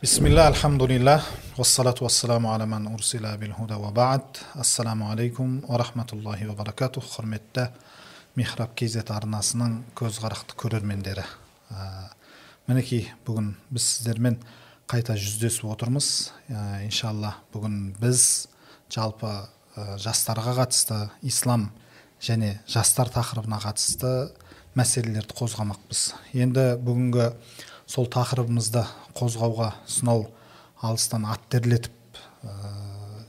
бисмилля альхамдулилля уассалату вассаламу ала ман урсила бил худа ва баад ассаламу алейкум баракатух құрметті михраб kz арнасының көзқарақты көрермендері мінекей бүгін біз сіздермен қайта жүздесіп отырмыз иншалла бүгін біз жалпы жастарға қатысты ислам және жастар тақырыбына қатысты мәселелерді қозғамақпыз енді бүгінгі сол тақырыбымызды қозғауға сонау алыстан ат терлетіп ә,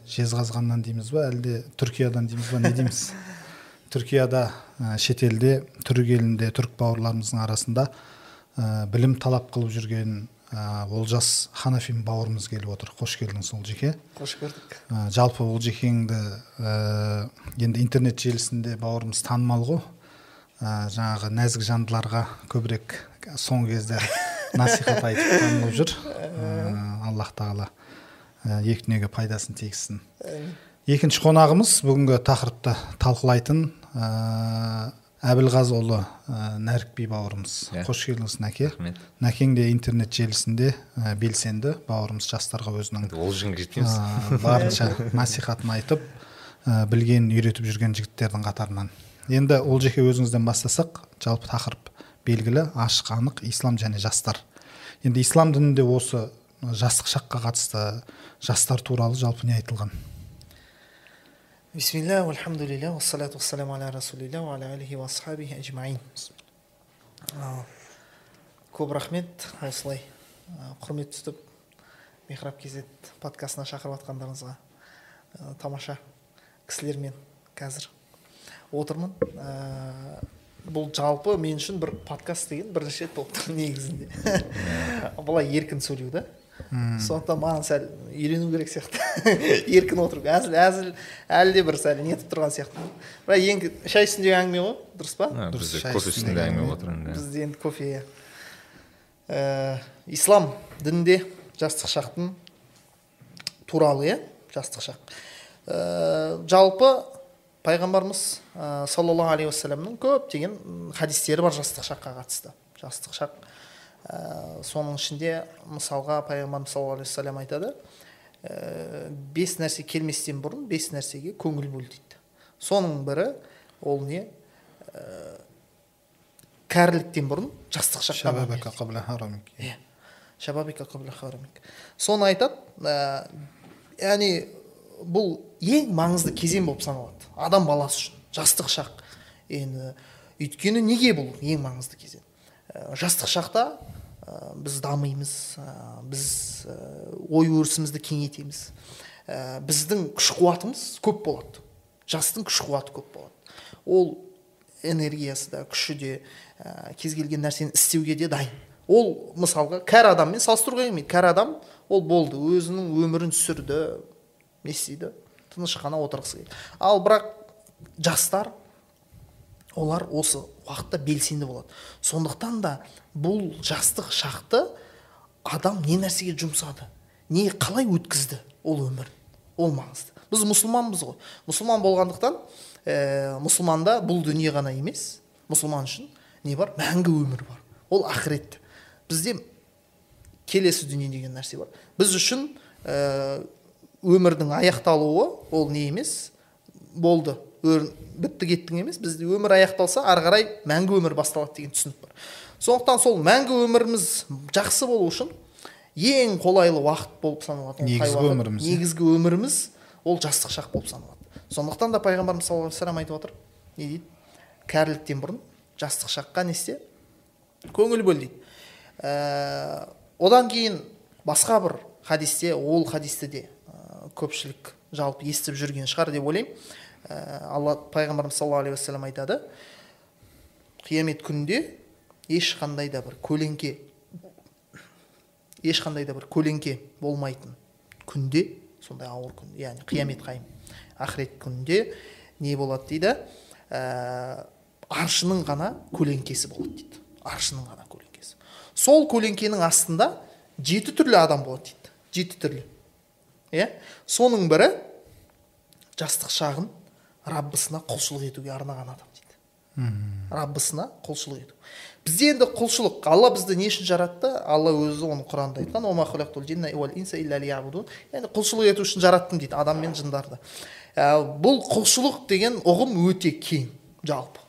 жезқазғаннан дейміз ба? Әлде түркиядан дейміз ба? Не дейміз? Түркияда ә, шетелде түрік елінде түрік бауырларымыздың арасында ә, білім талап қылып жүрген ә, олжас ханафин бауырымыз келіп отыр. Қош келдіңіз олжеке қош көрдік. Ә, жалпы олжекеңді ә, енді интернет желісінде бауырымыз танымал ғой. Ә, жаңағы нәзік жандыларға көбірек соңғы кездері насихат айтып танылып жүр. Ә, аллах тағала ә, екі дүниеге пайдасын тигізсін. Екінші қонағымыз бүгінгі тақырыпты талқылайтын ә, әбілғазыұлы ә, нәрікби бауырымыз. Иә. қош келдіңіз нәке. Рахмет. Нәкең де интернет желісінде ә, белсенді бауырымыз жастарға өзінің ол жетпейміз ә, барынша насихатын айтып ә, білгенін үйретіп жүрген жігіттердің қатарынан. Енді ол жеке өзіңізден бастасақ жалпы тақырып. Белгілі ашық анық ислам және жастар. Енді ислам дінінде осы жастық шаққа қатысты жастар туралы жалпы не айтылған? Бисмилля уассалату вассаламу аля расулилля алихи А, көп рахмет осылай құрмет тұтып михраб kz подкастына шақырып жатқандарыңызға тамаша кісілермен қазір отырмын. Бұл жалпы мен үшін бір подкаст деген бірінші рет болып тұр негізінде. Былай еркін сөйлеу да. Сондықтан маған сәл үйрену керек сияқты. Еркін отыру. Әзіл әзіл әлі де бір сәл нетіп тұрған сияқты. Бірақ енді шай үстіндегі әңгіме ғой дұрыс па? Дұрыс, кофе үстінде әңгіме болып отырмын бізде енді кофе иә. Ислам дінінде жастық шақтың туралы иә жастық шақ. Жалпы пайғамбарымыз ә, саллаллаху алейхи уассаламның көптеген хадистері бар жастық шаққа қатысты. Жастық шақ ә, соның ішінде мысалға пайғамбарымыз саллаллаху алейхи уассалам айтады ә, бес нәрсе келместен бұрын бес нәрсеге көңіл бөл дейді. Соның бірі ол не? Кәріліктен бұрын жастық шаққа иә. Шабабика соны айтады ә, яғни бұл ең маңызды кезең болып саналады. Адам баласы үшін жастық шақ. Енді өйткені неге бұл ең маңызды кезең? Ә, жастық шақта ә, біз дамимыз ә, біз ой өрісімізді кеңейтеміз. Біздің күш қуатымыз көп болады. Жастың күш қуаты көп болады. Ол энергиясы да күші де кез келген нәрсені істеуге де дайын. Ол мысалға кәрі адаммен салыстыруға келмейді. Кәрі адам ол болды өзінің өмірін сүрді не істейді? Тыныш қана отырғысы келді ал бірақ жастар олар осы уақытта белсенді болады. Сондықтан да бұл жастық шақты адам не нәрсеге жұмсады не қалай өткізді ол өмірін ол маңызды. Біз мұсылманбыз ғой. Мұсылман болғандықтан ә, мұсылманда бұл дүние ғана емес мұсылман үшін не бар? Мәңгі өмір бар. Ол ақыретте бізде келесі дүние деген нәрсе бар. Біз үшін ә, өмірдің аяқталуы ол не емес? Болды. Өр, бітті кеттің емес. Бізде өмір аяқталса ары қарай мәңгі өмір басталады деген түсінік бар. Сондықтан сол мәңгі өміріміз жақсы болу үшін ең қолайлы уақыт болып саналады Негізгі өміріміз, иә. негізгі өміріміз ол жастық шақ болып саналады. Сондықтан да пайғамбарымыз саллаллаху алейхи вассалам айтып отыр не дейді? Кәріліктен бұрын жастық шаққа не істе? Көңіл бөл дейді. Ә, одан кейін басқа бір хадисте ол хадисті де көпшілік жалпы естіп жүрген шығар деп ойлаймын. Ә, алла пайғамбарымыз саллаллаху алейхи уассалам айтады қиямет күнінде ешқандай да бір көлеңке ешқандай да бір көлеңке болмайтын күнде сондай ауыр күн яғни қиямет қайым ақырет күнінде не болады дейді? Ә, аршының ғана көлеңкесі болады дейді. Аршының ғана көлеңкесі. Сол көлеңкенің астында жеті түрлі адам болады дейді. Жеті түрлі. Иә? Соның бірі жастық шағын раббысына құлшылық етуге арнаған адам дейді. Раббысына құлшылық ету. Бізде енді құлшылық. Алла бізді не үшін жаратты? Алла өзі оны құранда айтқан яғни құлшылық ету үшін жараттым дейді адам мен жындарды. Ә, бұл құлшылық деген ұғым өте кең жалпы.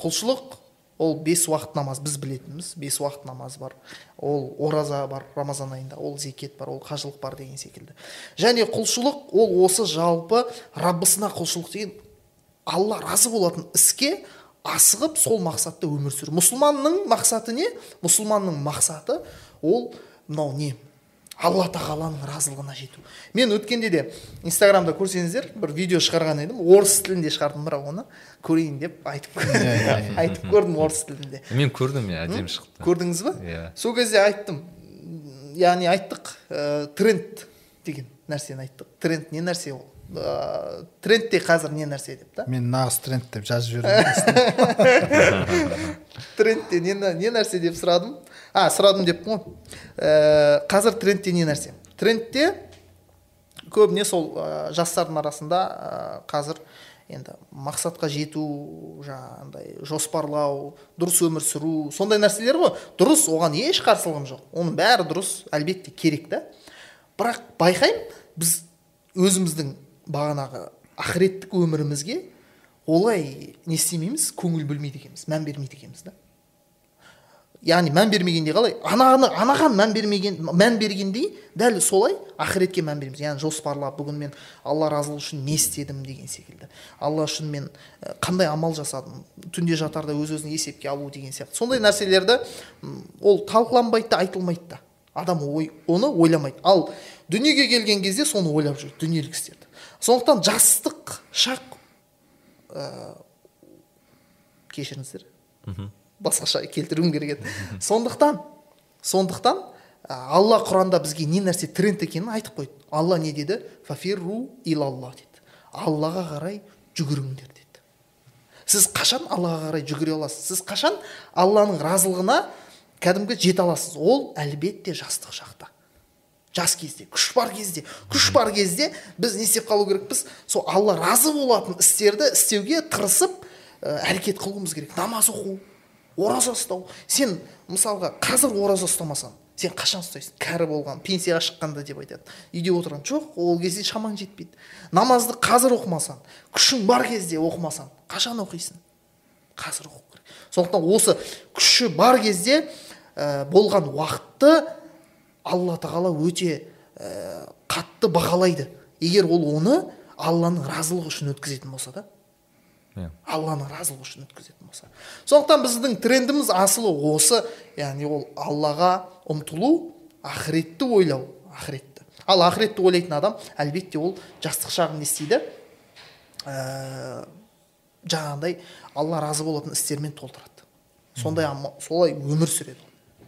Құлшылық ол бес уақыт намаз біз білетініміз бес уақыт намаз бар. Ол ораза бар рамазан айында ол зекет бар ол қажылық бар деген секілді. Және құлшылық ол осы жалпы раббысына құлшылық деген алла разы болатын іске асығып сол мақсатта өмір сүру. Мұсылманның мақсаты не? Мұсылманның мақсаты ол мынау не? Алла тағаланың разылығына жету. Мен өткенде де инстаграмда көрсеңіздер бір видео шығарған едім орыс тілінде шығардым бірақ оны көрейін деп айтып иә, иә, айтып көрдім орыс тілінде. Мен көрдім иә әдемі шықты. Көрдіңіз ба? Иә. Сол кезде айттым яғни айттық ә, тренд деген нәрсені айттық. Тренд не нәрсе ол? Ә, трендте қазір не нәрсе деп та? Мен нағыз тренд деп жазып жібердім. Трендте не, не нәрсе деп сұрадым. А сұрадым деппін ғой ә, қазір трендте не нәрсе? Трендте көбіне сол ә, жастардың арасында ә, қазір енді мақсатқа жету жаңағындай жоспарлау дұрыс өмір сүру сондай нәрселер ғой. Дұрыс оған еш қарсылығым жоқ. Оның бәрі дұрыс әлбетте керек та. Бірақ байқаймын біз өзіміздің бағанағы ақыреттік өмірімізге олай не істемейміз көңіл бөлмейді екенбіз мән бермейді екенбіз да. Яғни мән бергенде қалай ананы анаған мән бермеген мән бергендей дәл солай ақыретке мән береміз яғни жоспарлап бүгін мен алла разылығы үшін не істедім деген секілді алла үшін мен қандай амал жасадым түнде жатарда өз өзін есепке алу деген сияқты сондай нәрселерді ол талқыланбайды да айтылмайды да адам ой, оны ойламайды ал дүниеге келген кезде соны ойлап жүр дүниелік істерді сондықтан жастық шақ ә, кешіріңіздер басқаша келтіруім керек еді. Сондықтан сондықтан алла құранда бізге не нәрсе тренд екенін айтып қойды. Алла не деді? Фафирру илалла деді. Аллаға қарай жүгіріңдер деді. Сіз қашан аллаға қарай жүгіре аласыз? Сіз қашан алланың разылығына кәдімгі жете аласыз? Ол әлбетте жастық шақта. Жас кезде күш бар кезде күш бар кезде біз не істеп қалу керекпіз? Сол алла разы болатын істерді істеуге тырысып әрекет қылуымыз керек. Намаз оқу ораза ұстау. Сен мысалға қазір ораза ұстамасаң сен қашан ұстайсың? Кәрі болған пенсияға шыққанда деп айтады. Үйде отырған жоқ ол кезде шамаң жетпейді. Намазды қазір оқымасаң күшің бар кезде оқымасаң қашан оқисың? Қазір оқу керек. Сондықтан осы күші бар кезде ә, болған уақытты алла тағала өте ә, қатты бағалайды. Егер ол оны алланың разылығы үшін өткізетін болса да. Иә. Алланың разылығы үшін өткізетін болса. Сондықтан біздің трендіміз асылы осы яғни ол аллаға ұмтылу ақыретті ойлау ақыретті ал ақыретті ойлайтын адам әлбетте ол жастық шағын не істейді? Ә, жаңағыдай алла разы болатын істермен толтырады. Сондай солай өмір сүреді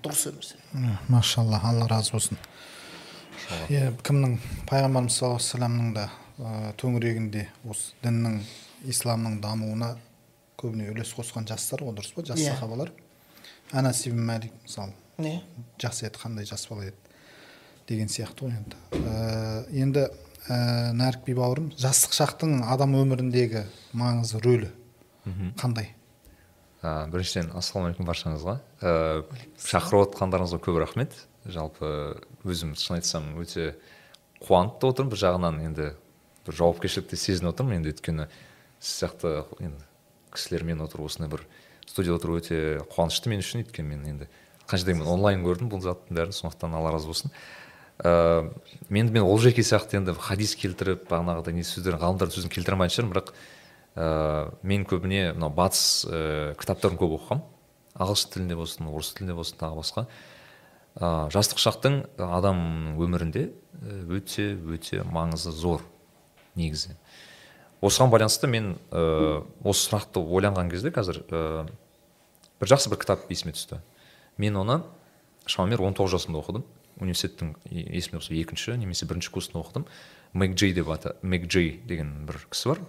дұрыс өмір сүреді. Машалла алла разы болсын. Иә кімнің? Пайғамбарымыз саллаллаху алейхи да ә, төңірегінде осы діннің исламның дамуына көбіне үлес қосқан жастар ғой дұрыс па? Жас Иә. сахабалар. Анас ибн мәлик мысалы. Не жақсы еді қандай жас бала еді деген сияқты ғой енді. Ә, енді ә, нәрік би бауырым жастық шақтың адам өміріндегі маңызы рөлі қандай? Ә, біріншіден ассалаумағалейкум баршаңызға. Ә, шақырып отқандарыңызға көп рахмет. Жалпы өзім шын айтсам өте қуанып та отырмын. Бір жағынан енді бір жауапкершілікті сезініп отырмын. Енді өйткені сіз сияқты енді кісілермен отыру осындай бір студияда отыру өте қуанышты мен үшін өйткені мен енді қаншадан мен онлайн көрдім бұл заттың бәрін сондықтан алла разы болсын. Ыыы енді мен олжеке сияқты енді хадис келтіріп бағанағыдай не сөздерін ғалымдардың сөзін келтіре алмайтын шығармын бірақ ыыы мен көбіне мынау батыс ыыы кітаптарын көп оқығанмын ағылшын тілінде болсын орыс тілінде болсын тағы басқа. Ыыы жастық шақтың адам өмірінде өте өте маңызы зор негізі. Осыған байланысты мен ыыы осы сұрақты ойланған кезде қазір ыыы бір жақсы бір кітап есіме түсті. Мен оны шамамен он тоғыз жасымда оқыдым. Университеттің есімде болса екінші немесе бірінші курсында оқыдым. Мэг джей деп аты мэг джей деген бір кісі бар.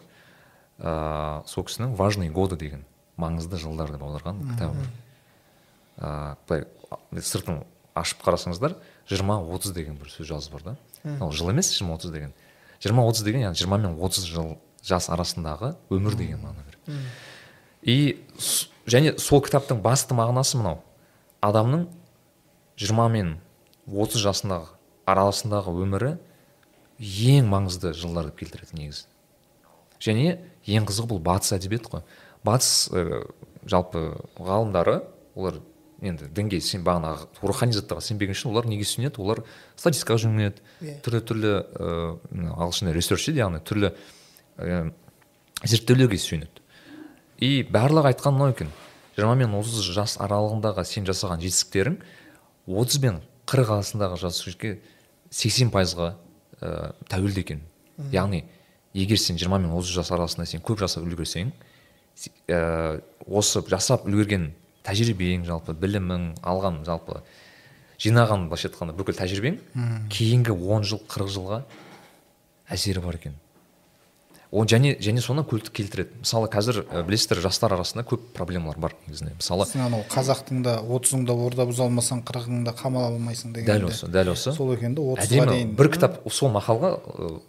Ыыы сол кісінің важные годы деген маңызды жылдар деп аударған кітабы бар. Былай сыртын ашып қарасаңыздар жиырма отыз деген бір сөз жазып бар да. Ол жыл емес жиырма отыз деген. Жиырма отыз деген яғни жиырма мен отыз жыл жас арасындағы өмір деген мағына береді. И және сол кітаптың басты мағынасы мынау. Адамның 20 мен 30 жасындағы арасындағы өмірі ең маңызды жылдар деп келтіреді негізі. Және ең қызығы бұл батыс әдебиеті ғой батыс ә, жалпы ғалымдары олар енді дінге сен бағанағы рухани заттарға сенбеген үшін олар неге сүйенеді олар статистикаға жүгінеді. Иә. түрлі түрлі ыыы ағылшында ресерч дейді яғни түрлі ә, зерттеулерге сүйенеді. И барлығы айтқан мынау екен. Жиырма мен отыз жас аралығындағы сен жасаған жетістіктерің отыз бен қырық арасындағы жасөспірімге сексен пайызға ә, тәуелді екен. Яғни егер сен жиырма мен отыз жас арасында сен көп жасап үлгерсең се- ә, осы жасап үлгерген тәжірибең жалпы білімің алған жалпы жинаған былайша айтқанда бүкіл тәжірибең кейінгі он жыл қырық жылға әсері бар екен. Ол және және соны көлтік келтіреді. Мысалы қазір ә, білесіздер жастар арасында көп проблемалар бар негізінде. Мысалы сен анау қазақтың да отызыңда орда бұза алмасаң қырқыңда қамала алмайсың деген дәл осы дәл осы. сол екен да отызға дейін бір кітап сол мақалға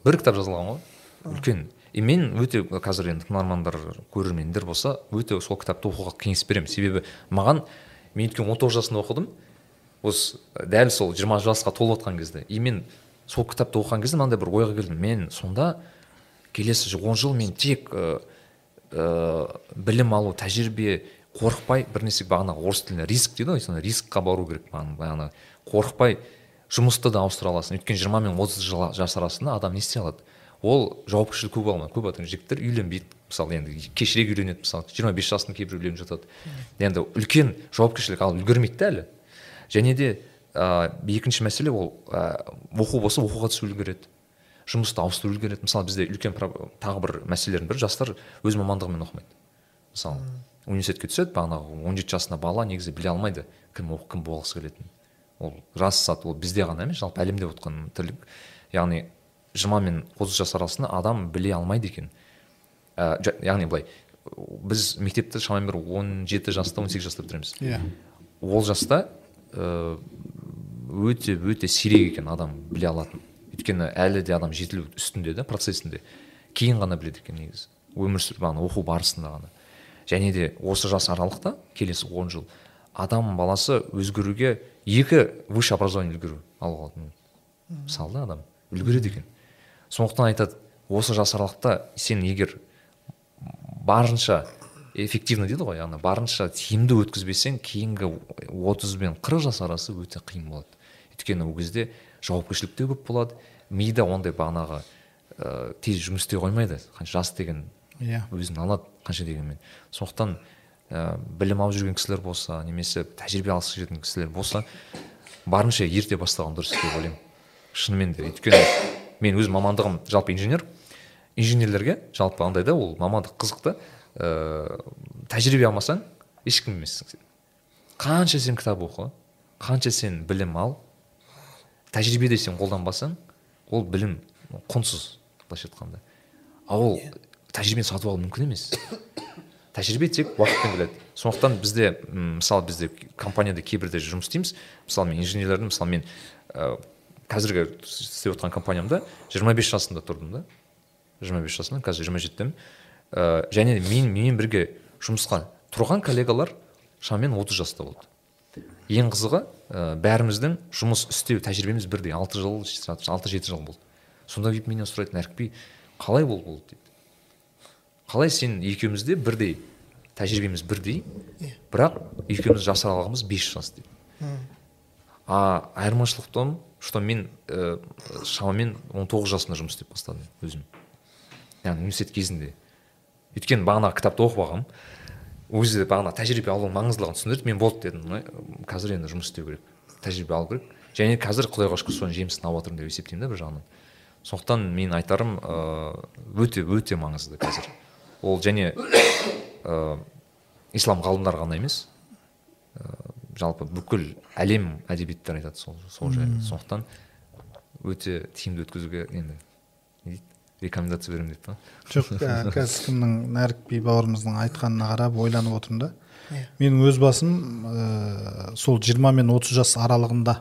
бір кітап жазылған ғой. Үлкен. И мен өте қазір енді тыңдармандар көрермендер болса өте сол кітапты оқуға кеңес беремін. Себебі маған мен өйткені он тоғыз жасында оқыдым осы дәл сол жиырма жасқа толып жатқан кезде. И мен сол кітапты оқыған кезде мынандай бір ойға келдім. Мен сонда келесі он жыл мен тек ы, білім алу тәжірибе қорықпай бір нәрсе бағанағы орыс тілінде риск дейді ғой сонда рискқа бару керек бағана бағана қорықпай жұмысты да ауыстыра аласың. Өйткені жиырма мен отыз жыл- жас арасында адам не істей алады? Ол жауапкершілік көп алмайды. Көп адам жігіттер үйленбейді мысалы енді кешірек үйленеді мысалы жиырма бес жасында кейбір үйленіп жатады. Енді үлкен жауапкершілік алып үлгермейді да әлі. Және де ә, екінші мәселе ол ә, оқу болса оқуға түсіп үлгереді. Жұмысты ауыстырып үлгереді. Мысалы бізде үлкен тағы бір мәселелердің бірі жастар өз мамандығымен оқымайды. Мысалы университетке түседі бағанағы он жеті жасында бала негізі біле алмайды кім оқып кім болғысы келетінін. Ол рас зат ол бізде ғана емес жалпы әлемде отқан тірлік. Яғни жиырма мен отыз жас арасында адам біле алмайды екен. Ә, яғни былай біз мектепті шамамен бір он жеті жаста он сегіз жаста бітіреміз. Иә. Ол жаста ә, өте өте сирек екен адам біле алатын. Өйткені әлі де адам жетілу үстінде да процесінде кейін ғана біледі екен негізі. Өмір сүріп ана оқу барысында ғана. Және де осы жас аралықта келесі он жыл адам баласы өзгеруге екі высшее образование үлгеру алуға мысалы да адам. Үлгереді екен. Сондықтан айтады осы жас аралықта сен егер барынша эффективно дейді ғой яғни барынша тиімді өткізбесең кейінгі отыз бен қырық жас арасы өте қиын болады. Өйткені ол кезде жауапкершілік те көп болады. Мида ондай бағанағы ә, тез жұмыс істей қоймайды. Қанша жас деген иә. өзін алады қанша дегенмен. Сондықтан ә, білім алып жүрген кісілер болса немесе тәжірибе алғысы келетін кісілер болса барынша ерте бастаған дұрыс деп ойлаймын. Шынымен де өйткені мен өз мамандығым жалпы инженер. Инженерлерге жалпы андай да ол мамандық қызық та. Ә, тәжірибе алмасаң ешкім емессің сен. Қанша сен кітап оқы қанша сен білім ал тәжірибеде сен қолданбасаң ол білім құнсыз былайша айтқанда. Ал ол тәжірибені сатып алу мүмкін емес. Тәжірибе тек уақытпен келеді. Сондықтан бізде мысалы бізде компанияда кейбірде жұмыс істейміз. Мысалы мен инженерлердің мысалы мен ә, қазіргі істеп отқан компаниямда 25 жасында тұрдым да. 25 жасында қазір жиырма жетідемін. Ә, және мен менімен бірге жұмысқа тұрған коллегалар шамамен 30 жаста болды. Ең қызығы ә, бәріміздің жұмыс істеу тәжірибеміз бірдей. Алты жыл алты жеті жыл болды. Сонда келіп менен сұрайды нәрікби қалай ол болды? дейді қалай сен екеумізде бірдей тәжірибеміз бірдей бірақ екеуміз жас аралығымыз бес жас дейді а айырмашылық том что мен ә, шамамен 19 жасымда жұмыс істеп бастадым өзім. Яғни университет кезінде. Өйткені бағанағы кітапты оқып алғанмын. Өзі бағана тәжірибе алу маңыздылығын түсіндірді. Мен болды дедім. Қазір енді жұмыс істеу керек тәжірибе алу керек және қазір құдайға шүкір соның жемісін алып жатырмын деп есептеймін да бір жағынан. Сондықтан мен айтарым ыыы өте өте маңызды қазір. Ол және ыыы ислам ғалымдары ғана емес жалпы бүкіл әлем әдебиеттері айтады сол сол жайлы сондықтан өте тиімді өткізуге енді не дейді? Рекомендация беремін дейді да жоқ ә, қазір кімнің нәрікби бауырымыздың айтқанына қарап ойланып отырмын да. Иә. менің өз басым ә, сол 20 мен 30 жас аралығында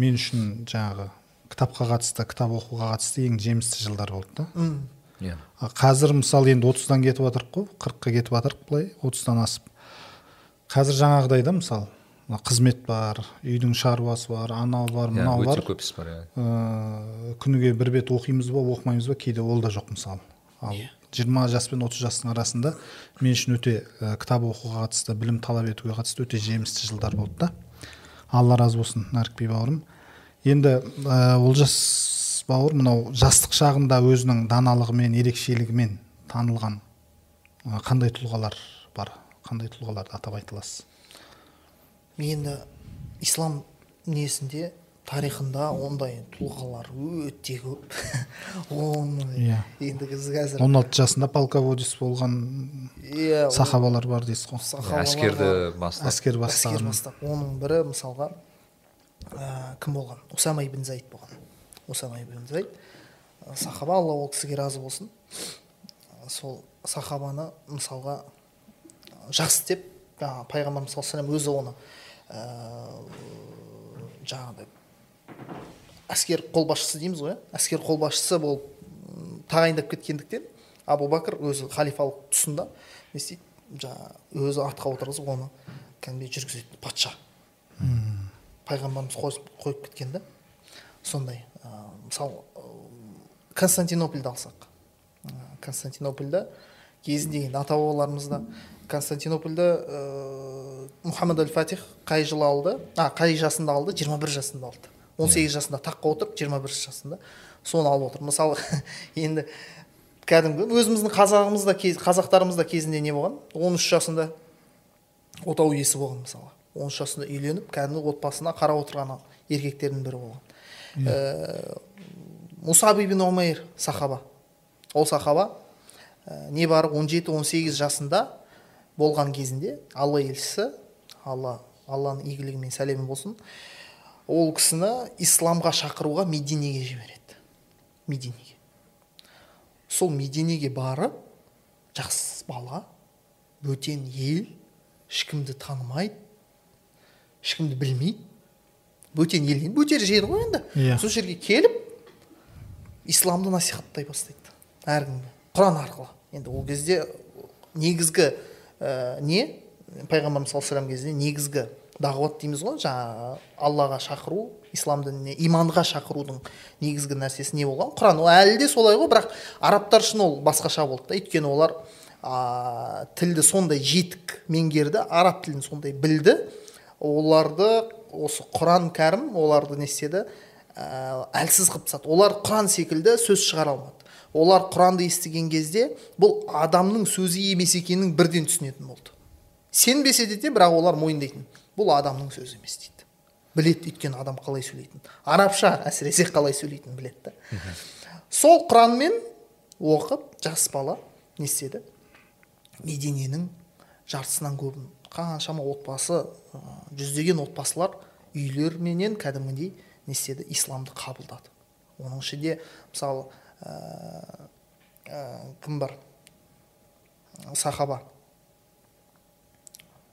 мен үшін жаңағы кітапқа қатысты кітап оқуға қатысты ең жемісті жылдар болды да. М, иә. А қазір мысалы енді отыздан кетіп жатырық қой қырыққа кетіп жатырық былай отыздан асып. Қазір жаңағыдай да мысалы мына қызмет бар үйдің шаруасы бар анау бар иә мынау бар. өте көп іс бар иә күніге бір бет оқимыз ба оқымаймыз ба кейде ол да жоқ мысалы ал жиырма жас пен отыз жастың арасында мен үшін өте ә, кітап оқуға қатысты білім талап етуге қатысты өте жемісті жылдар болды да. алла разы болсын нәрікби бауырым. Енді ә, олжас бауыр мынау жастық шағында өзінің даналығымен ерекшелігімен танылған ә, қандай тұлғалар бар? Қандай тұлғаларды атап айта аласыз енді ислам несінде тарихында ондай тұлғалар өте көп. Оны Иә. енді біз қазір он алты жасында полководец болған иә сахабалар бар дейсіз ғой. сахабалар әскерді бастап әскер әскер бастаған. Бастап оның бірі мысалға ә, кім болған? Усама ибн заид болған. Усама ибн заид. Ә, сахаба алла ол кісіге разы болсын. Сол сахабаны мысалға жақсы деп жаңағы пайғамбарымыз саллаллаху алейхи өзі оны жаңағыдай әскер қолбасшысы дейміз ғой иә? Әскер қолбасшысы болып тағайындап кеткендіктен абу бәкір өзі халифалық тұсында не істейді? Жаңағы өзі атқа отырғызып оны кәдімгідей жүргізеді патша. Пайғамбарымыз қойып, қойып кеткен да сондай ә, мысалы ә, константинопольді алсақ. Ә, константинопольда кезінде енді ата бабаларымызда константинопольді ә, мұхаммед әл фатих қай жылы алды? А қай жасында алды? 21 жасында алды. 18 жасында. Таққа отырып 21 жасында. Соны алып отыр. Мысалы енді кәдімгі өзіміздің қазағымызда қазақтарымызда кезінде не болған? 13 жасында отау иесі болған мысалы. 13 жасында үйленіп кәдімгі отбасына қарап отырған еркектердің бірі болған. Ә, мусаб ибн омейр сахаба. Ол сахаба ә, небары 17-18 жасында болған кезінде алла елшісі алла алланың игілігі мен сәлемі болсын ол кісіні исламға шақыруға мединеге жібереді. Мединеге. Сол мединеге барып жас бала бөтен ел ешкімді танымайды ешкімді білмейді. Бөтен ел бөтен жер ғой енді. Иә. сол жерге келіп исламды насихаттай бастайды әркімге. Құран арқылы. Енді ол кезде негізгі ә, не пайғамбарымыз саллаллаху алейхи кезінде негізгі дағуат дейміз ғой жаңағы аллаға шақыру ислам дініне иманға шақырудың негізгі нәрсесі не болған? Құран. Ол әлі де солай ғой бірақ арабтар үшін ол басқаша болды да. Өйткені олар а, тілді сондай жетік меңгерді араб тілін сондай білді. Оларды осы құран кәрім оларды не істеді? Ә, әлсіз қылып тастады. Олар құран секілді сөз шығара алмады. Олар құранды естіген кезде бұл адамның сөзі емес екенін бірден түсінетін болды. Сенбесе де бірақ олар мойындайтын. Бұл адамның сөзі емес дейді. Біледі өйткені адам қалай сөйлейтінін. Арабша әсіресе қалай сөйлейтінін біледі да. Сол құранмен оқып жас бала не істеді? Мединенің жартысынан көбін қаншама отбасы жүздеген отбасылар үйлерменен кәдімгідей не істеді? Исламды қабылдады. Оның ішінде мысалы кім бар сахаба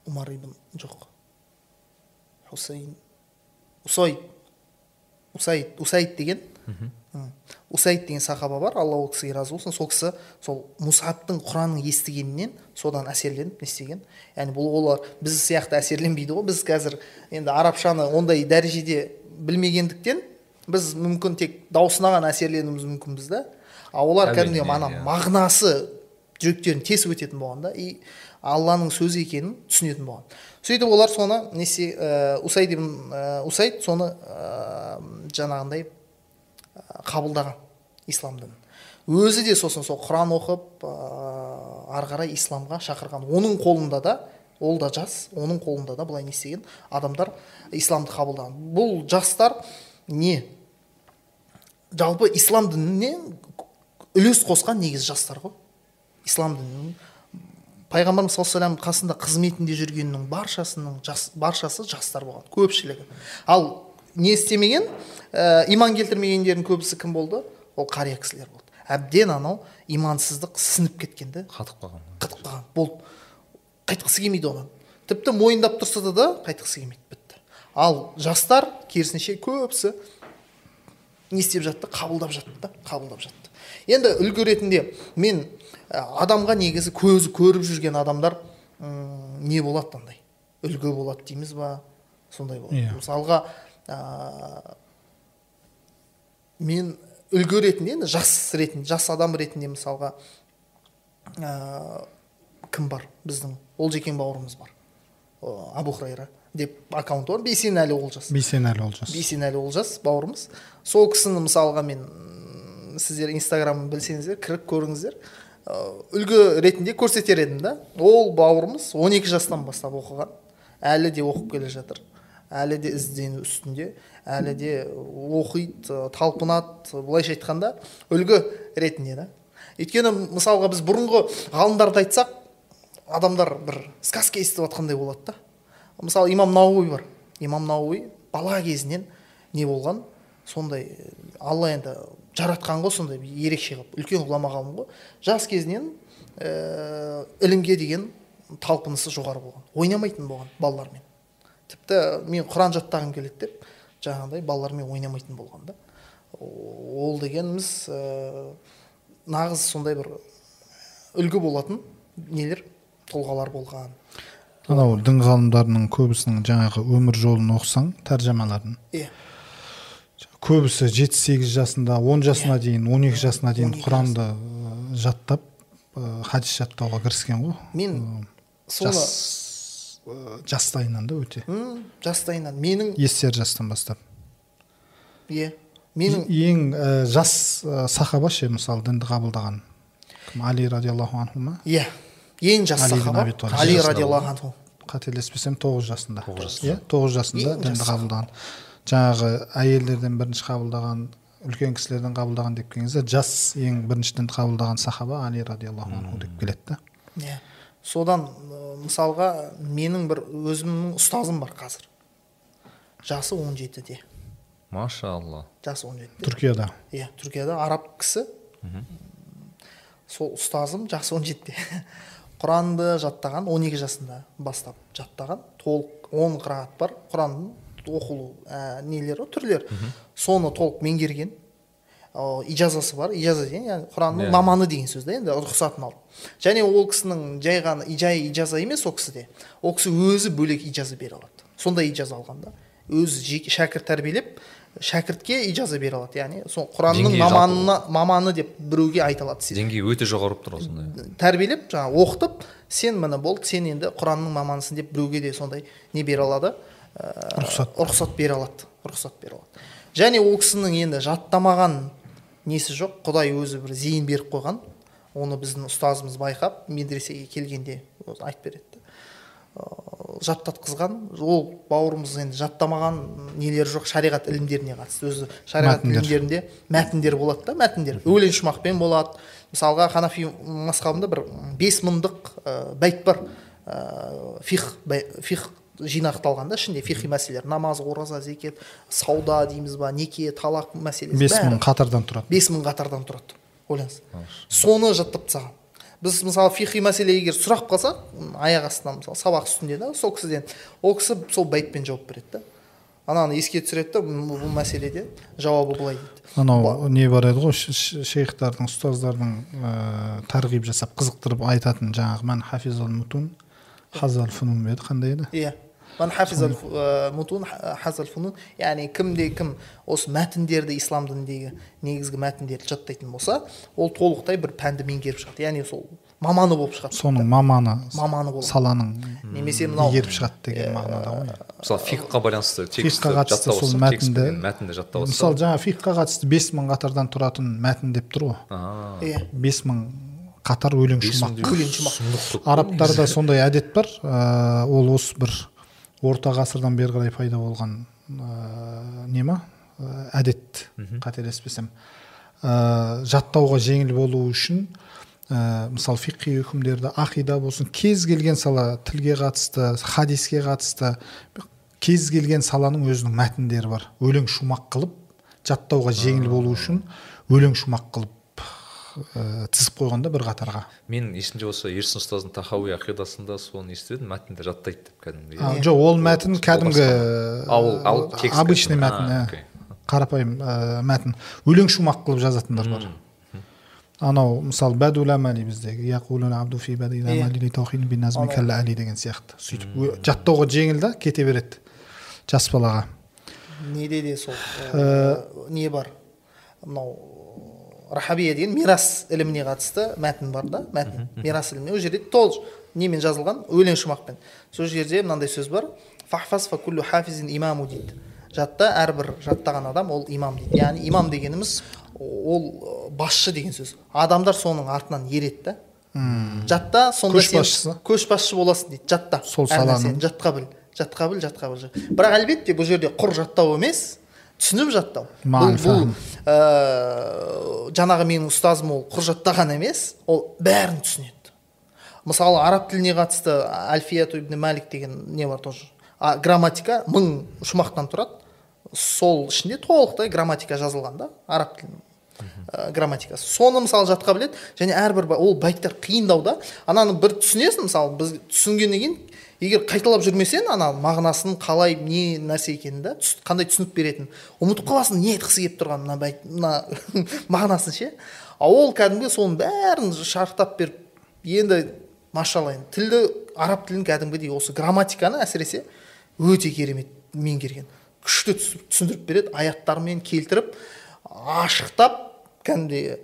умар ибн жоқ хусейн усайд усайд усайд деген усайд деген сахаба бар алла ол кісіге разы болсын сол кісі сол мусабтың құранын естігенінен содан әсерленіп не істеген яғни бұл олар біз сияқты әсерленбейді ғой біз қазір енді арабшаны ондай дәрежеде білмегендіктен біз мүмкін тек дауысына ғана әсерленуіміз мүмкінбіз да ал олар кәдімгідей ана иә. мағынасы жүректерін тесіп өтетін болған да и алланың сөзі екенін түсінетін болған. Сөйтіп олар соны несе ә, усайд ибн ә, усайд соны ә, жаңағындай қабылдаған ислам дінін. Өзі де сосын сол құран оқып ә, ары қарай исламға шақырған. Оның қолында да ол да жас оның қолында да былай не істеген адамдар исламды қабылдаған. Бұл жастар не? Жалпы ислам дініне үлес қосқан негізі жастар ғой. Ислам дінінің пайғамбарымыз саллаллаху алейhi қасында қызметінде жүргеннің баршасының жас, баршасы жастар болған көпшілігі. Ал не істемеген ә, иман келтірмегендердің көбісі кім болды? Ол қария кісілер болды. Әбден анау имансыздық сіңіп кеткен да қатып қалған қатып қалған. Болды. Қайтқысы келмейді одан. Тіпті мойындап тұрса да қайтқысы келмейді бітті. Ал жастар керісінше көбісі не істеп жатты қабылдап жатты да қабылдап жатты. Енді үлгі ретінде мен адамға негізі көзі көріп жүрген адамдар м, не болады андай үлгі болады дейміз ба? Сондай болады. Иә. мысалға ә, мен үлгі ретінде енді жас ретінде жас адам ретінде мысалға ә, кім бар біздің? Олжекен бауырымыз бар. Абу хурайра деп аккаунты бар. Бейсенәлі олжас. Бейсенәлі олжас. Бейсенәлі олжас бауырымыз. Сол кісіні мысалға мен сіздер инстаграмын білсеңіздер кіріп көріңіздер. Үлгі ретінде көрсетер едім да. Ол бауырымыз 12 жастан бастап оқыған. Әлі де оқып келе жатыр. Әлі де іздену үстінде. Әлі де оқиды талпынады былайша айтқанда үлгі ретінде да. Өйткені мысалға біз бұрынғы ғалымдарды айтсақ адамдар бір сказка естіп жатқандай болады да. Мысалы имам науи бар. Имам науи бала кезінен не болған? Сондай э, алла енді жаратқан ғой сондай ерекше қылып үлкен ғұлама ғалым ғой. Жас кезінен ә, ілімге деген талпынысы жоғары болған. Ойнамайтын болған балалармен. Тіпті мен құран жаттағым келеді деп жаңағыдай балалармен ойнамайтын болған да. Ол дегеніміз ә, нағыз сондай бір үлгі болатын нелер тұлғалар болған. Анау дін ғалымдарының көбісінің жаңағы өмір жолын оқысаң тәржімаларын иә. Көбісі жеті сегіз жасында он жасына дейін он екі жасына дейін 12 құранды жаттап хадис жаттауға кіріскен ғой. Мен соны жастайынан да өте. жастайынан менің естер жастан бастап. Иә. Менің ең жас сахаба ше мысалы дінді қабылдаған? Кім? Али радиаллаху анху ма иә. Ең жас сахаба али радиаллаху анху. Қателеспесем тоғыз жасында. Тоғыз жасында. иә тоғыз жасында дінді қабылдаған. Жаңағы әйелдерден бірінші қабылдаған үлкен кісілерден қабылдаған деп келген кезде жас ең бірінші дінді қабылдаған сахаба али радиаллаху анху деп келеді да иә. Содан мысалға менің бір өзімнің ұстазым бар қазір. Жасы 17-де машалла. Жасы 17-де түркияда. Иә түркияда араб кісі. Сол ұстазым жасы 17-де құранды жаттаған 12 жасында бастап жаттаған. Толық 10 қырағат бар. Құранның оқылу ә, нелері ғой, түрлері соны толық меңгерген. О, ижазасы бар ижаза деген яғни құранның Иә. маманы деген сөз да енді рұқсатын алып. Және ол кісінің жай ғана жай ижаза емес ол кісіде. Ол кісі өзі бөлек ижаза бере алады. Сондай ижаза алған да өзі жеке шәкірт тәрбиелеп шәкіртке ижаза бере алады. Яғни сол құранның маманына маманы деп біреуге айта алады деңгейі өте жоғары болып тұр ғой сондай. Тәрбиелеп жаңағы оқытып сен міне болды сен енді құранның маманысың деп біреуге де сондай не бере алады. Рұқсат. рұқсат бере алады рұқсат бере алады. Және ол кісінің енді жаттамаған несі жоқ құдай өзі бір зейін беріп қойған. Оны біздің ұстазымыз байқап медресеге келгенде өзі айтып береді. Ыыы, жаттатқызған ол бауырымыз енді жаттамаған нелері жоқ шариғат ілімдеріне қатысты. Өзі шариғат Мәтіндер. ілімдерінде мәтіндер болады да мәтіндер. Өлең шумақпен болады. Мысалға ханафи мазхабында бір бес мыңдық ә, бәйт бар. Ә, фих фих жинақталған да ішінде фихи мәселелер намаз ораза зекет сауда дейміз ба неке талақ мәселесі бес мың қатардан тұрады. Бес мың қатардан тұрады ойлаңыз. Соны жаттап тастаған. Біз мысалы фихи мәселе егер сұрақ қалсақ аяқ астынан мысалы сабақ үстінде да сол кісіден ол кісі сол бәйтпен жауап береді да. Ананы еске түсіреді да бұл мәселеде жауабы былай дейді. Анау не бар еді ғой шейхтардың ұстаздардың ә, тарғиб жасап қызықтырып айтатын жаңағы мән хафизал мутун хазал фунун ба еді қандай еді? Иә. Ә, мутун ха- хазал фунун яғни кімде кім осы мәтіндерді ислам дініндегі негізгі мәтіндерді жаттайтын болса ол толықтай бір пәнді меңгеріп шығады яғни сол маманы болып шығады соның маманы маманы болады саланың немесе мынау игеріп шығады деген мағынада ғой мысалы фикқа байланысты фикқа қатысты сол мәтінді мәтінді жаттап мысалы жаңа фикқа қатысты бес мың қатардан тұратын мәтін деп тұр ғой Аа, иә бес мың қатар өлең шумақ өлең шумақ арабтарда сондай әдет бар ол осы бір орта ғасырдан бері қарай пайда болған ә, не ма Ә, әдет қателеспесем. Ә, жаттауға жеңіл болу үшін ә, мысалы фиқи үкімдерді ақида болсын кез келген сала тілге қатысты хадиске қатысты кез келген саланың өзінің мәтіндері бар. Өлең шумақ қылып жаттауға жеңіл болу үшін өлең шумақ қылып. Ә, тізіп қойған да бір қатарға. Мен есімде осы ерсін ұстаздың тахауи ақидасында соны естідім мәтінді жаттайды деп кәдімгідей. А, жоқ ол мәтін кәдімгі ал текст обычный кәдімгі. мәтін окей. қарапайым ә, мәтін. Өлең шумақ қылып жазатындар бар. Анау мысалы бәдул әмәли біздегі деген сияқты. Сөйтіп жаттауға жеңіл да кете береді жас балаға. Неде де сол? Не бар? Мынау рахабия деген мирас іліміне қатысты мәтін бар да мәтін. мирас іліміне. Ол жерде толық немен жазылған? Өлең шумақпен. Сол жерде мынандай сөз бар. Фахфаз хафизин имаму дейді. Жатта әрбір жаттаған адам ол имам дейді. Яғни имам дегеніміз ол басшы деген сөз. Адамдар соның артынан ереді да. Жатта сонда Көшбасшысы. көшбасшы боласың дейді. Жатта Сол нәрсені. Жатқа біл. Жатқа біл жатқа біл. Бірақ әлбетте бұл жерде құр жаттау емес. Түсініп жаттау. Бұл, бұл ә, жаңағы менің ұстазым ол құр жаттаған емес ол бәрін түсінеді. Мысалы араб тіліне қатысты альфияту ибн малик деген не бар тоже? А, грамматика мың шумақтан тұрады. Сол ішінде толықтай грамматика жазылған да араб тілінің ә, грамматикасы. Соны мысалы жатқа біледі және әрбір ол байттар қиындау да. Ананы бір түсінесің мысалы біз түсінгеннен кейін егер қайталап жүрмесең ана мағынасын қалай не нәрсе екенін да қандай түсінік беретінін ұмытып қаласың не айтқысы келіп тұрғанын мына байт мына мағынасын ше? А ол кәдімгі соның бәрін шарықтап беріп енді машалла енді тілді араб тілін кәдімгідей осы грамматиканы әсіресе өте керемет меңгерген. Күшті түсіндіріп береді аяттармен келтіріп ашықтап кәдімгідей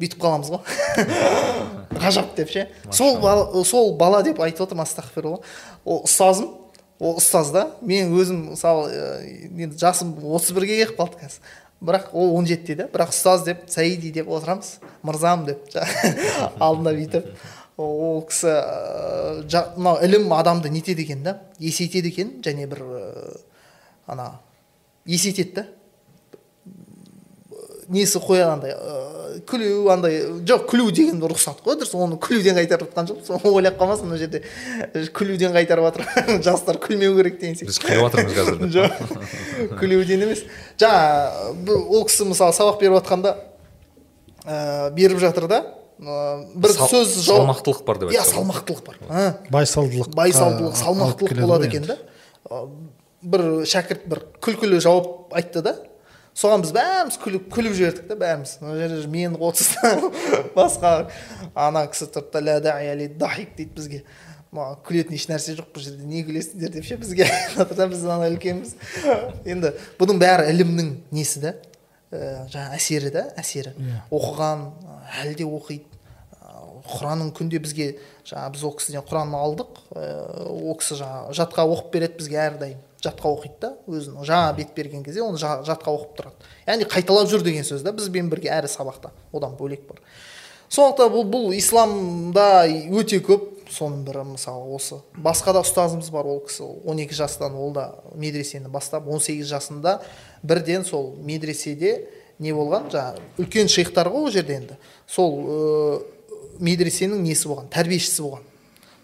бүйтіп қаламыз ғой. ғажап деп ше? Сол бала, сол бала деп айтып отырмын астағфирулла. Ол ұстазым ол ұстаз да. Мен өзім мысалы ә, енді жасым отыз бірге келіп қалды қазір. Бірақ ол он жетіде да бірақ ұстаз деп саиди деп отырамыз. Мырзам деп алдында бүйтіп. Ол кісі жа- мынау ілім адамды нетеді екен да. Есейтеді екен және бір ә, ана есейтеді да. Несі қояды андай ыыы, күлу андай жоқ күлу деген рұқсат қой дұрыс оны күлуден қайтарып жатқан жоқ соны ойлап қалмасын мына жерде күлуден қайтарып жатыр. Жастар күлмеу керек деген біз сияқты. күліп жатырмыз қазір жоқ күлуден емес. Жаңа бұл- ол кісі мысалы сабақ беріп жатқанда ә, беріп жатыр да ә, бір Сал- сөз салмақтылық бар деп иә салмақтылық бар. А, байсалдылық байсалдылық салмақтылық болады екен да. Бір шәкірт бір күлкілі жауап айтты да. Соған біз бәріміз күліп күліп жібердік та бәріміз. Мына жерде мен отызда басқа ана кісі тұрды да «Ля дағия ли дахик» дейді бізге. Маған күлетін еш нәрсе жоқ бұл жерде не күлесіңдер деп ше бізге біз ана үлкенбіз. Енді бұның бәрі ілімнің несі да? Ә, жаңағы әсері да әсері. Оқыған әлі де оқиды. Құранның күнде бізге жаңағы біз ол кісіден құранды алдық. Ыыы ол кісі жаңағы жатқа оқып береді бізге әрдайым. Жатқа оқиды да өзін. Жаңа бет берген кезде оны жа- жатқа оқып тұрады. Яғни қайталап жүр деген сөз да бізбен бірге әрі сабақта. Одан бөлек бар. Сондықтан бұл бұл исламда өте көп. Соның бірі мысалы осы. Басқа да ұстазымыз бар ол кісі 12 жастан ол да медресені бастап 18 жасында бірден сол медреседе не болған жаңағы үлкен шейхтар ғой ол жерде енді. Сол медресенің несі болған тәрбиешісі болған.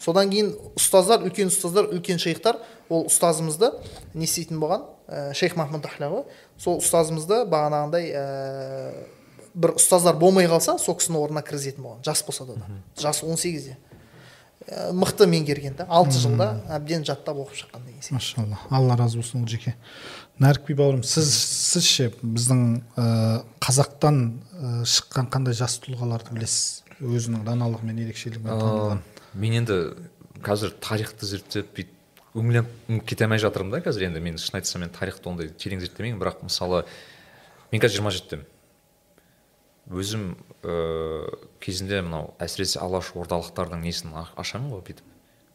Содан кейін ұстаздар үлкен ұстаздар үлкен шейхтар ол ұстазымызды не істейтін болған? Ә, шейх махмуд ахля ғой сол ұстазымызды бағанағындай ә, бір ұстаздар болмай қалса сол кісінің орнына кіргізетін болған. Жас болса да да жасы 18-де Ә, мықты меңгерген да алты жылда әбден жаттап оқып шыққан деген сияқты. Машалла. Алла разы болсын олжеке нәрікби бауырым сіз сіз ше біздің ә, қазақтан ә, шыққан қандай жас тұлғаларды білесіз? Өзінің даналығымен ерекшелігімен танылған. мен енді қазір тарихты зерттеп бүйтіп үңіліп кете алмай жатырмын да қазір енді мен шын айтсам мен тарихты ондай терең зерттемеймін бірақ мысалы мен қазір жиырма жетідемін. Өзім ыыы кезінде мынау әсіресе алаш ордалықтардың несін ашамын ғой бүйтіп.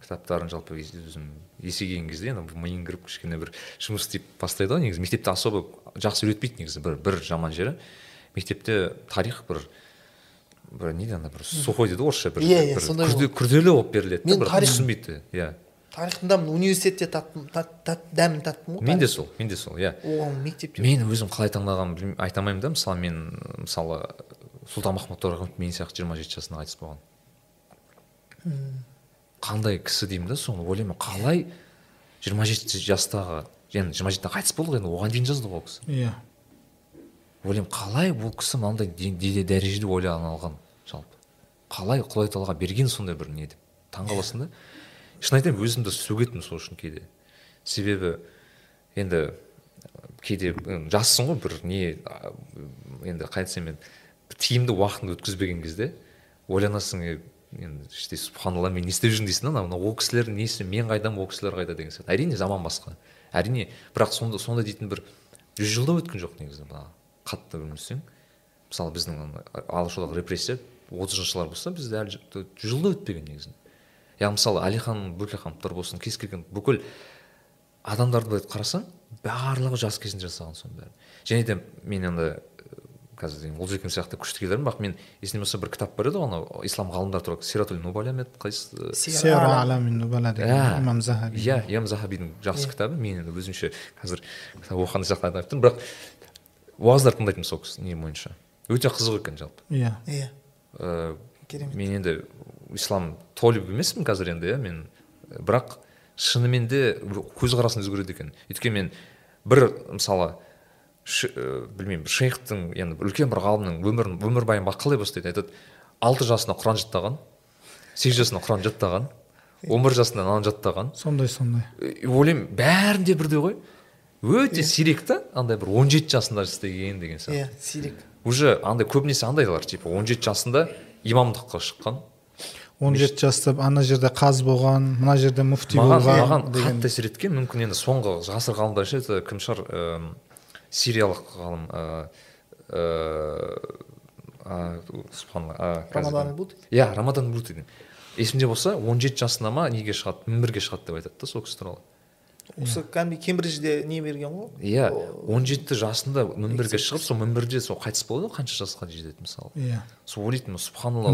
Кітаптарын жалпы өзім есейген кезде енді миың кіріп кішкене бір жұмыс істеп бастайды ғой негізі. Мектепте особо жақсы үйретпейді негізі бір бір жаман жері. Мектепте тарих бір бір не ана бір сухой дейді ғой орысша бір, Иә, иә, күрделі болып беріледі Мен тарих- түсінбейді иә. Тарихында мен университетте таттым тат, тат, дәмін таттым ғой мен де сол мен де сол иә. Оған мектепте мен өзім қалай таңдағанымды білмей- айта алмаймын да мысалы мен мысалы сұлтанмахмұт торайғыров мен сияқты жиырма жеті жасында қайтыс болған. Қандай кісі деймін да соны ойлаймын. Қалай жиырма жеті жастағы енді жиырма жетіде қайтыс болды ғой енді оған дейін жазды ғой ол кісі. Иә. Ойлаймын қалай бұл кісі мынандай де- де- дәрежеде ойлана алған жалпы. Қалай құдай тағала берген сондай бір не деп. Таңқаласың да. Шын айтайын өзімді сөгетінмін сол үшін кейде. Себебі енді кейде жассың ғой бір не енді қалай айтсам енді тиімді уақытыңды өткізбеген кезде ойланасың енді іштей субханалла мен не істеп жүрмін дейсің да мына ол кісілер несі мен қайдам ол кісілер қайда деген сияқты. Әрине заман басқа. Әрине бірақ сонда сонда дейтін бір жүз жыл да өткен жоқ негізі мына қатты өмір мысалы біздің ана алашордалық репрессия отызыншы жылдар болса бізде әлі жүз жыл да өтпеген негізінде яғни мысалы әлихан бөкейхановтар болсын кез келген бүкіл адамдарды былай қарасаң барлығы жас кезінде жасаған соның бәрін және де мен енді қазір деген олжекең сияқты күшті келермін бірақ мен есімде болса бір кітап бар еді ғой анау ислам ғалымдары туралы. Сиратул нубаля ма еді қайсысы? Сияру аламин нубала деген иә имам захаби иә имам захабидің жақсы кітабы. Мен енді өзімше қазір кітап оқыған сияқты айтып тұрмын бірақ уағыздар тыңдайтынмын сол кісі не бойынша. Өте қызық екен жалпы. Иә. Иә. Керемет. мен енді ислам толиб емеспін қазір енді иә мен. Бірақ шынымен де көзқарасым өзгереді екен. Өйткені мен бір мысалы ш, ә, білмеймін бір шейхтың енді бір үлкен бір ғалымның өмірін өмірбаянын ба- қалай бастайды айтады. Алты жасында құран жаттаған сегіз жасында құран жаттаған он бір жасында мынаны жаттаған. Сондай сондай. Ойлаймын бәрінде бірдей ғой. Өте сирек та андай бір он жеті жасында істеген деген сияқты. Иә сирек. Уже андай көбінесе андайлар типа он жеті жасында имамдыққа шыққан. Он жеті жаста ана жерде қаз болған мына жерде муфти болған маған деген. қатты әсер еткен мүмкін енді соңғы ғасыр ғалымдары ше это кім шығар ііі сириялық ғалым ыыы рамадан иә рамадан деген. Есімде болса он жеті жасында ма неге шығады мінберге шығады деп айтады да сол кісі туралы. Осы кәдімгі кембриджде не берген ғой? Иә он жеті жасында мінберге шығып сол мінберде сол қайтыс болды ғой қанша жасқа жетеді мысалы. Иә. Сол ойлайтынмын субханалла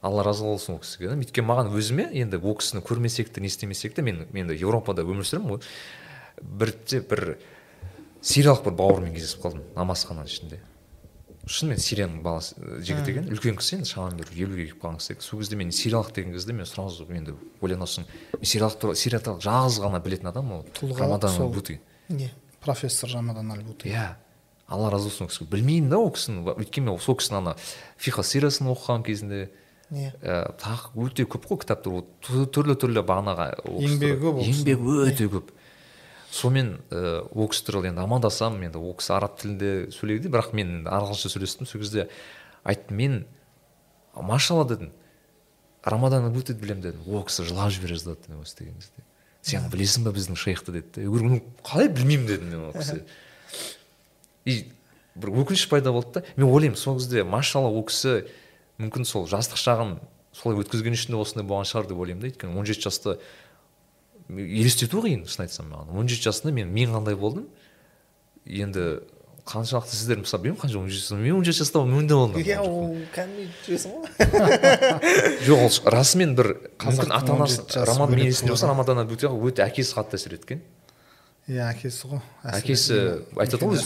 алла разы болсын ол кісіге. Да өйткені маған өзіме енді ол кісіні көрмесек те не істемесек те мен мен енді еуропада өмір сүремін ғой. Бірде бір сириялық бір бауырыммен кездесіп қалдым намазхананың ішінде. Шынымен сирияның баласы э, жігіт екен. Үлкен кісі енді шамамен бір елуге келіп қалған кісі сол кезде мен сириялық деген кезде мен сразу енді ойланасың мен сириялық туралы сирия туралы жалғыз ғана білетін адам ол Тұлға рамадан не профессор рамадан альбути иә. Алла разы болсын ол кісіге. Білмеймін да ол кісіні. Өйткені мен сол кісінің ана фиха сирасын оқыған кезінде не. ә, тағы өте көп қой кітаптар. Ол түрлі түрлі бағанағы Еңбегі көп еңбегі өте көп. Сонымен ә, ол кісі туралы енді амандасамын енді ол кісі араб тілінде сөйлейді бірақ мен енді ағылшынша сөйлестім. Сол кезде айттым мен машалла дедім. Рамадан өте білемін дедім. Ол кісі жылап жібере жаздады мен осы деген кезде. Сен білесің ба біздің шейхті деді ну қалай білмеймін дедім мен ол кісі и бір өкініш пайда болды да мен ойлаймын сол кезде машалла ол кісі мүмкін сол жастық шағын солай өткізген үшін де осындай болған шығар деп ойлаймын да. Өйткені он жеті жаста елестету қиын шын айтсам маған. Он жеті жасында мен мен қандай болдым? Енді қаншалықты сіздер мысалы білмеймін қанша он жеті жаста мен он жеті жаста болдым иә ол кәдімгі жүресің ғой. Жоқ ол расымен бір мүмкін ата анасы 17 жасы рамадан мен есімде болса рамадан өте өте әкесі қатты әсер еткен иә әкесі ғой. Әкесі айтады ғой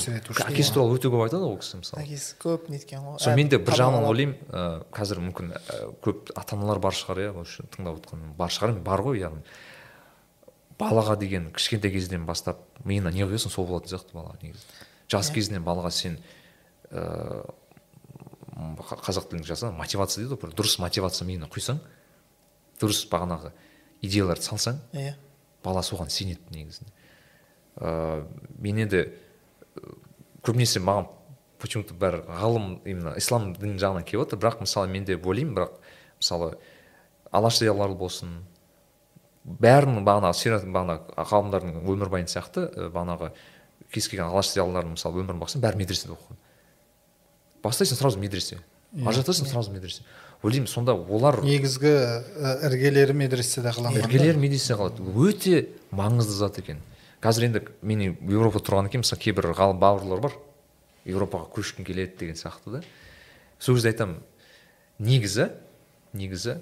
әкесі туралы өте көп айтады ғой ол кісі мысалы. Әкесі көп неткен ғой. Сол мен де бір жағынан ойлаймын қазір мүмкін көп ата аналар бар шығар иә осы тыңдап отқан бар шығар бар ғой яғни. Балаға деген кішкентай кезден бастап миына не құясың сол болатын сияқты бала негізі. Жас кезінен балаға сен ыыы қазақ тілінде жазса мотивация дейді ғой бір. Дұрыс мотивация миына құйсаң дұрыс бағанағы идеяларды салсаң иә. бала соған сенеді негізінде. Ыыы мен енді көбінесе маған почему то бәрі ғалым именно ислам дін жағынан келіп отыр. Бірақ мысалы мен де ойлаймын бірақ мысалы алаш зиялылары болсын бәрінің бағанағы сират бағанағы ғалымдардың өмірбаяны сияқты бағанағы кез келген алаш зиялыларының мысалы өмірін бақсаң бәрі медреседе оқыған бастайсың сразу медресе. Ажыратасың сразу медресе. Ойлаймын сонда олар негізгі іргелері медреседе қаланған да. іргелер медицина қалады. Өте маңызды зат екен. Қазір енді мен еуропада тұрғаннан кейін мысалы кейбір ғалым бауырлар бар. Еуропаға көшкім келеді деген сияқты да. Сол кезде айтамын негізі негізі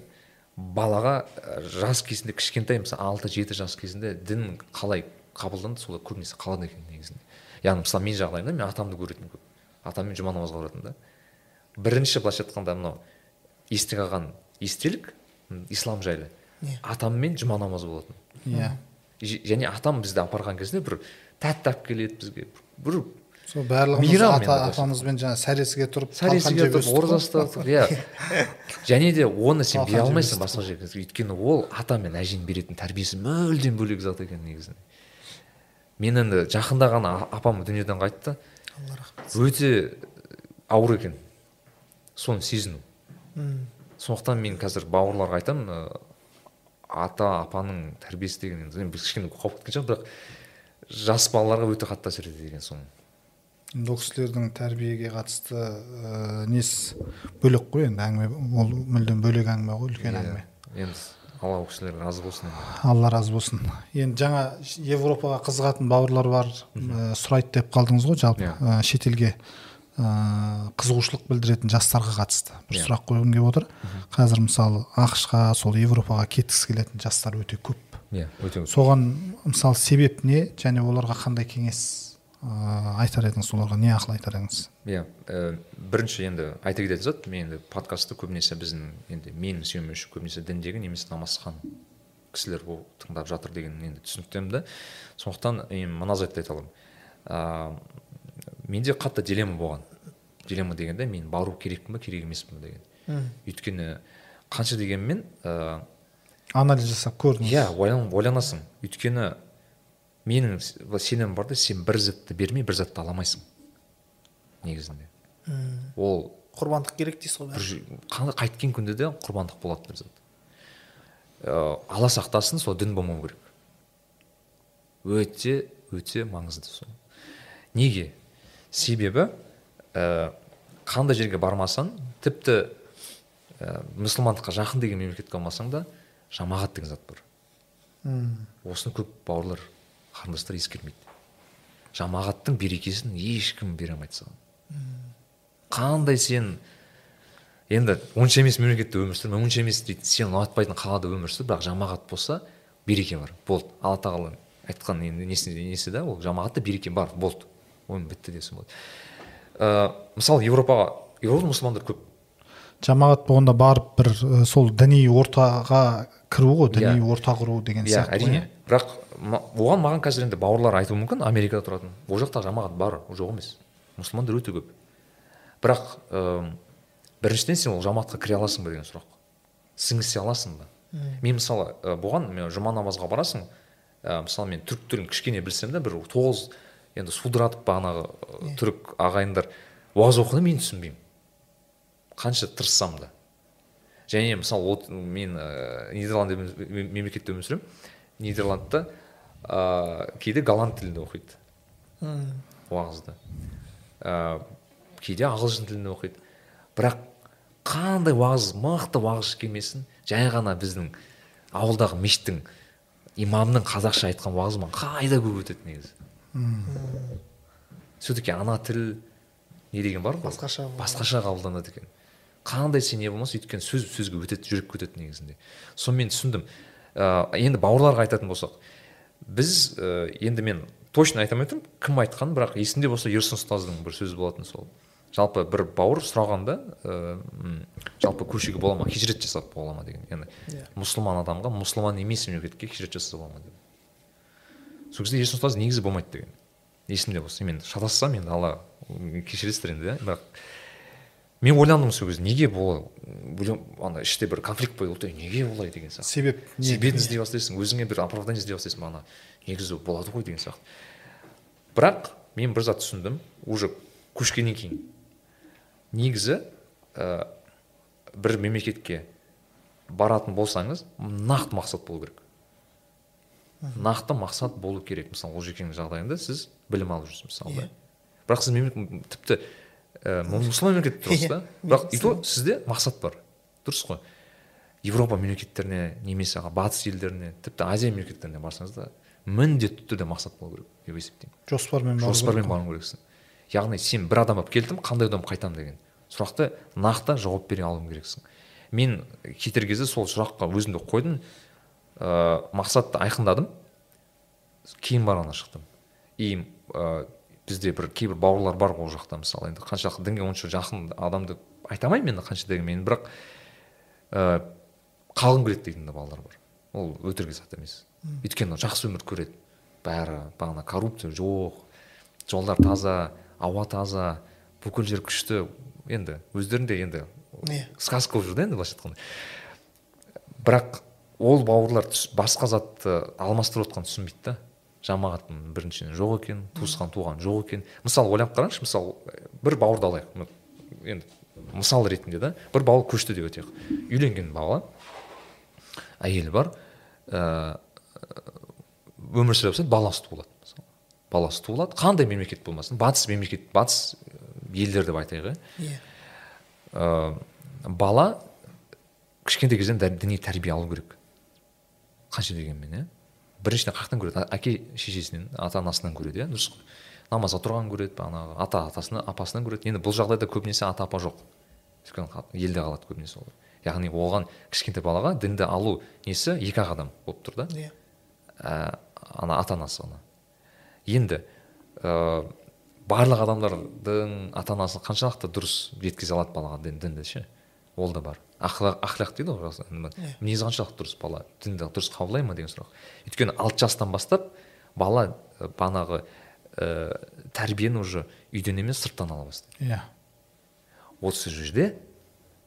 балаға ә, жас кезінде кішкентай мысалы алты жеті жас кезінде дін қалай қабылданды солай көбінесе қалады екен негізінде. Яғни мысалы менің жағдайымда мен атамды көретінмін көп. Атаммен жұма намазға баратынмын да. Бірінші былайша айтқанда мынау есте қалған естелік ислам жайлы. Иә. атаммен жұма намазы болатын. Иә. Ж- және атам бізді апарған кезде бір тәтті алып келеді бізге. Бір сол барлығымыз ата атамызбен жаңағы сәресіге тұрып сәресіге тұрып ораза ұстадық иә және де оны сен бере алмайсың басқа жерге өйткені ол ата мен әженің беретін тәрбиесі мүлдем бөлек зат екен негізінде мен енді жақында ғана апам дүниеден қайтты. Алла рахмет. Өте ауыр екен. Соны сезіну. Сондықтан мен қазір бауырларға айтамын ә, ата апаның тәрбиесі деген енді кішкене қауіп кеткен шығар бірақ жас балаларға өте қатты әсер етеді екен соны енді ол кісілердің тәрбиеге қатысты ә, несі бөлек қой енді әңгіме. Ол мүлдем бөлек әңгіме ғой үлкен әңгіме. енді алла ол кісілерге разы болсын алла разы болсын. Енді жаңа европаға қызығатын бауырлар бар ә, сұрайды деп қалдыңыз ғой жалпы. Иә. ә, шетелге ә, қызығушылық білдіретін жастарға қатысты бір Иә. сұрақ қойғым келіп отыр. Қазір мысалы ақш қа сол европаға кеткісі келетін жастар өте көп. Иә өте көп. соған мысалы себеп не және оларға қандай кеңес ә, айтар едіңіз оларға не ақыл айтар едіңіз? Иә ә, бірінші енді айта кететін зат мен енді подкастты көбінесе біздің енді менің сүйеніші көбінесе діндегі немесе намазхан кісілер ол тыңдап жатыр деген енді түсініктемін да. Сондықтан мен мына затты айта аламын. Ә, менде қатты дилемма болған. Дилемма дегенде мен бару керекпін ба керек емеспін ба деген. М. өйткені қанша дегенмен ә, анализ жасап көрдіңіз. иә ойлан, ойланасың. Өйткені менің с- сенімім бар да сен бір затты бермей бір затты ала алмайсың негізінде. Ол құрбандық керек дейсіз ғой қайткен күнде де құрбандық болады бір зат. Ә, алла сақтасын сол дін болмау керек. Өте өте маңызды сол. Неге? Себебі ә, қандай жерге бармасаң тіпті ә, мұсылмандыққа жақын деген мемлекетке алмасаң да жамағат деген зат бар осыны көп бауырлар қарындастар ескермейді. Жамағаттың берекесін ешкім бере алмайды саған қандай сен енді онша емес мемлекетте өмір сүр онша емес дейді сен ұнатпайтын қалада өмір сүр бірақ жамағат болса береке бар. Болды. Алла тағала айтқан енді несі, несі да ол? Жамағатта береке бар. Болды. Ойын бітті десем болады. Ә, мысалы европаға еуропада мұсылмандар көп. Жамағат болғанда барып бір ә, сол діни ортаға кіру ғой діни Иә. орта құру деген иә сияқты әрине. бірақ ма- оған маған қазір енді бауырлар айтуы мүмкін америкада тұратын. Ол жақта жамағат бар жоқ емес. Мұсылмандар өте көп. Бірақ ыыы біріншіден сен ол жамағатқа кіре аласың ба деген сұрақ. Сіңісе аласың ба? Мен мысалы бұған мен жұма намазға барасың ә, мысалы мен түрік тілін кішкене білсем де бір тоғыз енді судыратып бағанағы ы, түрік ағайындар уағыз оқыды мен түсінбеймін. Қанша тырыссам да. Және мысалы от, мен ә, нидерланд мемлекетте өмір сүремін. Нидерландта ә, кейде голланд тілінде оқиды. Уағызды ә, кейде ағылшын тілінде оқиды. Бірақ қандай уағыз мықты уағыз келмесін жай ғана біздің ауылдағы мешіттің имамның қазақша айтқан уағызы маған қайда көп өтеді негізі. Все таки ана тіл не деген бар ғой? Басқаша басқаша қабылданады екен. Қандай сен не болмаса өйткені сөз сөзге өтеді жүрекке өтеді негізінде. Соны мен түсіндім. Ә, енді бауырларға айтатын болсақ біз ә, енді мен точно айта алмай кім айтқан бірақ есімде болса ерсін ұстаздың бір сөзі болатын сол. Жалпы бір бауыр сұрағанда ә, жалпы көшеге бола ма хижрет жасап бола ма деген. Яғни Иә. мұсылман адамға мұсылман емес мемлекетке хижрет жасаса бола ма деп. Сол кезде ерсін ұстаз негізі болмайды деген. Есімде болса. Мен шатассам енді алла кешіресіздер енді иә бірақ мен ойландым сол кезде неге бұл ана іште бір конфликт болды «Ей, неге олай деген сияқты. Себеп не? Себебін іздей бастайсың өзіңе бір оправдание іздей бастайсың ана негізі болады ғой деген сияқты. Бірақ мен бір зат түсіндім уже көшкеннен кейін. Негізі ә, бір мемлекетке баратын болсаңыз нақты мақсат болу керек. Нақты мақсат болу керек. Мысалы олжекеңнің жағдайында сіз білім алып жүрсіз мысалы да. Бірақ сіз мемлекет тіпті ә, мұсылман мемлекетте тұрсыз да бірақ и то сізде мақсат бар. Дұрыс қой. Европа мемлекеттеріне немесе батыс елдеріне тіпті азия мемлекеттеріне барсаңыз да міндетті түрде мақсат болу керек деп есептеймін. Жоспармен жоспармен бару керексің. Яғни сен бір адам болып келдім қандай адам қайтамын деген. Сұрақты нақты жауап бере алуың керексің. Мен кетер кезде сол сұраққа өзімді қойдым. Ә, мақсатты айқындадым. Кейін барғанда шықтым. И ә, бізде бір кейбір бауырлар бар ғой ол жақта мысалы. Енді қаншалықты дінге онша жақын адамды айта алмаймын енді қанша дегенмен бірақ ә, қалғым келеді дейтін де балалар бар. Ол өтірік зат емес. Өйткені жақсы өмір көреді. Бәрі бағана коррупция жоқ жолдар таза ауа таза бүкіл жер күшті. Енді өздерінде енді Иә. сказка болып жүр да енді былайша айтқанда. Бірақ ол бауырлар түс- басқа затты алмастырып отқанын түсінбейді да. Жамағаттың біріншіден жоқ екен туысқан туған жоқ екен. Мысалы ойлап қараңызшы мысалы бір бауырды алайық енді мысал ретінде да бір бауыр көшті деп өтейік. Үйленген бала әйелі бар ә, өмір сүре бастайды баласы туылады. Мысалы баласы туылады қандай мемлекет болмасын батыс мемлекет батыс елдер деп айтайық иә. Иә. Ә, бала кішкентай кезден діни тәрбие алу керек. Қанша дегенмен иә. Біріншіден қаяқтан көреді. Әке шешесінен ата анасынан көреді иә дұрыс қой. Намазға тұрғанын көреді бағанағы ата атасынан апасынан көреді. Енді бұл жағдайда көбінесе ата апа жоқ. Өйткені елде қалады көбінесе олар. Яғни оған кішкентай балаға дінді алу несі? Екі ақ адам болып тұр да. Иә. Ә, ана ата анасы ғана енді ә, барлық адамдардың ата анасы қаншалықты дұрыс жеткізе алады балаға дін, дінді ше? Ол да бар. Ақлақ ақлақ дейді ғой Иә. мінезі қаншалықты дұрыс бала? Дінді дұрыс қабылдай ма деген сұрақ. Өйткені алты жастан бастап бала бағанағы ә, тәрбиені уже үйден емес сырттан ала бастайды. Иә. Осы жерде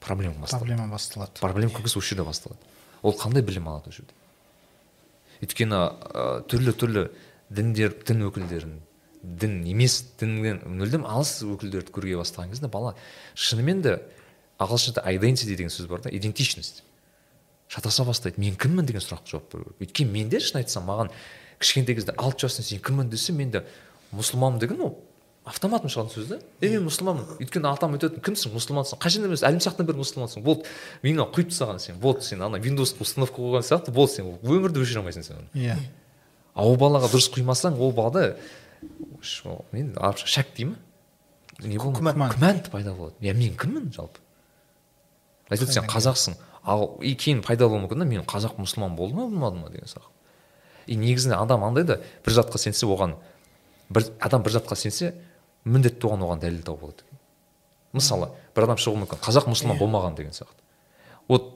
проблема басталады. Проблема басталады. Проблема көбінесе осы жерде басталады. Ол қандай білім алады ол жерде өйткені ә, түрлі түрлі діндер дін өкілдерін дін емес діннен мүлдем алыс өкілдерді көре бастаған кезде бала шынымен де ағылшынша identity деген сөз бар да идентичность шатаса бастайды мен кіммін? деген сұраққа жауап беру керек. Өйткені менде шын айтсам маған кішкентай кезде алты жастан сен кіммін? десе менде мұсылманмын деген ол автоматом шығатын сөз да. Е мен мұсылманмын өйткені атам айтатын кімсің? Мұсылмансың қай жерден білесің? Әлімсақтан бері мұсылмансың болды миыңа құйып тастаған сен болды сен ана виндовс установка қойған сияқты болды сен өмірде өшіре алмайсың сен оны иә. А ол балаға дұрыс құймасаң ол балада не арабша шәк дей ма не күмән. күмән пайда болады. Иә мен кіммін? жалпы. Сен қазақсың ал и кейін пайда болуы мүмкін да мен қазақ мұсылман болды ма болмады ма деген сұрақ. И негізінде адам андай да бір затқа сенсе оған бір адам бір затқа сенсе міндетті оған оған дәлел тауып алады. Мысалы бір адам шығуы мүмкін. Қазақ мұсылман болмаған деген сияқты. Вот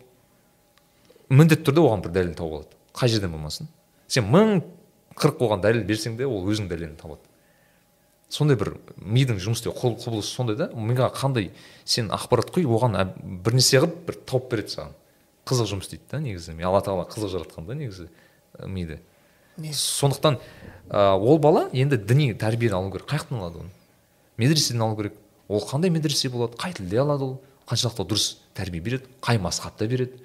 міндетті түрде оған бір дәлел тауып алады. Қай жерден болмасын. Сен мың қырық оған дәлел берсең де ол өзінің дәлелін табады сондай бір мидың жұмыс істеу құбылысы сондай да миға қандай сен ақпарат құй оған бірнәрсе қылып бір тауып береді саған. Қызық жұмыс істейді да негізі. Алла тағала қызық жаратқан да негізі миды. Сондықтан ә, ол бала енді діни тәрбиені алу керек. Қай жақтан алады оны? Медреседен алу керек. Ол қандай медресе болады? Қай тілде алады ол? Қаншалықты дұрыс тәрбие береді? Қай масхатта береді?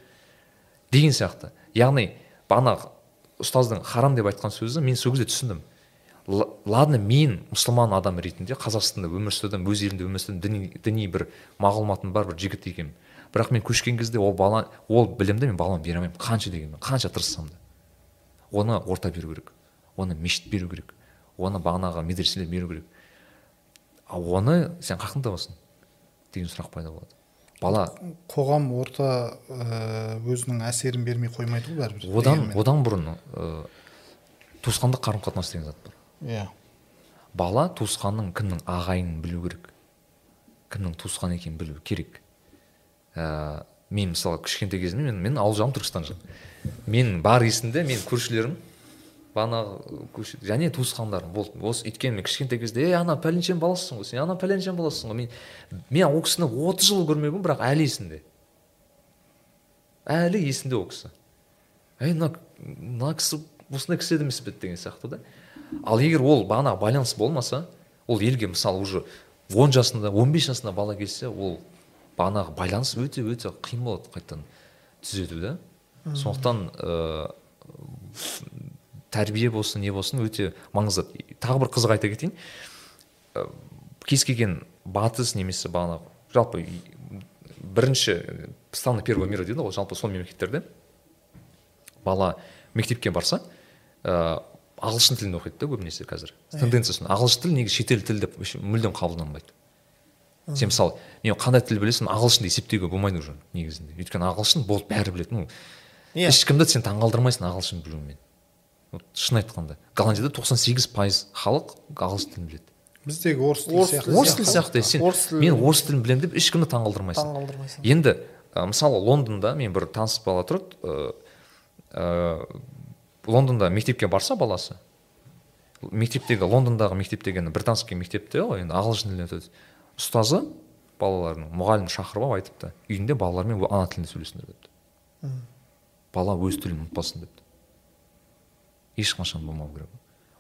Деген сияқты. Яғни бағанағы ұстаздың харам деп айтқан сөзі мен сол кезде түсіндім. Ладно мен мұсылман адам ретінде қазақстанда өмір сүрдім өз елімде өмір сүрдім діни, діни бір мағлұматым бар бір жігіт екенмін. Бірақ мен көшкен кезде ол бала ол білімді мен балама бере алмаймын қанша дегенмен қанша тырыссам да. Оны орта беру керек оны мешіт беру керек оны бағанағы медреселер беру керек. Ал оны сен қаяқтан табасың деген сұрақ пайда болады. Бала қоғам орта ә, өзінің әсерін бермей қоймайды ғой бәрібір. Одан одан бұрын ә, туысқандық қарым қатынас деген зат бар. Иә. Бала туысқанның кімнің ағайынын білу керек? Кімнің туысқан екенін білу керек? Ә, мен мысалы кішкентай кезімде мен, мен ауыл жағым түркістан жақ мен бар есімде мен көршілерім бағанағы көше және туысқандарым. Болды осы өйткені мен кішкентай кезде ей ана пәленшенің баласысың ғой сен ана пәленшенің баласысың ғой мен мен ол кісіні отыз жыл көрмеппін бірақ әлі есімде. Әлі есімде ол кісі. Ей мына мына кісі осындай кісі еді емес пе? деген сияқты да. Ал егер ол бағанағы байланыс болмаса ол елге мысалы уже он жасында 15 жасында бала келсе ол бағанағы байланыс өте өте қиын болады қайтадан түзету да? Сондықтан ә, тәрбие болсын не болсын өте маңызды. Тағы бір қызық айта кетейін. Ә, кез келген батыс немесе бағанағы жалпы бірінші страны первого мира дейді ғой жалпы сол мемлекеттерде бала мектепке барса ә, ағылшын тілін оқиды да көбінесе қазір. Тенденциясы ағылшын тілі негізі шетел тіл деп вообще мүлдем қабылданбайды. Сен мысалы мен қандай тіл білесің ағылшынды есептеуге болмайды уже негізінде. Өйткені ағылшын болды бәрі біледі. Ну Иә. ешкімді сен таңғалдырмайсың ағылшын білумен вот шын айтқанда. Голландияда тоқсан сегіз пайыз халық ағылшын тілін біледі. Біздегі орыс тілі орыс сияқты. тілі орыс тілі сияқты. сен Орыс тілі- мен орыс тілін білемін деп ешкімді таңғалдырмайсың. Таңғалдырмайсың. Енді мысалы лондонда мен бір таныс бала тұрады ә, лондонда мектепке барса баласы. Мектептегі лондондағы мектептегі британский мектепте ғой енді ағылшын тілінде өтеді ұстазы балалардың мұғалім шақырып алып айтыпты. Үйінде балалармен ана тілінде сөйлесіңдер депті. Бала өз тілін ұмытпасын депті. Ешқашан болмау керек.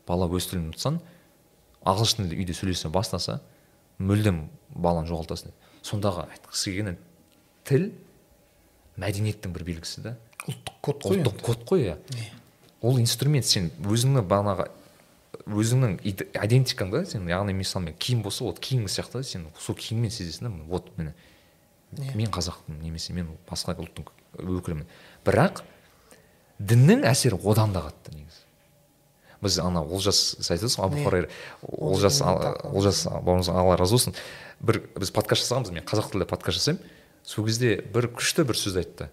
Бала өз тілін ұмытсаң ағылшын тілде үйде сөйлесе бастаса мүлдем баланы жоғалтасың сондағы айтқысы келгені тіл мәдениеттің бір белгісі да ұлттық код қой ұлттық код қой иә. Ол инструмент сен өзіңнің бағанағы өзіңнің идентикаң да сен яғни мысалы мен киім болса вот киімің сияқты сен сол киіммен сезесің да вот міне. Иә. мен қазақпын немесе мен басқа ұлттың өкілімін. Бірақ діннің әсері одан да қатты негізі. Біз ана олжас сіз айтып отырсыз ғой абу Иә. хурайра. Олжас Олжас бауырымыз алла разы болсын. Бір біз подкаст жасағанбыз мен қазақ тілде подкаст жасаймын. Сол кезде бір күшті бір сөз айтты.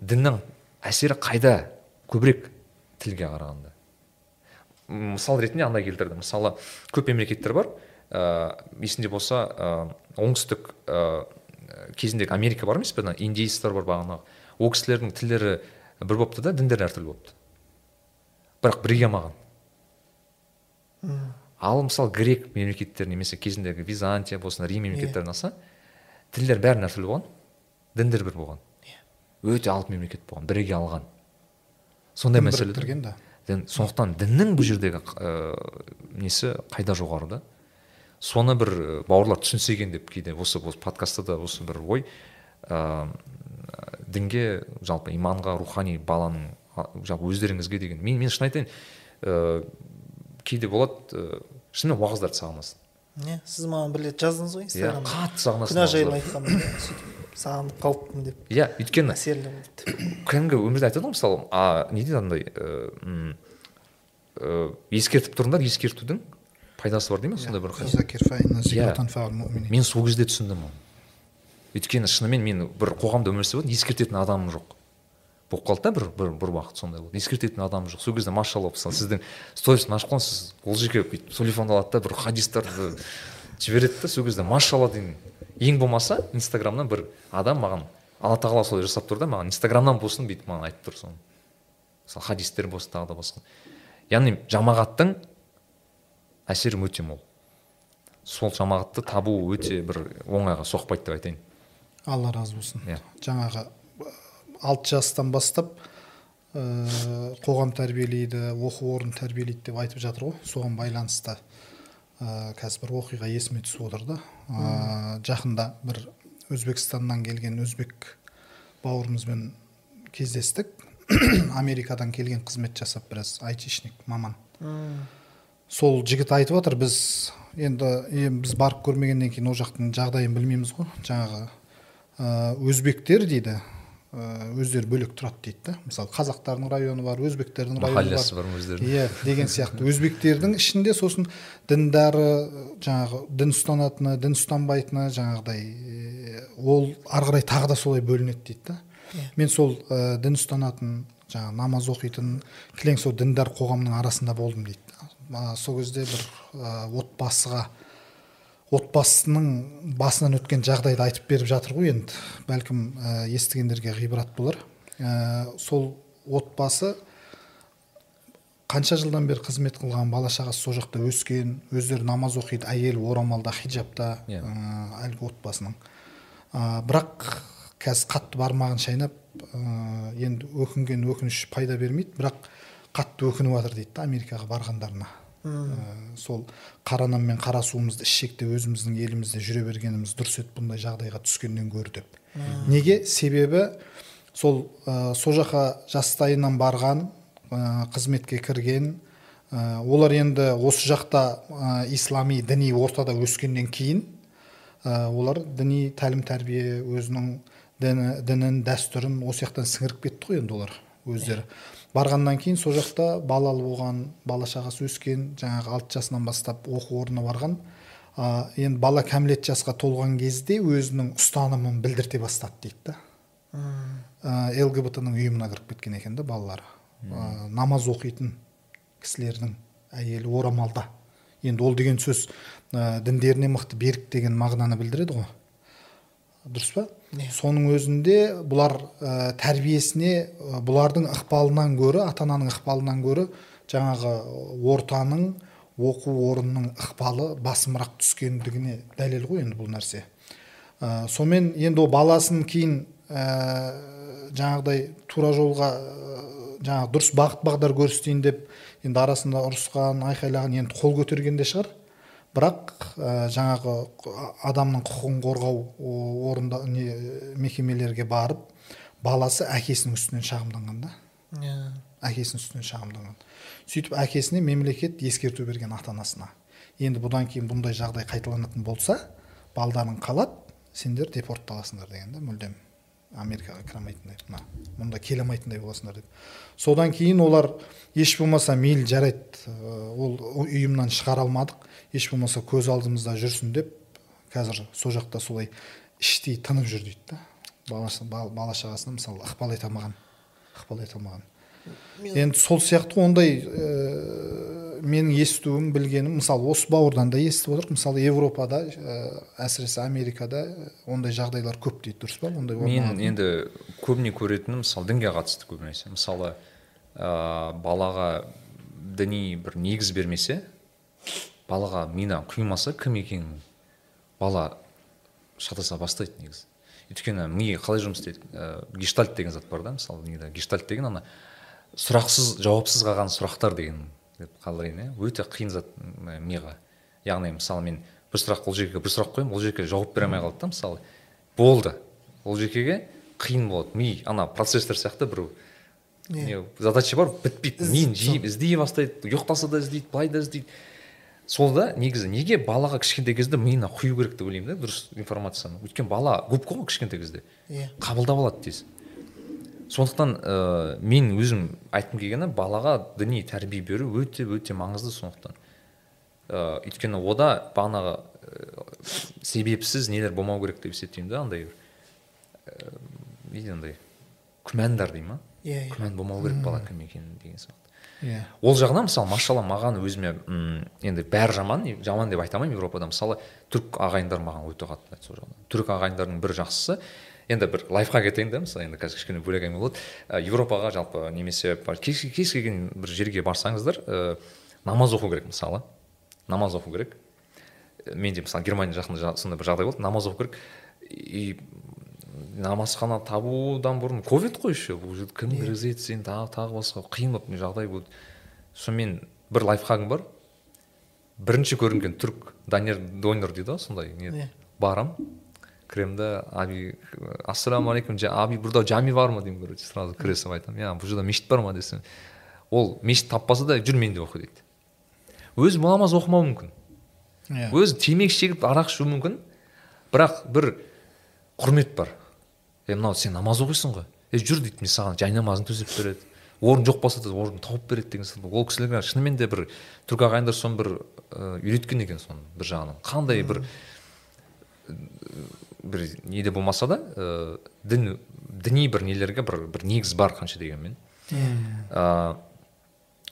Діннің әсері қайда? Көбірек тілге қарағанда. Мысал ретінде андай келтірді мысалы көп мемлекеттер бар. Ә, есінде болса ә, оңтүстік ә, кезіндегі америка бар емес пе ана бар бағанағы? Ол кісілердің тілдері бір болыпты да діндері әртүрлі болыпты бірақ біріге алмаған. Ал мысалы грек мемлекеттер немесе кезіндегі византия болсын рим мемлекеттерін алса тілдер бәрінің әртүрлі болған діндер бір болған. Өте алып мемлекет болған біріге алған. Сондай мәселе да. сондықтан діннің бұл жердегі ә, несі қайда жоғары да? Соны бір бауырлар түсінсе екен деп кейде осы осы подкастта да осы бір ой ә, дінге жалпы иманға рухани баланың жалпы өздеріңізге деген мен мен шын айтайын ә, кейде болады ә, шынымен уағыздарды сағынасың. Иә сіз маған бір рет жаздыңыз ғой иә инстаграмда. қатты сағынасың күнә жайлы айтқанмын сөйтіп. Сағынып қалыппын деп иә өйткені әсерлі болды. кәдімгі өмірде айтады ғой мысалы а не дейді андай ә, м, ә, ескертіп тұрыңдар ескертудің пайдасы бар дей ма сондай бір Иә. фа'ал муъминин. мен сол кезде түсіндім оны. Өйткені шынымен мен бір қоғамда өмір сүріп ескертетін адамым жоқ. Болып қалды да бір бір, бір уақыт сондай болды. Ескертетін адамым жоқ. Сол кезде машалла мысалы сіздің сторисын ашып қойған сіз ол жерге бүйтіп телефонды алады да бір хадистарды жібереді да сол кезде машалла деймін. Ең болмаса инстаграмнан бір адам маған алла тағала солай жасап тұр да маған инстаграмнан болсын бүйтіп маған айтып тұр соны. Мысалы хадистер болсын тағы да басқа. Яғни жамағаттың әсері өте мол. Сол жамағатты табу өте бір оңайға соқпайды деп айтайын. Алла разы болсын. Иә. жаңағы э, алты жастан бастап ә, қоғам тәрбиелейді оқу орны тәрбиелейді деп айтып жатыр ғой. Соған байланысты ә, қазір бір оқиға есіме түсіп отыр да. Ә, жақында бір өзбекстаннан келген өзбек бауырымызбен кездестік. Америкадан келген қызмет жасап біраз айтишник маман. Сол жігіт айтып отыр біз енді е, біз барып көрмегеннен кейін ол жақтың жағдайын білмейміз ғой. Жаңағы өзбектер дейді. Өздері бөлек тұрады дейді да. Мысалы қазақтардың районы бар өзбектердің районы махаллясы бар бар өздерінің. Иә деген сияқты. Өзбектердің ішінде сосын діндары жаңағы дін ұстанатыны дін ұстанбайтыны жаңағыдай е, ол ары қарай тағы да солай бөлінеді дейді да. Мен сол ә, дін ұстанатын жаңағы намаз оқитын кілең сол діндар қоғамның арасында болдым дейді сол кезде бір ә, отбасыға отбасының басынан өткен жағдайды айтып беріп жатыр ғой енді. Бәлкім ә, естігендерге ғибрат болар. Ә, сол отбасы қанша жылдан бері қызмет қылған бала шағасы сол жақта өскен өздері намаз оқиды әйелі орамалда хиджабта Иә. ә, әлгі отбасының. Ә, бірақ қазір қатты бармағын шайнап ә, енді өкінген өкініш пайда бермейді бірақ қатты өкініп жатыр дейді да америкаға барғандарына. Ә, сол қара нан мен қара суымызды ішсек өзіміздің елімізде жүре бергеніміз дұрыс еді бұндай жағдайға түскеннен гөрі деп. Неге? Себебі сол ә, сол жаққа жастайынан барған ә, қызметке кірген ә, олар енді осы жақта ә, ислами діни ортада өскеннен кейін ә, олар діни тәлім тәрбие өзінің діні, дінін дәстүрін осы жақтан сіңіріп кетті ғой енді олар. Өздері. Барғаннан кейін сол жақта балалы болған бала шағасы өскен жаңағы алты жасынан бастап оқу орнына барған. Ә, енді бала кәмелет жасқа толған кезде өзінің ұстанымын білдірте бастады дейді да. Ә, лгбт ның ұйымына кіріп кеткен екен да балалары. Ә, намаз оқитын кісілердің әйелі орамалда. Енді ол деген сөз ә, діндеріне мықты берік деген мағынаны білдіреді ғой. Дұрыс па? Соның өзінде бұлар ә, тәрбиесіне ә, бұлардың ықпалынан гөрі ата ананың ықпалынан гөрі жаңағы ортаның оқу орнының ықпалы басымырақ түскендігіне дәлел ғой енді бұл нәрсе. Ә, сонымен енді ол баласын кейін ә, жаңағыдай тура жолға ә, жаңағы дұрыс бағыт бағдар көрсетейін деп енді арасында ұрысқан айқайлаған енді қол көтерген де шығар. Бірақ ә, жаңағы адамның құқығын қорғау орында не мекемелерге барып баласы әкесінің үстінен шағымданған да. Иә. Әкесінің үстінен шағымданған. Сөйтіп әкесіне мемлекет ескерту берген ата анасына енді бұдан кейін бұндай жағдай қайталанатын болса балдарың қалады сендер депортталасыңдар деген да мүлдем америкаға кіре алмайтындай мына мұнда келе алмайтындай боласыңдар деп. Содан кейін олар еш болмаса мейлі жарайды ол ұйымнан шығара алмадық. Еш болмаса көз алдымызда жүрсін деп қазір сол жақта солай іштей тынып жүр дейді да. Бала шағасына мысалы ықпал ете алмаған ықпал ете алмаған. Енді сол сияқты ондай ә, менің естуім білгенім мысалы осы бауырдан да естіп отырмық мысалы европада ә, әсіресе америкада ондай жағдайлар көп дейді дұрыс па? Ондай мен енді көбіне көретінім мысалы дінге қатысты көбінесе. Мысалы ә, балаға діни бір негіз бермесе балаға мина құймаса кім екенін бала шатаса бастайды негізі. Өйткені ми қалай жұмыс істейді? Ә, гештальт деген зат бар да мысалы неде гештальт деген ана сұрақсыз жауапсыз қалған сұрақтар деген деп қалдырайын иә. Өте қиын зат миға яғни мысалы мен бір сұрақ ол жерге бір сұрақ қоямын ол жерге жауап бере алмай қалады да мысалы. Болды. Ол жекеге қиын болады. Ми ана процессор сияқты бір не задача бар бітпейді. Миын жиіп іздей бастайды ұйықтаса да іздейді былай да іздейді. Сол да негізі неге балаға кішкентай кезде миына құю керек деп ойлаймын да дұрыс информацияны? Өйткені бала губка ғой кішкентай кезде. Иә. Қабылдап алады тез. Сондықтан ә, мен өзім айтқым келгені балаға діни тәрбие беру өте өте маңызды сондықтан. Ә, өйткені ода бағанағы ә, себепсіз нелер болмау керек деп есептеймін да андай ә, не андай күмәндар дей ма иә иә. Күмән болмау керек бала кім екенін деген сияқты. Иә. Ол жағынан мысалы машалла маған өзіме м енді бәрі жаман жаман деп айта алмаймын европада. Мысалы түрік ағайындар маған өте қатты ұнайды сол жағынан. Түрік ағайындардың бір жақсысы. Енді бір лайфхак айтайын да мысалы енді қазір кішкене бөлек әңгіме болады. Ә, европаға жалпы немесе кез, кез келген бір жерге барсаңыздар ә, намаз оқу керек мысалы. Намаз оқу керек. Менде мысалы германия жақында сондай бір жағдай болды. Намаз оқу керек. И намазхана табудан бұрын ковид қой еще бұл жерде кім кіргізеді сені тағы тағы басқа қиын болып жағдай болды. Сонымен бір лайфхагым бар. Бірінші көрінген түрік данияр донер дейді ғой сондай не барамын кіремін да аби ассалаумағалейкум аби burada жами бар ма деймін короче сразу кіре салып айтамын. Иә бұл жерде мешіт бар ма десем. Ол мешіт таппаса да жүр мен де оқы дейді. Өзі намаз оқымауы мүмкін. Иә. Өзі темекі шегіп арақ ішу мүмкін. Бірақ бір құрмет бар. Е мынау сен намаз оқисың ғой. Е жүр дейді мен саған жай төсеп береді. Орын жоқ болса да орын тауып береді деген сияқты. Ол кісілер шынымен де бір түрік ағайындар соны бір үйреткен екен соны бір жағынан. Қандай бір бір неде болмаса да ә, дін діни бір нелерге бір бір негіз бар қанша дегенмен. Ә,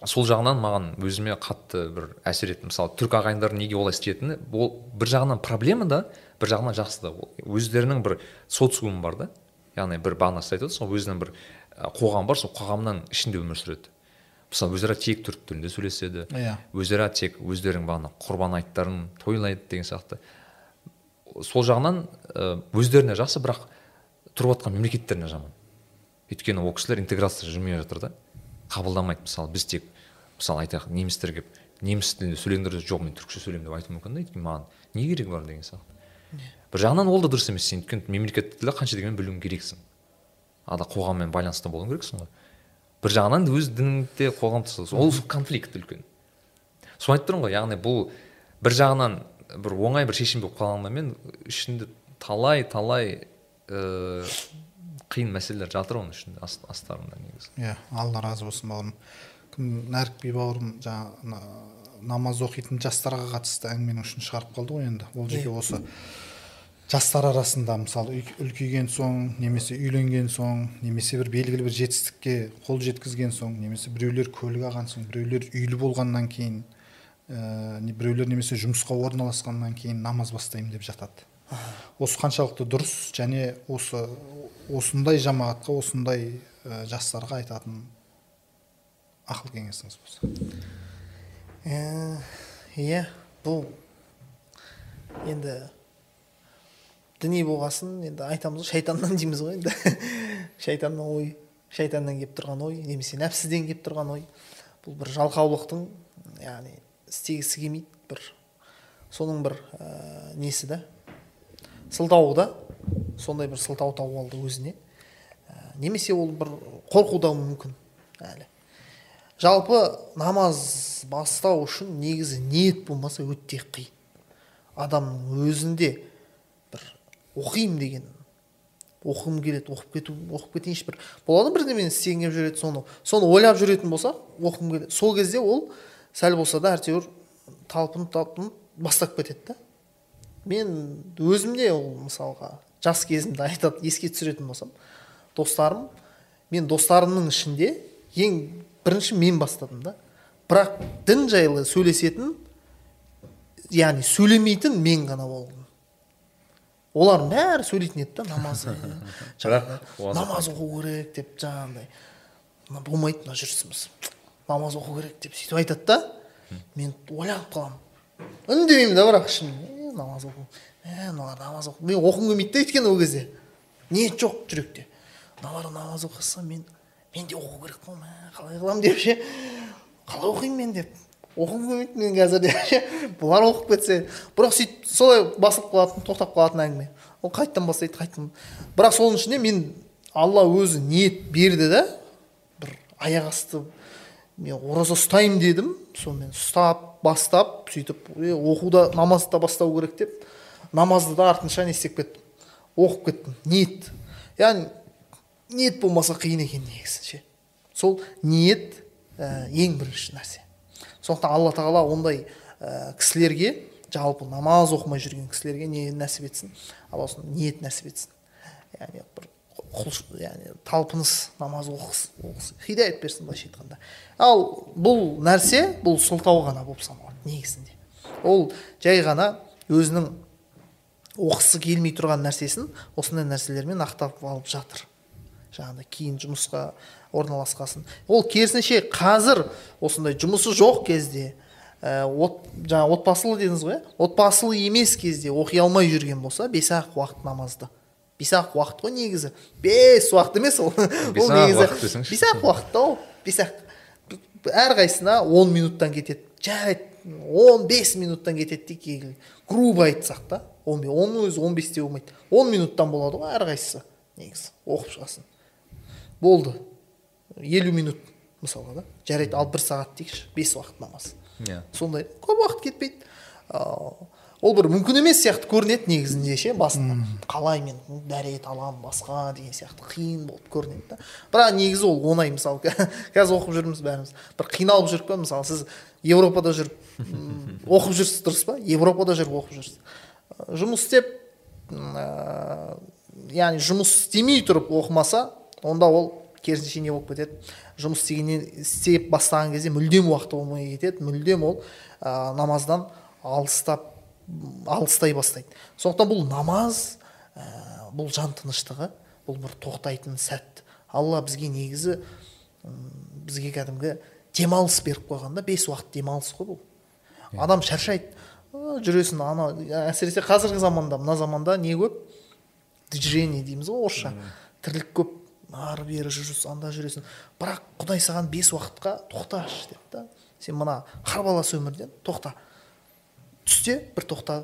сол жағынан маған өзіме қатты бір әсер етті. Мысалы түрік ағайындар неге олай істейтіні ол бір жағынан проблема да бір жағынан жақсы да. Өздерінің бір социумы бар да. Яғни бір бағана сіз айтып отырсыз ғой өзінің бір қоғам бар сол қоғамның ішінде өмір сүреді. Мысалы өзара тек түрік тілінде сөйлеседі иә. өзара тек өздерінің бағана құрбан айттарын тойлайды деген сияқты. Сол жағынан өздеріне жақсы бірақ тұрып жатқан мемлекеттеріне жаман. Өйткені ол кісілер интеграция жүрмей жатыр да. Қабылдамайды мысалы біз тек мысалы айтайық немістер келіп неміс тілінде сөйлеңдер жоқ мен түрікше сөйлеймін деп айтуы мүмкін да өйткені маған не керегі бар деген сияқты. Бір жағынан ол да дұрыс емес. Сен өйткені мемлекеттік тілді қанша дегенмен білуің керексің. Ада қоғаммен байланыста болуың керексің ғой. Бір жағынан өз дініңде қоғамда ол конфликт үлкен. Соны айтып тұрмын ғой яғни бұл бір жағынан бір оңай бір шешім болып қалғанымен ішінде талай талай ә, қиын мәселелер жатыр оның ішінде астарында негізі. Иә алла разы болсын бауырым. Кім нәрікби бауырым жаңа намаз оқитын жастарға қатысты әңгіменің ұшын шығарып қалды ғой енді. Ол жерге осы жастар арасында мысалы үлкейген соң немесе үйленген соң немесе бір белгілі бір жетістікке қол жеткізген соң немесе біреулер көлік алған соң біреулер үйлі болғаннан кейін ә, біреулер немесе жұмысқа орналасқаннан кейін намаз бастаймын деп жатады. Осы қаншалықты дұрыс және осы осындай жамағатқа осындай ә, жастарға айтатын ақыл кеңесіңіз болса. Иә бұл енді діни болғасын енді айтамыз ғой шайтаннан дейміз ғой енді. Шайтаннан ой шайтаннан келіп тұрған ой немесе нәпсіден келіп тұрған ой бұл бір жалқаулықтың яғни істегісі келмейді бір соның бір ә, несі да? Сылтауы да сондай бір сылтау тауып алды өзіне. Ә, немесе ол бір қорқу да мүмкін әлі. Жалпы намаз бастау үшін негізі ниет болмаса өте қиын. Адамның өзінде оқимын деген. Оқығым келеді оқып кету оқып кетейінші бір болады бірдемені істегім келіп жүреді соны? Соны ойлап жүретін болсақ оқығым келеді. Сол кезде ол сәл болса да әйтеуір талпынып талпынып бастап кетеді да. Мен өзімде ол мысалға жас кезімде айтады еске түсіретін болсам. Достарым мен достарымның ішінде ең бірінші мен бастадым да. Бірақ дін жайлы сөйлесетін яғни сөйлемейтін мен ғана болдым. Олардың бәрі сөйлейтін еді да намаз. Намаз оқу керек деп жаңағындай. Мына болмайды мына жүрісіміз. Намаз оқу керек деп сөйтіп айтады да мен ойланып қаламын. үндемеймін да бірақ ішімнен. Намаз оқу. Ә мыналар намаз оқу. Мен оқығым келмейді да өйткені ол кезде. Ниет жоқ жүректе. Мыналар намаз оқыса мен мен де оқу керек қой мә қалай қыламын деп ше. Қалай оқимын мен деп. Оқығым келмейді мен қазір бұлар оқып кетсе бірақ сөйтіп солай басылып қалатын тоқтап қалатын әңгіме ол қайтадан бастайды қайтадан бірақ соның ішінде мен алла өзі ниет берді да бір аяқ асты мен ораза ұстаймын дедім сонымен ұстап бастап сөйтіп оқуда намазды да бастау керек деп намазды да артынша не істеп кеттім оқып кеттім ниет яғни ниет болмаса қиын екен негізі ше сол ниет ә, ең бірінші нәрсе сондықтан алла тағала ондай ә, кісілерге жалпы намаз оқымай жүрген кісілерге не нәсіп етсін? Алла осыны ниет нәсіп етсін. Яғни бір яғни талпыныс намаз оқыс хидаят берсін былайша айтқанда. Ал бұл нәрсе бұл сылтау ғана болып саналады негізінде. Ол жай ғана өзінің оқысы келмей тұрған нәрсесін осындай нәрселермен ақтап алып жатыр. Жаңағыдай кейін жұмысқа орналасқасын. Ол керісінше қазір осындай жұмысы жоқ кезде ә, от, жаңа отбасылы дедіңіз ғой иә? Отбасылы емес кезде оқи алмай жүрген болса бес ақ уақыт намазды. Бес ақ уақыт қой негізі. Бес уақыт емес ол. Ол негізі бес ақ уақыт. та ол. Бес ақ әрқайсысына он минуттан кетеді. Жарайды он бес минуттан кетеді дейік егер грубо айтсақ та он оның өзі он бесте болмайды. Он минуттан болады ғой әрқайсысы негізі оқып шығасың болды. Елу минут мысалға да? жарайды ал бір сағат дейікші бес уақыт намаз. Иә. Сондай көп уақыт кетпейді. Ыыы, ол бір мүмкін емес сияқты көрінеді негізінде ше басында. Қалай мен дәрет аламын басқа деген сияқты қиын болып көрінеді да. Бірақ негізі ол оңай мысалы қазір оқып жүрміз бәріміз. Бір қиналып жүріп па мысалы сіз европада жүріп оқып жүрсіз дұрыс па? Европада жүріп оқып жүрсіз. Жұмыс істеп ә, яғни жұмыс істемей тұрып оқымаса онда ол керісінше не болып кетеді. Жұмыс істегеннен істеп бастаған кезде мүлдем уақыты болмай кетеді. Мүлдем ол ә, намаздан алыстап алыстай бастайды. Сондықтан бұл намаз ә, бұл жан тыныштығы бұл бір тоқтайтын сәт. Алла бізге негізі бізге кәдімгі демалыс беріп қойған да бес уақыт демалыс қой бұл. Адам шаршайды. «А, жүресің ана әсіресе қазіргі заманда мына заманда не көп? Движение дейміз ғой орысша. Тірлік көп. Ары бері жүрсің анда жүресің. Бірақ құдай саған бес уақытқа тоқташы деп та сен мына қарбалас өмірден тоқта. Түсте бір тоқта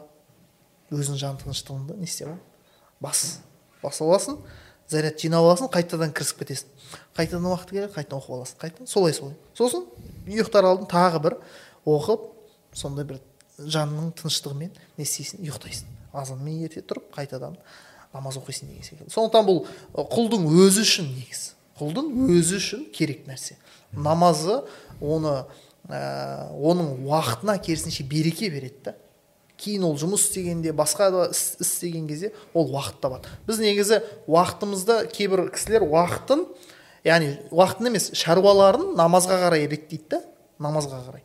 өзіңнің жан тыныштығыңды не істеп бас басып аласың заряд жинап аласың қайтадан кірісіп кетесің. Қайтадан уақыт келеді қайтадан оқып аласың. Қайтадан солай солай. Сосын ұйықтар алдын тағы бір оқып сондай бір жанның тыныштығымен не істейсің? Ұйықтайсың. Азанмен ерте тұрып қайтадан намаз оқисың деген секілді. Сондықтан бұл құлдың өзі үшін негізі. Құлдың өзі үшін керек нәрсе. Намазы оны ә, оның уақытына керісінше береке береді да. Кейін ол жұмыс істегенде басқа да іс іс істеген кезде ол уақыт табады. Біз негізі уақытымызды кейбір кісілер уақытын яғни уақытын емес шаруаларын намазға қарай реттейді да. Намазға қарай.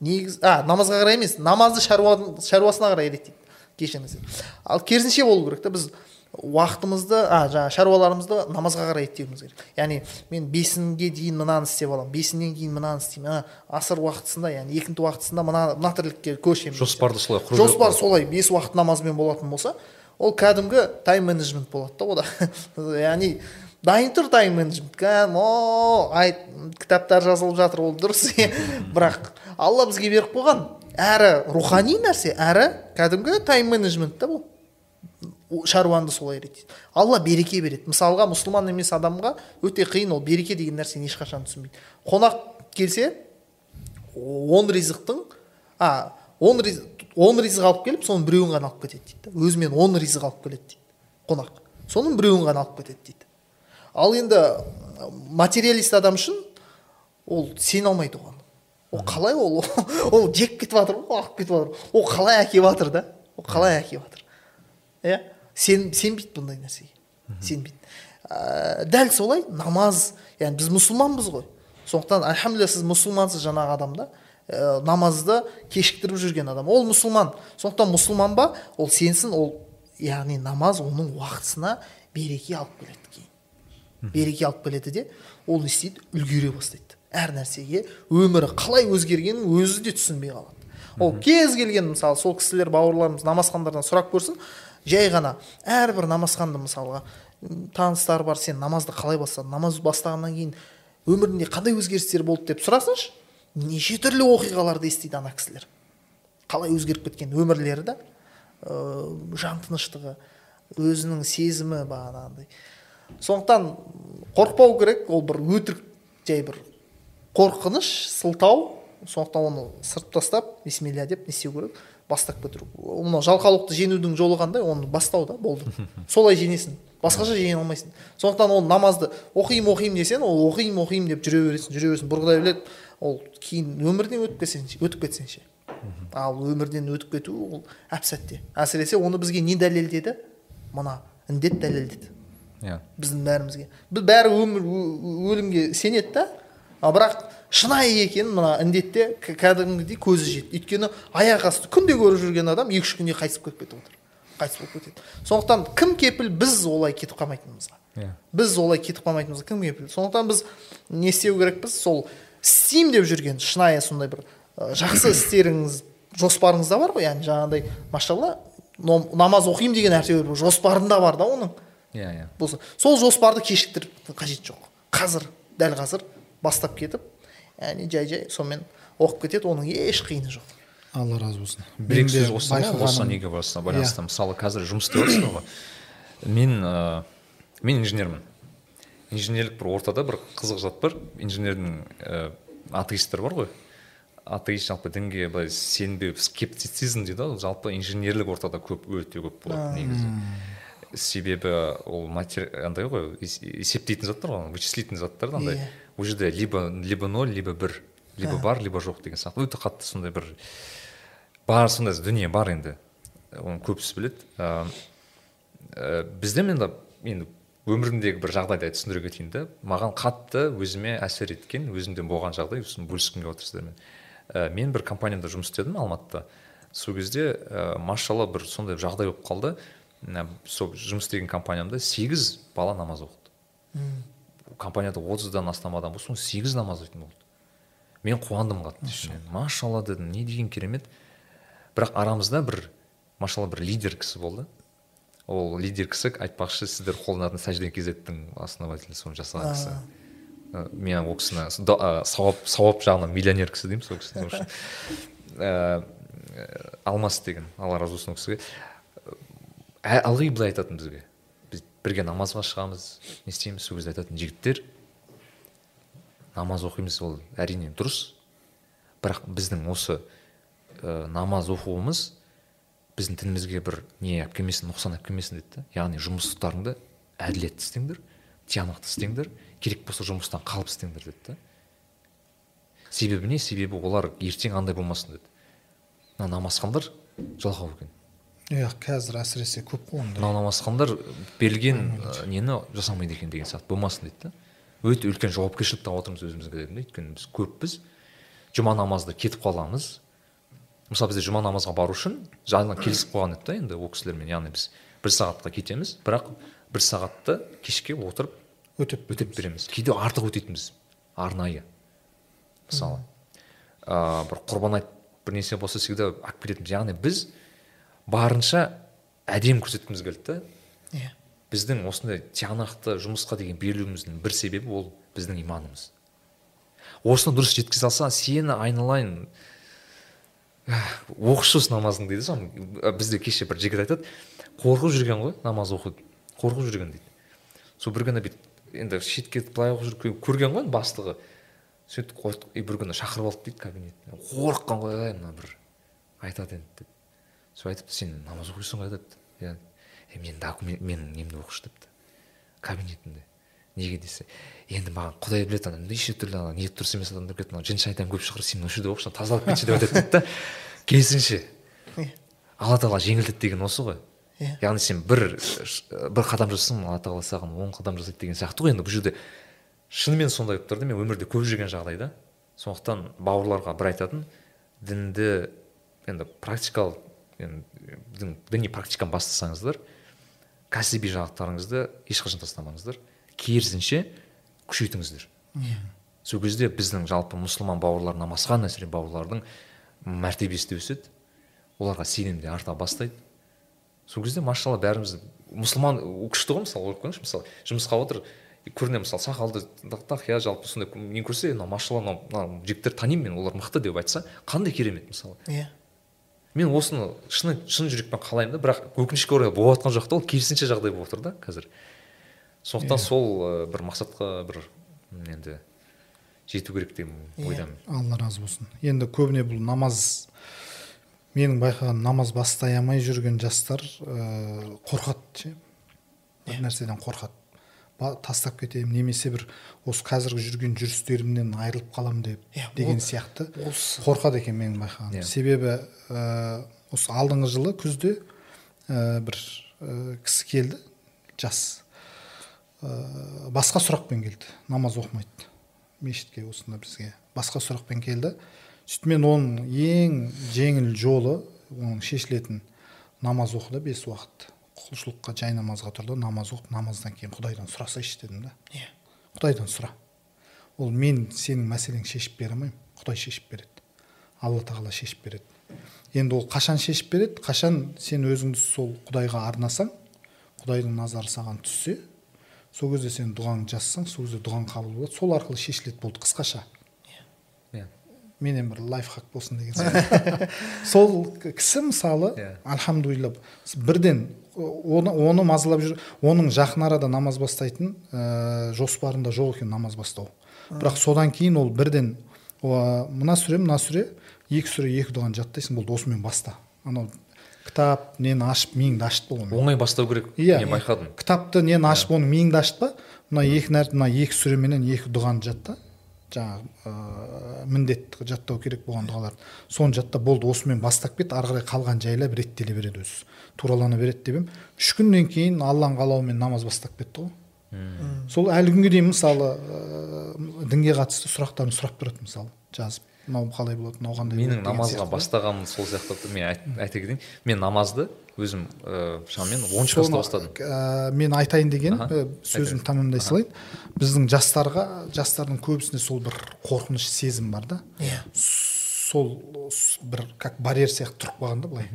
Негіз а намазға қарай емес намазды шаруа, шаруасына қарай реттейді кешіріңіздер ал керісінше болу керек та. Біз уақытымызды а жаңағы шаруаларымызды намазға қарай реттеуіміз керек. Яғни мен бесінге дейін мынаны істеп аламын бесіннен кейін мынаны істеймін асыр уақытысында яғни екінті уақытысында мына мына тірлікке көшемін жоспарды солай құру жоспар солай бес уақыт намазбен болатын болса ол кәдімгі тайм менеджмент болады да ода. Яғни дайын тұр тайм менеджмент. Кәдімгі айт кітаптар жазылып жатыр ол дұрыс. Бірақ алла бізге беріп қойған әрі рухани нәрсе әрі кәдімгі тайм менеджмент та бұл. Шаруаңды солай реттейді. Алла береке береді. Мысалға мұсылман емес адамға өте қиын ол. Береке деген нәрсені ешқашан түсінбейді. Қонақ келсе он ризықтың а он риз он ризық алып келіп соның біреуін ғана алып кетеді дейді. Өзімен он ризық алып келеді дейді қонақ. Соның біреуін ғана алып кетеді дейді. Ал енді материалист адам үшін ол сене алмайды оған. Ол қалай ол? Ол жеп кетіп жатыр ғой алып кетіп жатыр ол қалай әкеліп жатыр да? Ол қалай әкеліп жатыр иә? Сен сенбейді бұндай нәрсеге? Сенбейді ә, дәл солай намаз. Яғни біз мұсылманбыз ғой. Сондықтан альхамдулилля сіз мұсылмансыз жаңағы адам да ә, намазды кешіктіріп жүрген адам. Ол мұсылман. Сондықтан мұсылман ба? Ол сенсін ол яғни намаз оның уақытысына береке алып келеді кейін. Береке алып келеді де ол не істейді? Үлгере бастайды. Әр нәрсеге өмірі қалай өзгергенін өзі де түсінбей қалады. Ол кез келген мысалы сол кісілер бауырларымыз намазхандардан сұрап көрсін жай ғана әрбір намазханды мысалға таныстары бар сен намазды қалай бастадың намаз бастағаннан кейін өмірінде қандай өзгерістер болды деп сұрасыншы неше түрлі оқиғаларды естиді ана кісілер. Қалай өзгеріп кеткен өмірлері да ыыы жан тыныштығы өзінің сезімі бағанағыдай сондықтан қорықпау керек ол бір өтірік жай бір қорқыныш сылтау. Сондықтан оны сырып тастап бисмилля деп не істеу керек? Бастап кетіру. Мынау жалқаулықты жеңудің жолы қандай? Оны бастау да болды. Солай жеңесің. Басқаша жеңе алмайсың. Сондықтан ол намазды оқимын оқимын десең ол оқимын оқимын деп жүре бересің жүре бересің бір құдай біледі. Ол кейін өмірден өтіп кетсең өтіп кетсең ше. Ал өмірден өтіп кету ол әп сәтте әсіресе оны бізге не дәлелдеді? Мына індет дәлелдеді. Иә. Біздің бәрімізге. Біз бәрі өмір өлімге сенеді да а бірақ шынайы екенін мына індетте кәдімгідей көзі жетті. Өйткені аяқ асты күнде көріп жүрген адам екі үш күнде қайтыс болып кетіп отыр қайтыс болып кетеді сондықтан кім кепіл біз олай кетіп қалмайтынымызға. Иә. Біз олай кетіп қалмайтынымызға кім кепіл? Сондықтан біз не істеу керекпіз? Сол істеймін деп жүрген шынайы сондай бір ы, жақсы істеріңіз жоспарыңызда бар ғой. Яғни жаңағыдай машалла намаз оқимын деген әйтеуір бір жоспарында бар да оның. Иә иә. Болса сол жоспарды кешіктіріп қажет жоқ. Қазір дәл қазір бастап кетіп яғни жай жай сонымен оқып кетеді оның еш қиыны жоқ. Алла разы болсын. Бір екі сөз қоссам иә, осы неге байланысты? Байланысты мысалы қазір жұмыс істеп жатырсыздар ғой. Мен ыыы мен инженермін. Инженерлік бір ортада бір қызық жат бар. Инженердің ііі атеисттер бар ғой. Атеист жалпы дінге былай сенбеу скептицизм дейді ғой. Жалпы инженерлік ортада көп өте көп болады негізі. Себебі ол матери андай ғой ес- есептейтін заттар ғой вычислительный заттар да андай. Иә. Ол жерде либо либо ноль либо бір либо бар либо жоқ деген сияқты. Өте қатты сондай бір бар сондай дүние бар енді. Оны көбісі біледі. Ә, ә, бізде енді енді өмірімдегі бір жағдайды түсіндіре кетейін да маған қатты өзіме әсер еткен өзімде болған жағдай соны бөліскім келіп отыр сіздермен ә, мен бір компанияда жұмыс істедім алматыда. Сол кезде ә, машалла бір сондай жағдай болып қалды. Мына сол жұмыс істеген компаниямда сегіз бала намаз оқыды. Компанияда отыздан астам адам болса соның сегіз намаз оқитын болды. Мен қуандым қатты ішімнен. Машалла дедім не деген керемет. Бірақ арамызда бір машалла бір лидер кісі болды. Ол лидер кісі айтпақшы сіздер қолданатын сәжде кезеттің основателі соны жасаған кісі. Мен ол кісіні сауап сауап жағынан миллионер кісі деймін сол кісіні. Ә, ә, алмас деген алла разы болсын ол кісіге. Ылғи былай айтатын бізге. біз бірге намазға шығамыз. Не істейміз? Сол кезде айтатын жігіттер. Намаз оқимыз ол әрине дұрыс. Бірақ біздің осы ә, намаз оқуымыз біздің дінімізге бір не алып келмесін нұқсан алып келмесін дейді да яғни жұмыстарыңды әділетті істеңдер тиянақты істеңдер керек болса жұмыстан қалып істеңдер деді да себебі не? Себебі олар ертең андай болмасын деді мына намазхандар жалқау екен. Иә қазір әсіресе көп қой ондай. Намазхандар берілген нені жасамайды екен деген сияқты. Болмасын дейді да. Өте үлкен жауапкершілікті алып отырмыз өзімізге дедім да өйткені біз көппіз. Жұма намазды кетіп қаламыз. Мысалы бізде жұма намазға бару үшін жаңадан келісіп қойған еді да енді ол кісілермен. Яғни біз бір сағатқа кетеміз бірақ бір сағатты кешке отырып өтеп өтеп береміз. Кейде артық өтейтінбіз. Арнайы. Мысалы. Ә, бір құрбан айт бір нәрсе болса всегда алып кететінбіз. Яғни біз барынша әдемі көрсеткіміз келді да. Иә. Біздің осындай тиянақты жұмысқа деген берілуіміздің бір себебі ол біздің иманымыз. Осыны дұрыс жеткізе алса сені айналайын оқышы осы намазың дейді сол. Бізде кеше бір жігіт айтады қорқып жүрген ғой намаз оқуды қорқып жүрген дейді. Сол бір күні бүйтіп енді шетке былай оқып жүріп көрген ғой бастығы. Сөйтіп бір күні шақырып алды дейді кабинетіне. Қорыққан ғой ай мына бір айтады енді деп. Сол айтыпты сен намаз оқисың ғой депті иә е мен документ менің немді оқышы депті кабинетінде неге десе енді маған құдай біледі ана неше түрлі ана ниеті дұрыс емес адамдар келеді мына жын шайтан көп шығар сен осы жерде оқышы тазалап кетші деп айтады дейді да. Керісінше алла тағала жеңілдет деген осы ғой. Иә. яғни сен бір бір қадам жасасаң алла тағала саған он қадам жасайды деген сияқты ғой енді бұл жерде. Шынымен сондай болып тұр да мен өмірде көп жүрген жағдай да сондықтан бауырларға бір айтатын дінді енді практикалық діни практиканы бастасаңыздар кәсіби жақтарыңызды ешқашан тастамаңыздар керісінше күшейтіңіздер. Сол кезде біздің жалпы мұсылман бауырлар намазхан әсіресе бауырлардың мәртебесі де өседі оларға сенім де арта бастайды. Сол кезде машалла бәріміз мұсылман күшті ғой мысалы ойлап көріңізші мысалы жұмысқа отыр көрінеді мысалы сақалды тақия жалпы сондай нені көрсе мынау машалла мынау мынау жігіттер танимын мен олар мықты деп айтса қандай керемет мысалы. Иә. Мен осыны шын шын жүрекпен қалаймын да бірақ өкінішке орай болып жатқан жоқ та ол. Керісінше жағдай болып отыр да қазір. Сондықтан сол ә, бір мақсатқа бір енді жету керек деген Иә. ойдамын. алла разы болсын. Енді көбіне бұл намаз менің байқағаным намаз бастай алмай жүрген жастар ә, қорқады ше? Бір нәрседен қорқады. Тастап кетемін немесе бір осы қазіргі жүрген жүрістерімнен айырылып қаламын деп Иә, деген ол- сияқты осы- қорқады екен менің байқағаным. Иә. себебі ә, осы алдыңғы жылы күзде ә, бір ә, кісі келді жас. Ә, басқа сұрақпен келді намаз оқымайды. Мешітке осында бізге. Басқа сұрақпен келді. Сөйтіп мен оның ең жеңіл жолы оның шешілетін намаз оқыды бес уақыт. Құлшылыққа жай намазға тұрды. Намаз оқып намаздан кейін құдайдан сұрасайшы дедім да иә. Құдайдан сұра. Ол мен сенің мәселеңді шешіп бере алмаймын. Құдай шешіп береді. Алла тағала шешіп береді. Енді ол қашан шешіп береді? Қашан сен өзіңді сол құдайға арнасаң құдайдың назары саған түссе сол кезде сен дұғаңды жазсаң сол кезде дұғаң қабыл болады. Сол арқылы шешіледі болды қысқаша. Иә. Менен бір лайфхак болсын деген сияқты. Сол кісі мысалы Иә. альхамдулилля бірден оны оны мазалап жүр. Оның жақын арада намаз бастайтын ә, жоспарында жоқ екен намаз бастау. Бірақ содан кейін ол бірден «О, мына сүре мына сүре екі сүре екі дұғаны жаттайсың болды осымен баста анау кітап нені ашып миыңды ашытпа оны оңай бастау керек иә мен байқадым. кітапты нені ашып оның миыңды ашытпа мына екі нәр мына екі сүременен екі дұғаны жатта жаңағы ә, міндетті жаттау керек болған дұғаларды соны жатта болды осымен бастап кет ары қарай қалған жайлап реттеле береді өзі. Туралана береді деп едім үш күннен кейін алланың қалауымен намаз бастап кетті ғой. Сол әлі күнге дейін мысалы ә, дінге қатысты сұрақтарын сұрап тұрады мысалы. Жазып мынау қалай болады мынау қандай менің намазға бастағаным сол сияқты. Мен айт- айта кетейін. Мен намазды өзім ыыы шамамен оныншы класста бастадым. ә, мен айтайын дегенім Аха. ә, сөзімді тәмамдай салайын. Біздің жастарға жастардың көбісінде сол бір қорқыныш сезім бар да. Иә. сол бір как барьер сияқты тұрып қалған да былай.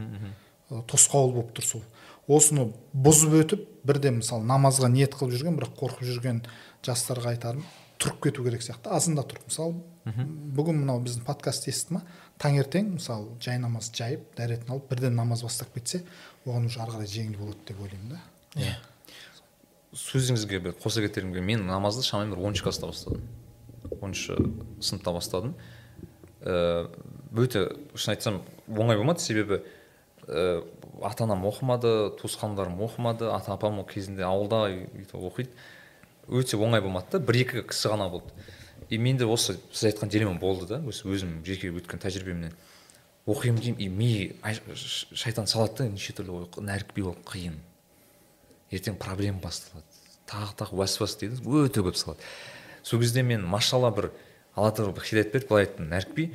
Ә, тосқауыл болып тұр сол. Осыны бұзып өтіп бірден мысалы намазға ниет қылып жүрген бірақ қорқып жүрген жастарға айтарым тұрып кету керек сияқты. Азында тұрып мысалы бүгін мынау біздің подкаст естіді ма таңертең мысалы жай намаз жайып дәретін алып бірден намаз бастап кетсе оған уже ары қарай жеңіл болады деп ойлаймын да. Иә. Сөзіңізге бір қоса кетергім келген мен намазды шамамен бір оныншы класста бастадым. Оныншы сыныпта бастадым. Ыыы өте шын айтсам оңай болмады. Себебі ыыы ата анам оқымады туысқандарым оқымады ата апам ол кезінде ауылда өйтіп оқиды. Өте оңай болмады да бір екі кісі ғана болды. И менде осы сіз айтқан дилемма болды да өзім жеке өткен тәжірибемнен. Оқимын деймін и ми шайтан салады да неше түрлі ой нәрікпей ол қиын ертең проблема басталады тағы тағы уәсуас дейді өте көп салады сол кезде мен машалла бір алла тағала бір хидаят берді былай айттым нәрікби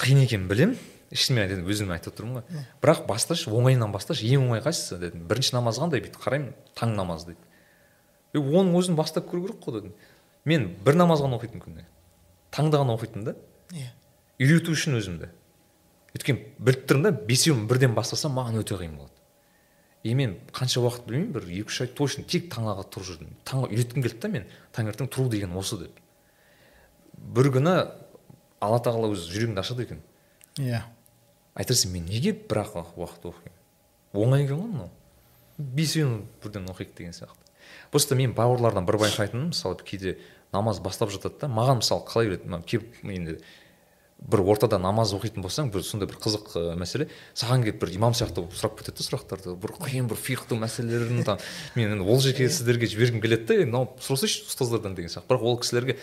қиын екенін білемін ішімнен айтайын өзіме айтып отырмын ғой. Бірақ басташы оңайынан басташы ең оңай қайсысы дедім. Бірінші намаз қандай бүйтіп қараймын таң намазы дейді. Е оның өзін бастап көру керек қой дедім. Мен бір намаз ғана оқитынмын күнде таңда ғана оқитынмын да. Иә. Үйрету үшін өзімді. Өйткені біліп тұрмын да бесеуін бірден бастасам маған өте қиын болады и мен қанша уақыт білмеймін бір екі үш ай точно тек таңға тұрып жүрдім. Таңға үйреткім келді да мен таңертең тұру деген осы деп. Бір күні алла тағала өзі жүрегімді ашады екен. Иә. Айтарсың мен неге бір ақ уақыт оқимын? Оңай екен ғой мынау. Бесеуін бірден оқиық деген сияқты. Просто мен бауырлардан бір байқайтыным мысалы кейде намаз бастап жатады да маған мысалы қалай мына келіп енді бір ортада намаз оқитын болсаң бір сондай бір қызық ы, мәселе. Саған келіп бір имам сияқты сұрап кетеді да сұрақтарды. Бір қиын бір фихтың мәселелерін там. Мен енді ол жеке сіздерге жібергім келеді да мынау сұрасайшы ұстаздардан деген сияқты. Бірақ ол кісілерге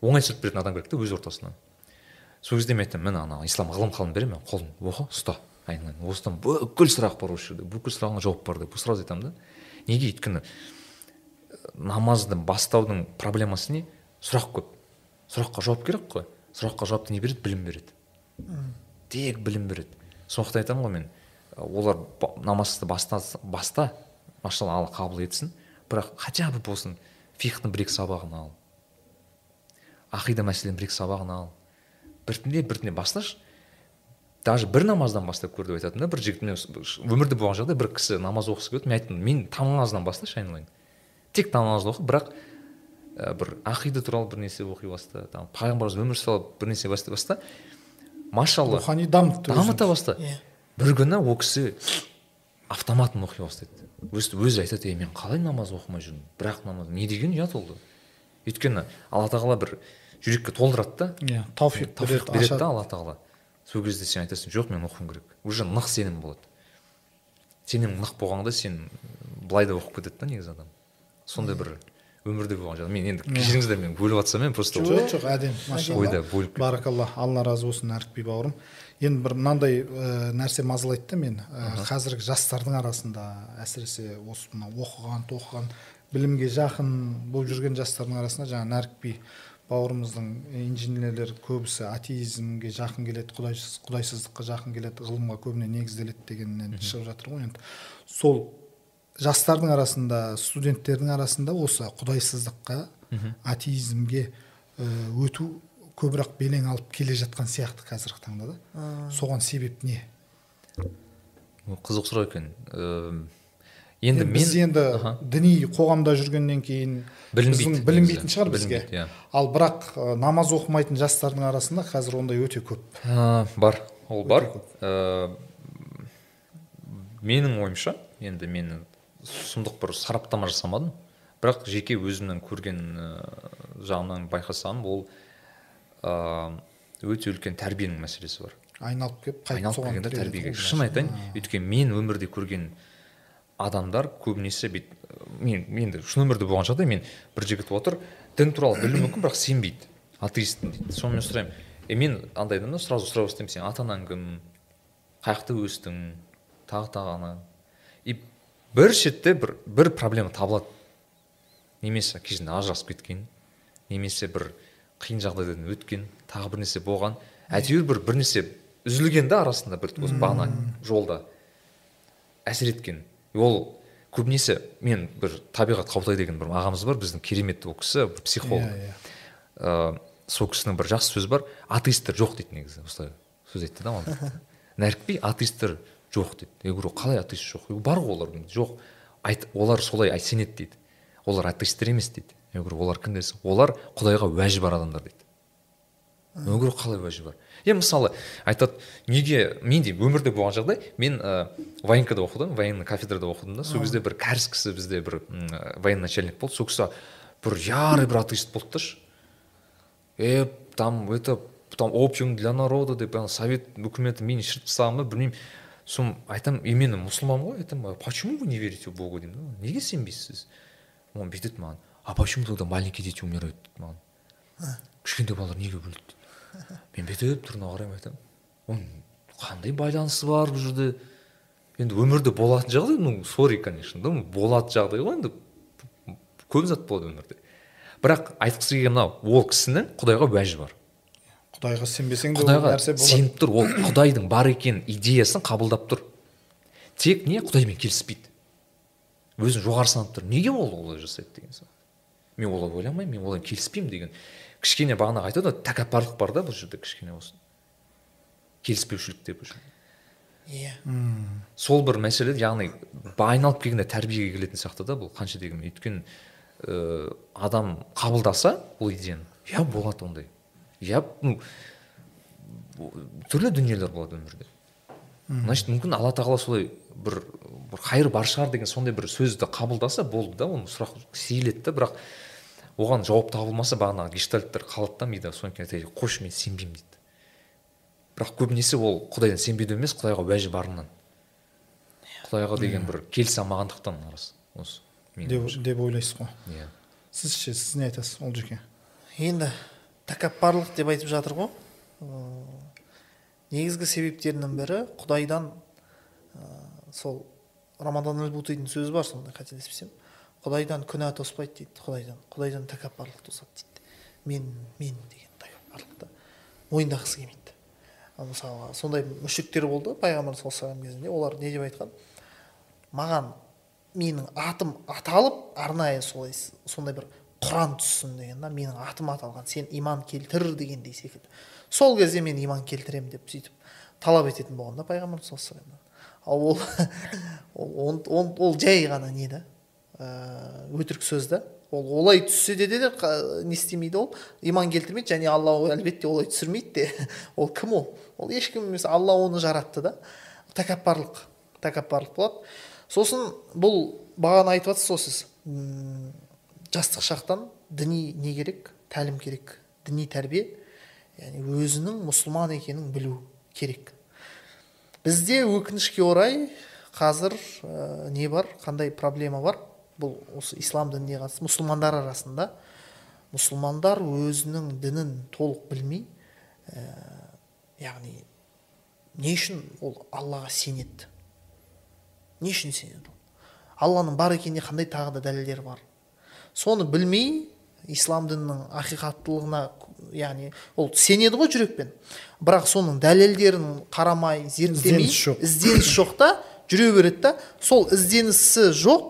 оңай түсіріп беретін адам керек та өз ортасынан. Сол кезде мен айтамын міне ана ислам ғылым қалам беремін мен қолын оқы ұста айналайын осыдан бүкіл сұрақ бар осы жерде бүкіл сұрағыңа жауап бар деп сразу айтамын да. Неге өйткені намазды бастаудың проблемасы не? Сұрақ көп. Сұраққа жауап керек қой. Сұраққа жауапты не береді? Білім береді. Тек білім береді. Сондықтан айтамын ғой мен олар намазды баста баста машалла алла қабыл етсін бірақ хотя бы болсын фихтың бір екі сабағын ал. Ақида мәселенің бір екі сабағын ал. Біртіндеп біртіндеп басташы. Даже бір намаздан бастап көр деп айтатын да бір жігіт мен өмірде болған жағдай бір кісі намаз оқығысы келді мен айттым мен таң намазынан басташы айналайын. Тек намазды оқы бірақ ә, бір ақида туралы бір нәрсе оқи баста там пайғамбарымыз өмір туралы бір нәрсе бастай баста машалла рухани дамытты дамыта баста иә. Бір күні ол кісі автоматын оқи бастайды. Өзі өзі айтады ей мен қалай намаз оқымай жүрмін? Бірақ намаз не деген ұят ол өйткені алла тағала бір жүрекке толтырады да. Иә тауфиқ тауфиқ береді да алла тағала. Сол кезде сен айтасың жоқ мен оқуым керек. Уже нық сенім болады сенім нық болғанда сен былай да оқып кетеді да негізі адам. Сондай бір өмірде болған жағдай. Мен енді кешіріңіздер мен бөліп жатсам мен просто жоқ жоқ әдемі машалла. ойда бөліп кеттім. баракалла алла разы болсын әрікби бауырым. Енді бір мынандай ә, нәрсе мазалайды да мен ә, қазіргі жастардың арасында әсіресе осы мына оқыған тоқыған білімге жақын болып жүрген жастардың арасында жаңағы нәрікби бауырымыздың инженерлер көбісі атеизмге жақын келеді құдайсыз құдайсыздыққа жақын келеді ғылымға көбіне негізделеді дегеннен шығып жатыр ғой енді. Сол жастардың арасында студенттердің арасында осы құдайсыздыққа атеизмге өту көбірек белең алып келе жатқан сияқты қазіргі таңда да. Соған себеп не? Қызық сұрақ екен. Енді мен біз енді діни қоғамда жүргеннен кейін Білінбейді білінбейтін шығар бізге. иә. ал бірақ ә, намаз оқымайтын жастардың арасында қазір ондай өте көп. Ә, бар. Ол бар. Ә, менің ойымша енді мен сұмдық бір сараптама жасамадым. Бірақ жеке өзімнің көрген жағынан байқасам ол өте үлкен тәрбиенің мәселесі бар. Айналып келіп айналып келгенде тіреледі тәрбиеге шын айтайын өйткені мен өмірде көрген адамдар көбінесе бүйтіп мен енді шын өмірде болған жағдай мен бір жігіт отыр дін туралы білуі мүмкін бірақ сенбейді атеистпін дейді. Сонымен сұраймын. Е мен андай адамнан сразу сұрай бастаймын сен ата анаң кім? Қай жақта өстің? Тағы тағы ана бір шетте бір бір проблема табылады. Немесе кезінде ажырасып кеткен немесе бір қиын жағдайдан өткен тағы бір нәрсе болған. Әйтеуір бір бір нәрсе үзілген да арасында бір осы бағана жолда әсер еткен. Ол көбінесе мен бір табиғат қаутай деген бір ағамыз бар. Біздің керемет ол кісі бір психолог. Иә, иә. Ә, сол кісінің бір жақсы сөзі бар. Атеисттер жоқ дейді негізі осылай сөз айтты да маған нәрікби атеисттер жоқ дейді я говорю қалай атеист жоқ? Бар ғой олар жоқ айт олар солай ай- сенеді дейді. Олар атеисттер емес дейді. Я говорю олар кім десің олар құдайға уәжі бар адамдар дейді. Я говорю қалай уәжі бар? Е мысалы айтады неге менде өмірде болған жағдай мен ә, военкада оқыдым военный кафедрада оқыдым да сол кезде бір кәріс кісі бізде бір м, военный начальник болды. Сол кісі бір ярый бір атеист болды да е там это там опиум для народа деп ана совет үкіметі мені шіріп тастаған ба білмеймін. Соны айтамын и мен мұсылманмын ғой айтамын «А почему вы не верите в бога деймін да? Неге сенбейсіз? Ол бүйтеді маған. А почему тогда маленькие дети умирают дейді маған. Кішкентай балалар неге өледі дейді мен бүйтіп тұрына қараймын айтамын оның қандай байланысы бар бұл жерде? Енді өмірде болатын жағдай ну сори конечно да болатын жағдай ғой енді. Көп зат болады өмірде. Бірақ айтқысы келгені мынау ол кісінің құдайға уәжі бар. Құдайға сенбесең де құдайға нәрсе болады. сеніп тұр ол құдайдың бар екенін идеясын қабылдап тұр. Тек не құдаймен келіспейді. Өзін жоғары санап тұр. Неге ол олай жасайды деген сияқты мен олай ойламаймын мен олай келіспеймін деген. Кішкене бағана айтады ғой тәкаппарлық бар да бұл жерде кішкене осы келіспеушілік деп иә. Сол бір мәселе яғни айналып келгенде тәрбиеге келетін сияқты да бұл қанша дегенмен. Өйткені ә, адам қабылдаса бұл идеяны. Иә болады ондай. Иә ну түрлі дүниелер болады өмірде. Значит мүмкін алла тағала солай бір бір қайыр бар шығар деген сондай бір сөзді қабылдаса болды да оны сұрақ сейіледі да бірақ оған жауап табылмаса бағанағы гештальттер қалады да мида содан кейін айтады қойшы мен сенбеймін дейді. Бірақ көбінесе ол құдайдан сенбеуден емес құдайға уәжі барынан. Құдайға деген бір келісе алмағандықтан арасы осы деп, деп ойлайсыз ғой. Иә сіз ше сіз не айтасыз олжеке? Енді тәкаппарлық деп айтып жатыр ғой. Негізгі себептерінің бірі құдайдан ә, сол рамадан әл сөзі бар сондай қателеспесем. Құдайдан күнә тоспайды дейді құдайдан. Құдайдан тәкаппарлық тосады дейді. Мен мен деген тәкаппарлықты мойындағысы келмейді ал мысалы сондай мүшриктер болды пайғамбар саллаллаху алейhi кезінде. Олар не деп айтқан? Маған менің атым аталып арнайы солай сондай бір құран түссін деген да менің атым аталған сен иман келтір дегендей секілді. Сол кезде мен иман келтіремін деп сөйтіп талап ететін болған да пайғамбар саллаллаху ал ол ол, он- ол жай ғана не да өтірік сөз да. Ол олай түссе де де не істемейді ол. Иман келтірмейді және алла әлбетте олай түсірмейді де. Ол кім ол? Ол ешкім емес. Алла оны жаратты да. Тәкаппарлық тәкаппарлық болады. Сосын бұл бағана айтып жатсыз ғой сіз. Жастық шақтан діни не керек тәлім керек діни тәрбие яғни өзінің мұсылман екенін білу керек. Бізде өкінішке орай қазір ә, не бар қандай проблема бар? Бұл осы ислам дініне қатысты. Мұсылмандар арасында мұсылмандар өзінің дінін толық білмей ә, яғни не үшін ол аллаға сенеді? Не үшін сенеді ол? Алланың бар екеніне қандай тағы да дәлелдер бар? Соны білмей ислам дінінің ақиқаттылығына яғни ол сенеді ғой жүрекпен. Бірақ соның дәлелдерін қарамай зерттемей Ізденіс жоқ. ізденіс жоқ та жүре береді да сол ізденісі жоқ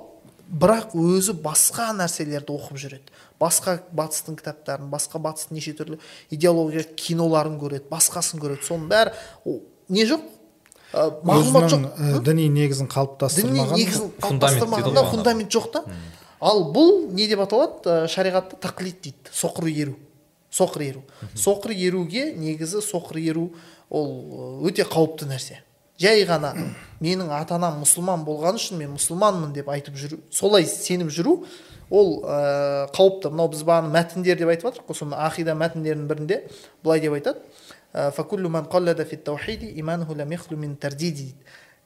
бірақ өзі басқа нәрселерді оқып жүреді. Басқа батыстың кітаптарын басқа батыстың неше түрлі идеология киноларын көреді басқасын көреді. Соның бәрі о, не жоқ? Ә, мағлұмат өзінің жоқ. ә, діни негізін діни қалыптастырмаған негізін қалыптастырмағанда фундамент жоқ та. Ал бұл не деп аталады? Ә, шариғатта тақлид дейді соқыр еру. Соқыр еру. Соқыр еруге негізі соқыр еру ол өте қауіпті нәрсе. Жай ғана менің ата анам мұсылман болғаны үшін мен мұсылманмын деп айтып жүру солай сеніп жүру ол ә, қауіпті. Мынау біз бағана мәтіндер деп айтып жатырмық қой соны ақида мәтіндерінің бірінде былай деп айтады.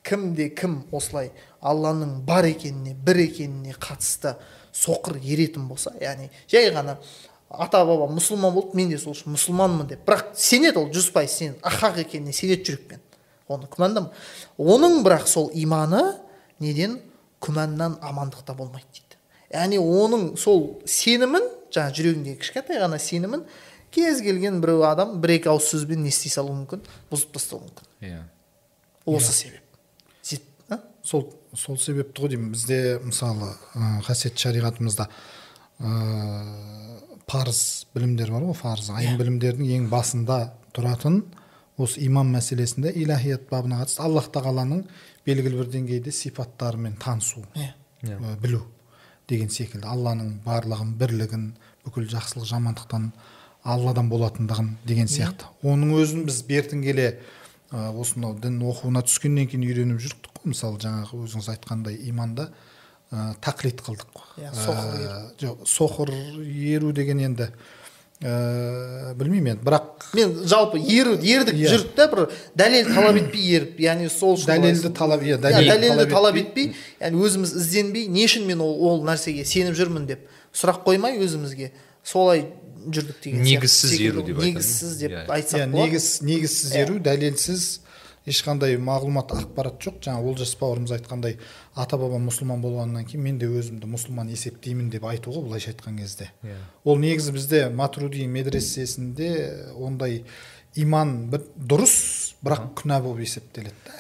Кімде кім осылай алланың бар екеніне бір екеніне қатысты соқыр еретін болса яғни жай ғана ата баба мұсылман болды мен де сол үшін мұсылманмын деп. Бірақ сенеді ол жүз пайыз сенеді. Ақақ екеніне сенеді жүрекпен. Оны күмәндама оның бірақ сол иманы неден? Күмәннан амандықта болмайды дейді. Яғни оның сол сенімін жаңағы жүрегіндегі кішкентай ғана сенімін кез келген біреу адам бір екі ауыз сөзбен не істей салуы мүмкін бұзып тастауы мүмкін. Иә. Осы себеп. Зет- а? Сол сол себепті ғой деймін. Бізде мысалы ә, қасиетті шариғатымызда ә, парыз білімдер бар ғой парыз. Айым білімдердің ең басында тұратын осы иман мәселесінде илахият бабына қатысты аллах тағаланың белгілі бір деңгейде сипаттарымен танысу иә. Иә. ә, білу деген секілді. Алланың барлығын бірлігін бүкіл жақсылық жамандықтан алладан болатындығын деген сияқты. Оның өзін біз бертін келе осынау дін оқуына түскеннен кейін үйреніп жүрдік қой. Мысалы жаңағы өзіңіз айтқандай иманда ә, тақлид қылдық Иә, жоқ соқыр еру деген енді ә, білмеймін енді. Бірақ мен жалпы еру ердік Иә. жүрдік та бір дәлел талап етпей еріп яғни сол үшін дәлелді талап иә Иә, дәлел дәлелді талап етпей яғни өзіміз ізденбей не үшін мен ол, ол нәрсеге сеніп жүрмін деп сұрақ қоймай өзімізге солай жүрдік деген сияқты. Негізсіз еру деп негізсіз деп Иә. айтсақ иә болады. негіз негізсіз Иә. еру дәлелсіз ешқандай мағлұмат ақпарат жоқ. Жаңа олжас бауырымыз айтқандай ата бабам мұсылман болғаннан кейін мен де өзімді мұсылман есептеймін деп айтуға былайша айтқан кезде. Иә. ол негізі бізде матруди медресесінде ондай иман бір дұрыс бірақ күнә болып есептеледі да.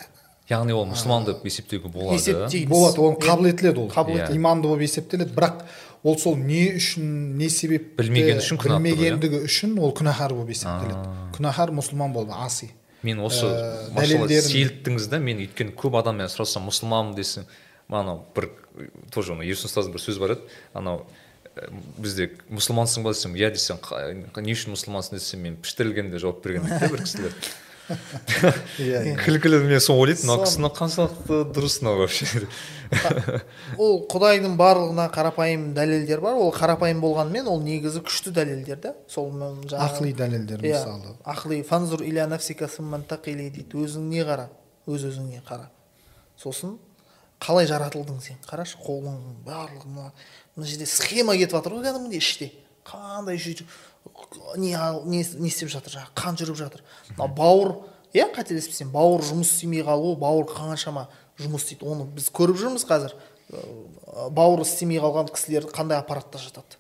Яғни ол мұсылман деп есептеуге болады. Есептейміз. болады оны қабыл етіледі ол. Қабыл етіледі. иманды болып есептеледі бірақ ол сол не үшін не себепті Білмегені үшін қылды, білмегендігі үшін ол күнәһар болып есептеледі. Күнәһар мұсылман болып аси. Мен осы Ә, дәлелдерін- сейілттіңіз да мен өйткені көп адаммен сұрасам мұсылманмын десең анау бір тоже ана ерсін ұстаздың бір сөзі бар еді. Анау ә, бізде мұсылмансың ба? десем иә десем «Қа- не үшін мұсылмансың? десем мен піштірілгенде жауап берген дейді бір кісілер. иә күлкілі мен соны ойлайтынмын мына Сон- кісі мынау қаншалықты дұрыс мынау вообще. Ол құдайдың барлығына қарапайым дәлелдер бар. Ол қарапайым болғанымен ол негізі күшті дәлелдер да сол ақли дәлелдер иә мысалы. ақли. Фанзур иля нафсика дейді. Өзіңе қара. Өз өзіңе қара. Сосын қалай жаратылдың сен? Қарашы қолың барлығы мына мына жерде схема кетіп жатыр ғой кәдімгідей іште. Қандай жүй- не не не істеп жатыр жаңағы қан жүріп жатыр. Мына бауыр иә қателеспесем бауыр жұмыс істемей қалуы бауыр қаншама жұмыс істейді оны біз көріп жүрміз қазір. Бауыры істемей қалған кісілер қандай аппаратта жатады?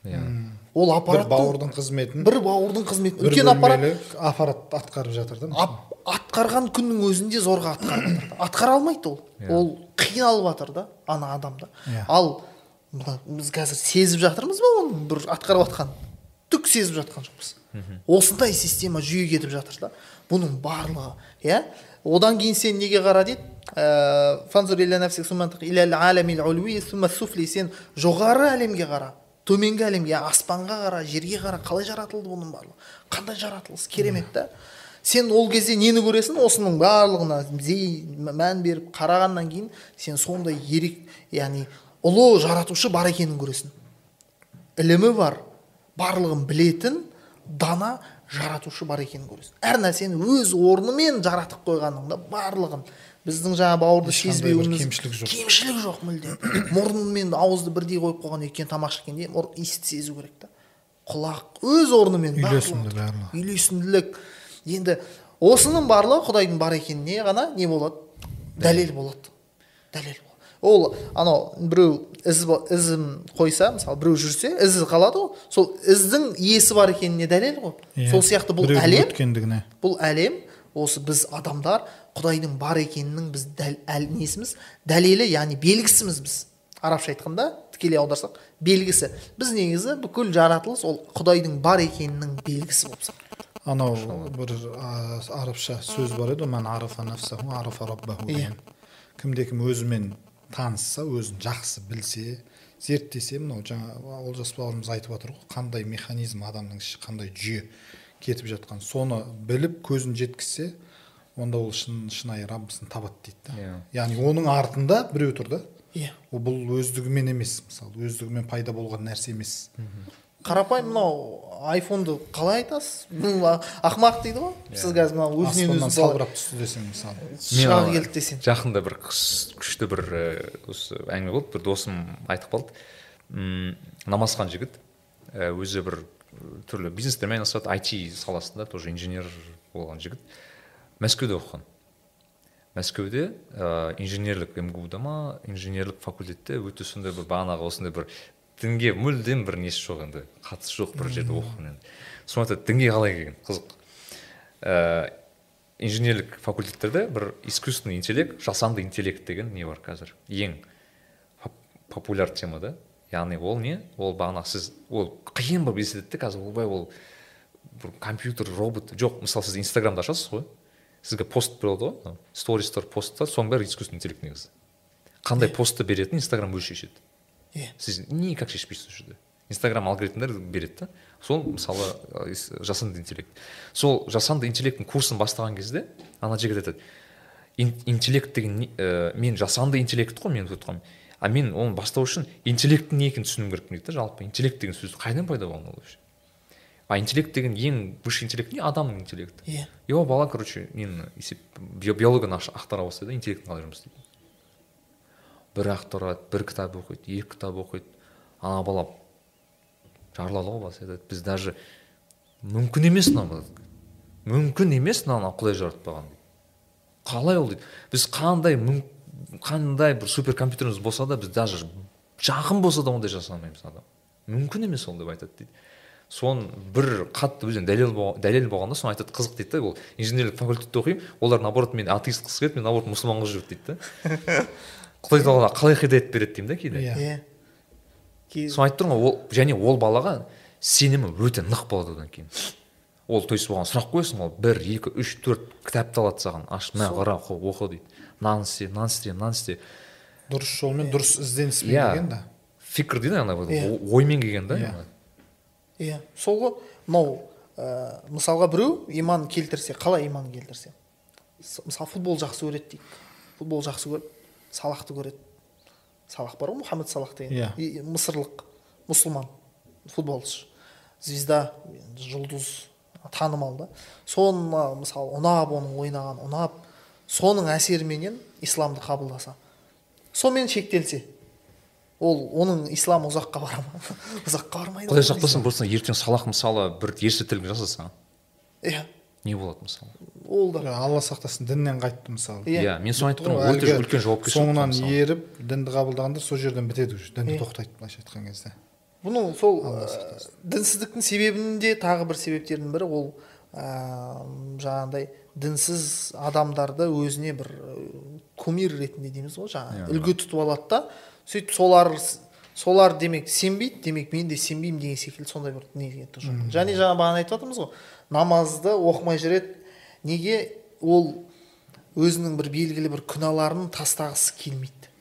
Ол бір аппарат бауырдың қызметін бір бауырдың қызметін бір үлкен аппарат аппарат атқарып жатыр да ап- атқарған күннің өзінде зорға атқарып жатыр атқара алмайды ол. Ол қиналып жатыр да ана адам да Иә. ал біз қазір сезіп жатырмыз ба оның бір атқарып жатқанын түк сезіп жатқан жоқпыз. Осындай система жүйе кетіп жатыр да. Бұның барлығы иә? Одан кейін сен неге қара дейді? Ә, сен жоғары әлемге қара төменгі әлемге аспанға қара жерге қара. Қалай жаратылды бұның барлығы? Қандай жаратылыс? Керемет та сен ол кезде нені көресің? Осының барлығына зей мән беріп қарағаннан кейін сен сондай ерек яғни ұлы жаратушы бар екенін көресің. Ілімі бар. Барлығын білетін дана жаратушы бар екенін көресің әр нәрсені өз орнымен жаратып қойғаныңда барлығын біздің жаңағы бауырды сезбеуіміз кемшілік жоқ. кемшілік жоқ мүлдем мұрын мен ауызды бірдей қойып қойған өйткені тамақ ішкенде иісті сезу керек та. Құлақ өз орнымен Үйлесімді барлығы. үйлесімділік. Енді осының барлығы құдайдың бар екеніне ғана не болады? Дәлел болады. Дәлел. Ол анау біреу із ізін қойса мысалы біреу жүрсе ізі қалады ғой. Сол іздің иесі бар екеніне дәлел ғой. Иә. сол сияқты бұл әлем өткендігіне. бұл әлем осы біз адамдар құдайдың бар екенінің біз дәл, әл, несіміз? Дәлелі яғни белгісіміз біз. Арабша айтқанда тікелей аударсақ белгісі. Біз негізі бүкіл жаратылыс ол құдайдың бар екенінің белгісі болып саналады анау бір арабша сөз бар еді ғой «Мән арафа нафсаху, арафа раббаху» Иә. кімде кім өзімен танысса өзін жақсы білсе зерттесе мынау жаңа олжас бауырымыз айтып отыр ғой қандай механизм адамның іші қандай жүйе кетіп жатқан соны біліп көзін жеткізсе онда ол шын шынайы раббысын табады дейді да. Иә. яғни оның артында біреу тұр да. Иә. Ол бұл өздігімен емес мысалы өздігімен пайда болған нәрсе емес. Қарапайым мынау айфонды қалай айтасыз? Ақымақ дейді ғой. Сіз қазір мынау өзінен өзі салбырап түсті десең мысалы. Шыға келді десең. жақында бір күш- күшті бір осы әңгіме болды. бір досым айтып қалды. М намазхан жігіт өзі бір түрлі бизнестермен айналысады IT саласында тоже инженер болған жігіт. Мәскеуде оқыған. Мәскеуде ә, инженерлік мгу да ма инженерлік факультетте өте сондай бір бағанағы осындай бір дінге мүлдем бір несі жоқ енді қатысы жоқ бір жерде оқыған енді. Соны айтады дінге қалай келген қызық. Ә, инженерлік факультеттерде бір искусственный интеллект жасанды интеллект деген не бар қазір? Ең поп- популяр тема да. Яғни ол не? Ол бағанағы сіз ол қиын болып да қазір ойбай ол бір компьютер робот. Жоқ мысалы сіз инстаграмды ашасыз ғой. Сізге пост болады ғой. Анау стористар посттар соның бәрі искусственный интеллект негізі. Қандай постты беретінін инстаграм өзі шешеді. Иә сіз никак шешпейсіз ол жерде инстаграм алгоритмдер береді да? Сол мысалы ис- жасанды интеллект. Сол жасанды интеллекттің курсын бастаған кезде ана жігіт айтады «Ин- интеллект деген не- ә, мен жасанды интеллект қой мен айтып а мен оны бастау үшін интеллекттің не екенін түсінуім керекпін дейді да жалпы. Интеллект деген сөз қайдан пайда болған ол вообще? А интеллект деген ең высший интеллект не? Адамның интеллекті. Иә и ол бала короче нені есеп био- биологияны ақтара бастайды да интеллектің қалай жұмыс істейтінін. Бір ақтарады бір кітап оқиды екі кітап оқиды. Ана бала жарылады ғой басы айтады біз даже мүмкін емес мынау мүмкін емес мынаны құдай жаратпаған қалай ол дейді? Біз қандай қандай бір суперкомпьютеріміз болса да біз даже жақын болса да ондай жасай алмаймыз адам. Мүмкін емес ол деп айтады дейді. Соны бір қатты өзіне дәлел дәлел болғанда соны айтады қызық дейді да ол. Инженерлік факультетте оқимын олар наоборот мен атеист қылғысы келеді мен наоборот мұсылман қылып жүреді дейді да. құдай тағала қалай хидаят береді деймін да кейде. Иә. иә. Кез- соны айтып тұрмын ғой ол және ол балаға сенімі өте нық болады одан кейін. Ол то есть оған сұрақ қоясың ол бір екі үш төрт кітапты алады саған. Аш мына қара оқы оқы дейді. Мынаны істе мынаны істе мынаны істе дұрыс жолмен дұрыс ізденіспен Иә. келген да. Фикр дейді ана Иә. оймен келген да Иә. иә. Сол ғой. Мынау ә, мысалға біреу иман келтірсе қалай иман келтірсе? Мысалы футбол жақсы көреді дейік. Футбол жақсы көреді. Салахты көреді. Салах бар ғой мұхаммед салах деген. Иә. И- мысырлық мұсылман футболшы. Звезда жұлдыз танымал да. Соны мысалы ұнап оның ойнаған ұнап соның әсеріменен исламды қабылдаса. Сонымен шектелсе ол оның исламы ұзаққа бара ма? Ұзаққа бармайды құдай сақтасын просто ертең салах мысалы бір ерсі жасаса. Иә. Не болады мысалы. Ол да. Алла сақтасын діннен қайтты мысалы. Иә. иә мен соны айтып тұрмын өте үлкен жауапкершілік соңынан еріп дінді қабылдағандар сол жерден бітеді уже дінді тоқтайды былайша айтқан кезде. Бұның сол ә, дінсіздіктің себебінде тағы бір себептердің бірі ол ә, жаңағыдай дінсіз адамдарды өзіне бір ә, кумир ретінде дейміз ғой жаңағы. Иә. үлгі тұтып алады да. Сөйтіп солар солар демек сенбейді демек мен де сенбеймін деген секілді сондай бір неге және жаңа бағана айтып жатырмыз ғой намазды оқымай жүреді. Неге ол өзінің бір белгілі бір күнәларын тастағысы келмейді?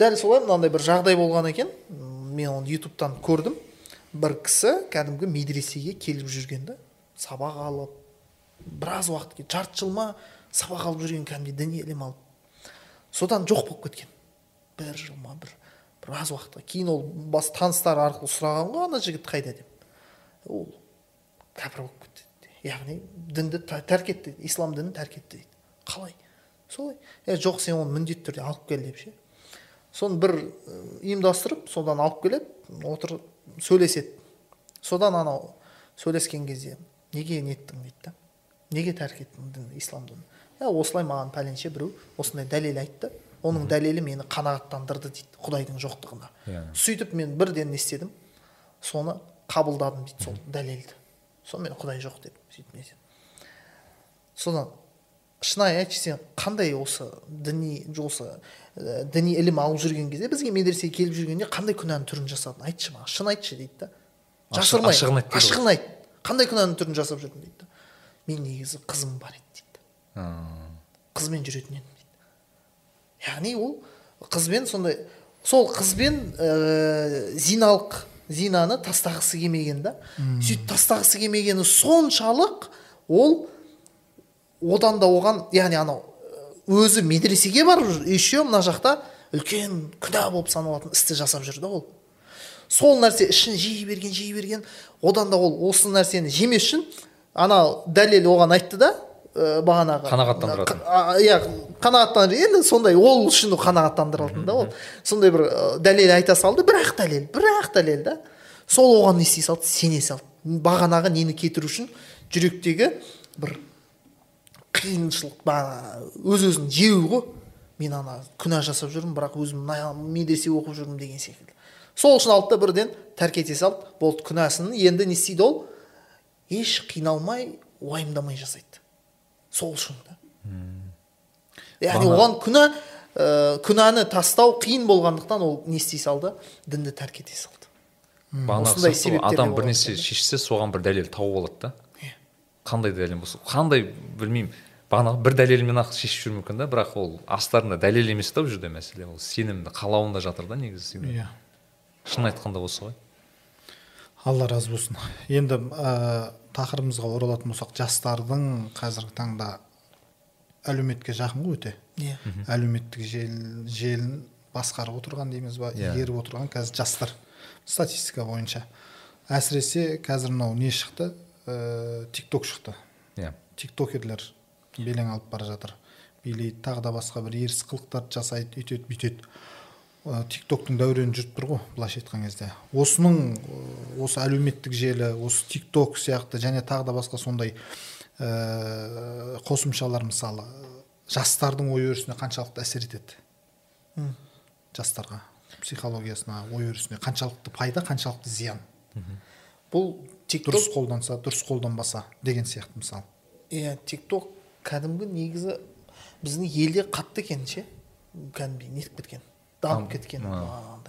Дәл солай мынандай бір жағдай болған екен. Мен оны ютубтан көрдім. Бір кісі кәдімгі медресеге келіп жүрген да. Сабақ алып біраз уақыт жарты жыл ма сабақ алып жүрген кәдімгідей діни ілім алып. Содан жоқ болып кеткен. Бір жыл ма бір біраз уақытқа кейін ол бас таныстары арқылы сұраған ғой ана жігіт қайда? деп. Ол кәпір болып. Яғни дінді тәрк етті дейді. ислам дінін тәрк етті дейді. Қалай? Солай. Е жоқ сен оны міндетті түрде алып кел деп ше. Соны бір ә, ұйымдастырып содан алып келеді отырып сөйлеседі. Содан анау сөйлескен кезде неге неттің дейді да? Неге тәрк еттің дінді ислам дінін? Е осылай маған пәленше біреу осындай дәлел айтты оның дәлелі мені қанағаттандырды дейді құдайдың жоқтығына. Иә. сөйтіп мен бірден не істедім? Соны қабылдадым дейді сол дәлелді. Сонымен құдай жоқ деп. Сөйтіп не істедім. содан шынайы айтшы сен қандай осы діни осы ә, діни ілім алып жүрген кезде бізге медресеге келіп жүргенде қандай күнәнің түрін жасадың? Айтшы маған шын айтшы дейді да. Жасырмай ашығын айт ашығын айт. Қандай күнәнің түрін жасап жүрдің дейді да. Мен негізі қызым бар еді дейді қызбен жүретін едім дейді. Яғни ол қызбен сондай сол қызбен ә, зиналық зинаны тастағысы келмеген да. Сөйтіп тастағысы келмегені соншалық ол одан да оған яғни анау өзі медресеге барып еще мына жақта үлкен күнә болып саналатын істі жасап жүр да ол. Сол нәрсе ішін жей берген жей берген одан да ол осы нәрсені жемес үшін ана дәлел оған айтты да ә, бағанағы. Қанағаттандыратын. Иә қанағаттандыр енді сондай ол үшін қанағаттандыратын да ол. Сондай бір ә, дәлел айта салды бір ақ дәлел бір ақ дәлел да. Сол оған не істей салды сене салды. Бағанағы нені кетіру үшін жүректегі бір қиыншылық өз өзін жеу ғой. Мен ана күнә жасап жүрмін бірақ өзім медресе оқып жүрмін деген секілді. Сол үшін алды да бірден тәрк ете салды. Болды күнәсін енді не істейді ол? Еш қиналмай уайымдамай жасайды. Сол үшін да. Яғни оған күнә ә, күнәні тастау қиын болғандықтан ол не істей салды? дінді тәрк ете салды. Осындай себептер адам де бір болады нәрсе екен да. шешсе соған бір дәлел тауып алады да. Иә. қандай дәлел болса қандай білмеймін. Бағанағы бір дәлелмен ақ шешіп жүруі мүмкін да бірақ ол астарында дәлел емес та ол жерде мәселе. Ол сенімді қалауында жатыр да негізі иә. Шын айтқанда осы ғой. Алла разы болсын. Енді ә, тақырыбымызға оралатын болсақ жастардың қазіргі таңда әлеуметке жақын ғой өте. Иә. Әлеуметтік жел, желін басқарып отырған дейміз ба Иә. игеріп отырған қазір жастар статистика бойынша. Әсіресе қазір мынау не шықты? Ә, тикток шықты. Иә. Тиктокерлер белең алып бара жатыр. Билейді тағы да басқа бір ерсі қылықтарды жасайды өйтеді бүйтеді. Ә, тиктоктың дәурені жүріп тұр ғой былайша айтқан кезде. Осының ә, осы әлеуметтік желі осы тикток сияқты және тағы да басқа сондай ә, қосымшалар мысалы жастардың ой өрісіне қаншалықты әсер етеді? Жастарға психологиясына ой өрісіне қаншалықты пайда қаншалықты зиян? Бұл тик дұрыс қолданса дұрыс қолданбаса деген сияқты мысалы иә тик ток кәдімгі негізі біздің елде қатты екен ше? Кәдімгідей нетіп кеткен. Дамып кеткен.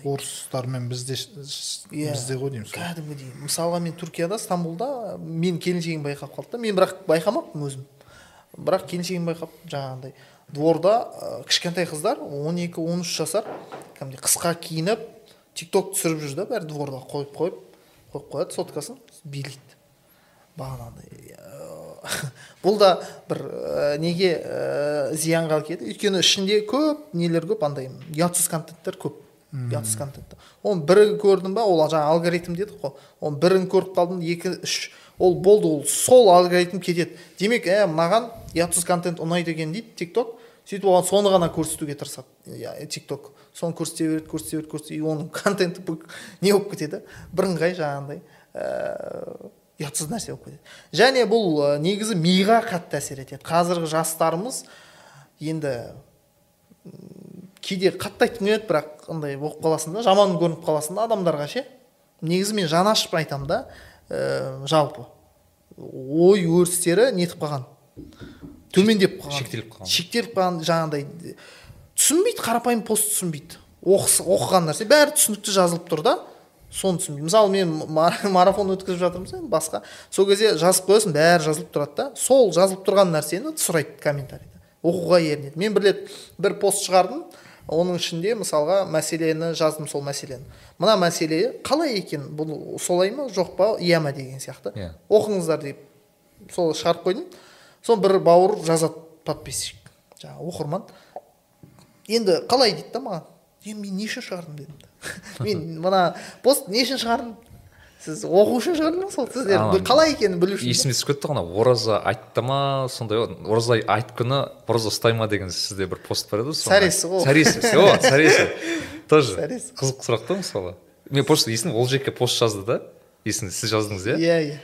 орыстармен бізде ш- иә. бізде ғой дейміз ғой. кәдімгідей. Мысалға мен түркияда стамбулда мен келіншегім байқап қалды да. Мен бірақ байқамаппын өзім. Бірақ келіншегім байқап жаңағындай дворда ә, кішкентай қыздар 12-13 жасар кәдімгідей қысқа киініп тик ток түсіріп жүр да бәрі дворда қойып қойып қойып қояды соткасын билейді. Бағанағыдай ә, бұл да бір ә, неге ә, зиянға әкеледі өйткені ішінде көп нелер көп андай ұятсыз контенттер көп. Ұятсыз контент оның бірін көрдім ба ол жаңағы алгоритм дедік қой оның бірін көріп қалдым екі үш ол болды ол сол алгоритм кетеді. Демек ә мынаған ұятсыз контент ұнайды екен дейді тик ток сөйтіп оған соны ғана көрсетуге тырысады. Тик ток соны көрсете береді көрсете береді көрсете и оның контенті не болып кетеді? Бірыңғай жаңағындай ыыы ұятсыз нәрсе болып кетеді. Және бұл ә, негізі миға қатты әсер етеді. Қазіргі жастарымыз енді кейде қатты айтқым келеді бірақ андай болып қаласың да жаман көрініп қаласың да адамдарға ше. Негізі мен жаны ашып айтамын да ә, жалпы. Ой өрістері нетіп қалған. Төмендеп қалған. шектеліп қалған. шектеліп қалған жаңағыдай түсінбейді қарапайым пост түсінбейді. Оқыған нәрсе. Бәрі түсінікті жазылып тұр да. Соны түсінбейді мысалы мен ма- марафон өткізіп жатырмыз енді басқа. Сол кезде жазып қоясың бәрі жазылып тұрады да. Сол жазылып тұрған нәрсені сұрайды комментарийде оқуға ерінеді. Мен бір рет бір пост шығардым оның ішінде мысалға мәселені жаздым сол мәселені. Мына мәселе қалай екен? Бұл солай ма? Жоқ па? Иә ма деген сияқты. Иә. оқыңыздар деп сол шығарып қойдым. Сол бір бауыр жазады подписчик. Жаңағы оқырман. Енді қалай дейді да маған? Енді мен не үшін шығардым дедім мен мына пост не үшін шығардым? сіз оқу үшін шығардыңыз ғой? сіздер қалай екенін білу үшін. есіме түсіп кетті ғой ана ораза айтты ма сондай ғой ораза айт күні ораза ұстай ма деген сізде бір пост бар еді ғой Сәресі ғой. сәресі о сәресі. Тоже. Қызық сұрақ та мысалы. Мен просто есім ол жеке пост жазды да. Есіңде сіз жаздыңыз иә? Иә иә.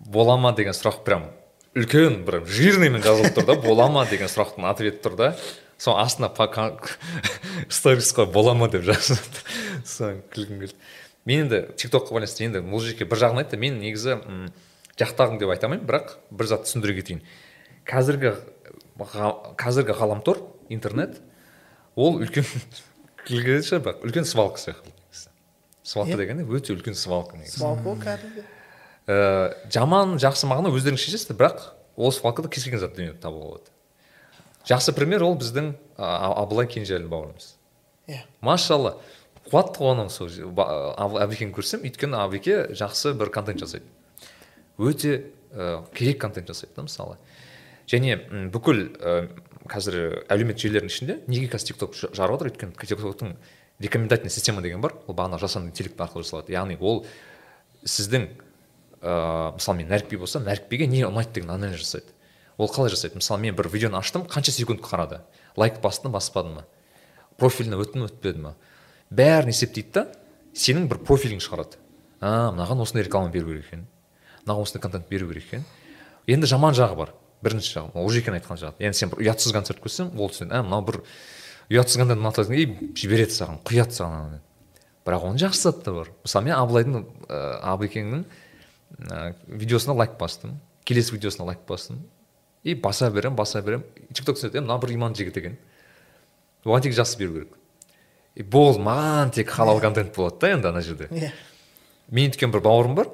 Бола ма деген сұрақ прям үлкен бір жирныймен жазылып тұр да. Бола ма деген сұрақтың ответі тұр да. Соның астына сторис қой бола ма деп жазып соны күлгім келді. Мен енді тик токқа байланысты енді бұл жерге бір жағын айтты мен негізі м, жақтағым деп айта алмаймын бірақ бір зат түсіндіре кетейін. Қазіргі қазіргі ғаламтор интернет ол үлкен шығар бірақ үлкен свалка сияқты свалка деген не өте үлкен свалка негізі. Свалка ғой кәдімгі? Ә, жаман жақсы мағына өздеріңіз шешесіздер бірақ ол свалкада кез келген зат дүниеде табуға болады жақсы пример ол біздің абылай кенжеәлі бауырымыз. Иә. Машалла қуатты қуанамын сол әбекені көрсем өйткені әбеке жақсы бір контент жасайды. Өте ә, керек контент жасайды да мысалы. Және бүкіл ә, қазір әлеуметтік желілердің ішінде неге қазір тик ток жарып жатыр өйткені тик токтың рекомендательный система деген бар. Ол бағана жасанды интеллект арқылы жасалады. Яғни ол сіздің ыыы мысалы мен нәрікби болса нәрікбиге не ұнайды деген анализ жасайды. Ол қалай жасайды? Мысалы мен бір видеоны аштым қанша секунд қарады? Лайк басты ма баспады ма? Профиліне өтті ме өтпеді ма бәрін есептейді да сенің бір профилің шығарады. А мынаған осындай реклама беру керек екен. Мынаған осындай контент беру керек екен. Енді жаман жағы бар. Бірінші жағы. Ол жекен айтқан жағы. Енді сен бір ұятсыз концерт көрсең ол түсінеді а мынау бір ұятсыз контент ұнатады и жібереді саған құяды саған бірақ оның жақсы заты да бар. Мысалы мен абылайдың ә, абекеңнің ә, видеосына лайк бастым келесі видеосына лайк бастым. И баса беремін баса беремін тик ток түсінеді «е, мынау бір иманды жігіт екен оған тек жақсы беру керек и болды маған тек халал контент болады да енді ана жерде иә мен өйткен бір бауырым бар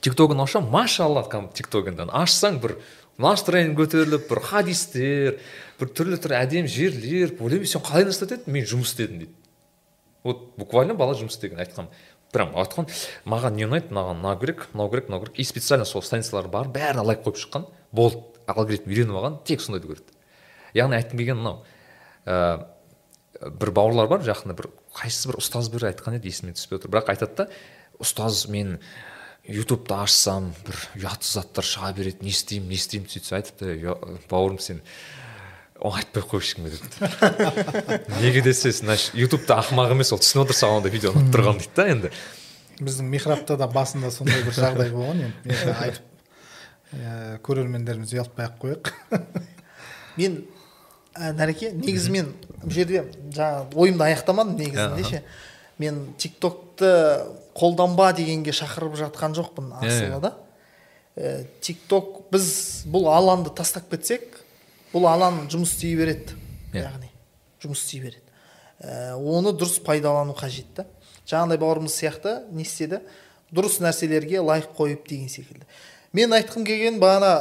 тик тогын ашамын машалла тик ток енді ашсаң бір настроениең көтеріліп бір хадистер бір түрлі түрлі әдемі жерлер ойлаймын сен қалай настроить еттің мен жұмыс істедім дейді вот буквально бала жұмыс істеген айтқан прям айтқан маған не ұнайды маған мынау керек мынау керек мынау керек и специально сол станциялар бар бәріне лайк қойып шыққан болды алгоритм үйреніп алған тек сондайды көреді. Яғни айтқым келгені мынау ә, бір бауырлар бар жақында бір қайсысы бір ұстаз бір айтқан еді есіме түспей отыр. Бірақ айтады да ұстаз мен ютубты ашсам бір ұятсыз заттар шыға береді не істеймін не істеймін сөйтсе айтыпты «Я- бауырым сен оны айтпай ақ қой ешкімге депті неге десе значит ютубта ақымақ емес ол түсініп отыр саған ондай видео ұнап тұрған дейді да енді. Біздің михрабта да басында сондай бір жағдай болған енді айтып ә, көрермендеріміз ұялтпай ақ қояйық мен ә, нәреке негізі мен бұл жерде жаңағы ойымды аяқтамадым негізінде ше мен тиктокты қолданба дегенге шақырып жатқан жоқпын асылы да Ә, тикток біз бұл алаңды тастап кетсек бұл алаң жұмыс істей береді Иә. яғни жұмыс істей береді. Ә, оны дұрыс пайдалану қажет та. Жаңағыдай бауырымыз сияқты не істеді? Дұрыс нәрселерге лайк қойып деген секілді. Мен айтқым келген бағана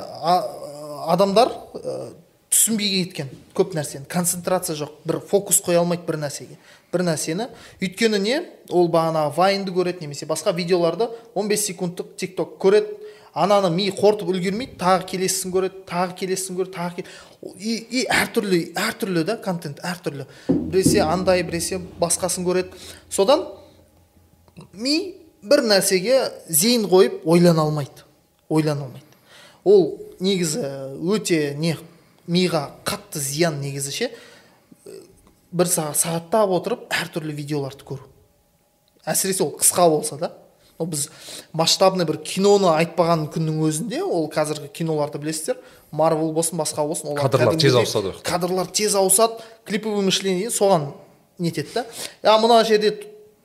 адамдар ә, түсінбей кеткен көп нәрсені. Концентрация жоқ. Бір фокус қоя алмайды бір нәрсеге. Бір нәрсені. Өйткені не? Ол бағанағы вайнды көреді немесе басқа видеоларды 15 секундтық тикток көреді. Ананы ми қорытып үлгермейді тағы келесісін көреді тағы келесісін көреді тағы кел... и, и әртүрлі әртүрлі да контент әртүрлі. Біресе андай біресе басқасын көреді. Содан ми бір нәрсеге зейін қойып ойлана алмайды. Ойлана алмайды ол негізі өте не миға қатты зиян негізі ше бір сағат сағаттап отырып әртүрлі видеоларды көру. Әсіресе ол қысқа болса да. Ол біз масштабный бір киноны айтпаған күннің өзінде ол қазіргі киноларды білесіздер марвел болсын басқа болсын олар Кадрлар тез ауысады кадрлар тез ауысады клиповый мышление соған нетеді да. А мына жерде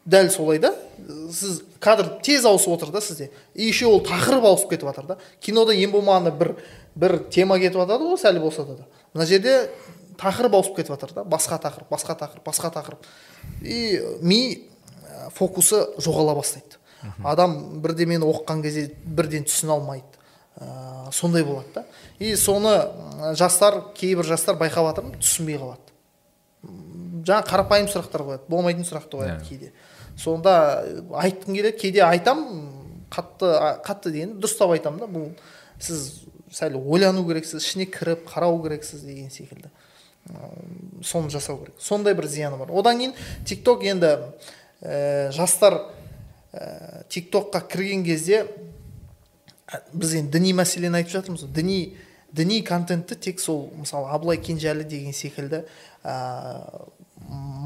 дәл солай да. Сіз кадр тез ауысып отыр да сізде. И еще ол тақырып ауысып кетіп жатыр да. Кинода ең болмағанда бір бір тема кетіп жатады ғой сәл болса да. Мына жерде тақырып ауысып кетіп жатыр да. Басқа тақырып басқа тақырып басқа тақырып. И ми ә, фокусы жоғала бастайды. Адам бірдемені оқыған кезде бірден түсіне алмайды. Ә, сондай болады да. И соны жастар кейбір жастар байқап жатырмын түсінбей қалады. Жаңа қарапайым сұрақтар қояды болмайтын сұрақты қояды Иә. кейде. Сонда айтқым келеді кейде айтам қатты қатты деген дұрыстап айтамын да бұл сіз сәл ойлану керексіз ішіне кіріп қарау керексіз деген секілді. Соны жасау керек. Сондай бір зияны бар. Одан кейін тикток енді ә, жастар ә, тиктокқа кірген кезде біз енді діни мәселені айтып жатырмыз діни діни контентті тек сол мысалы абылай кенжәлі деген секілді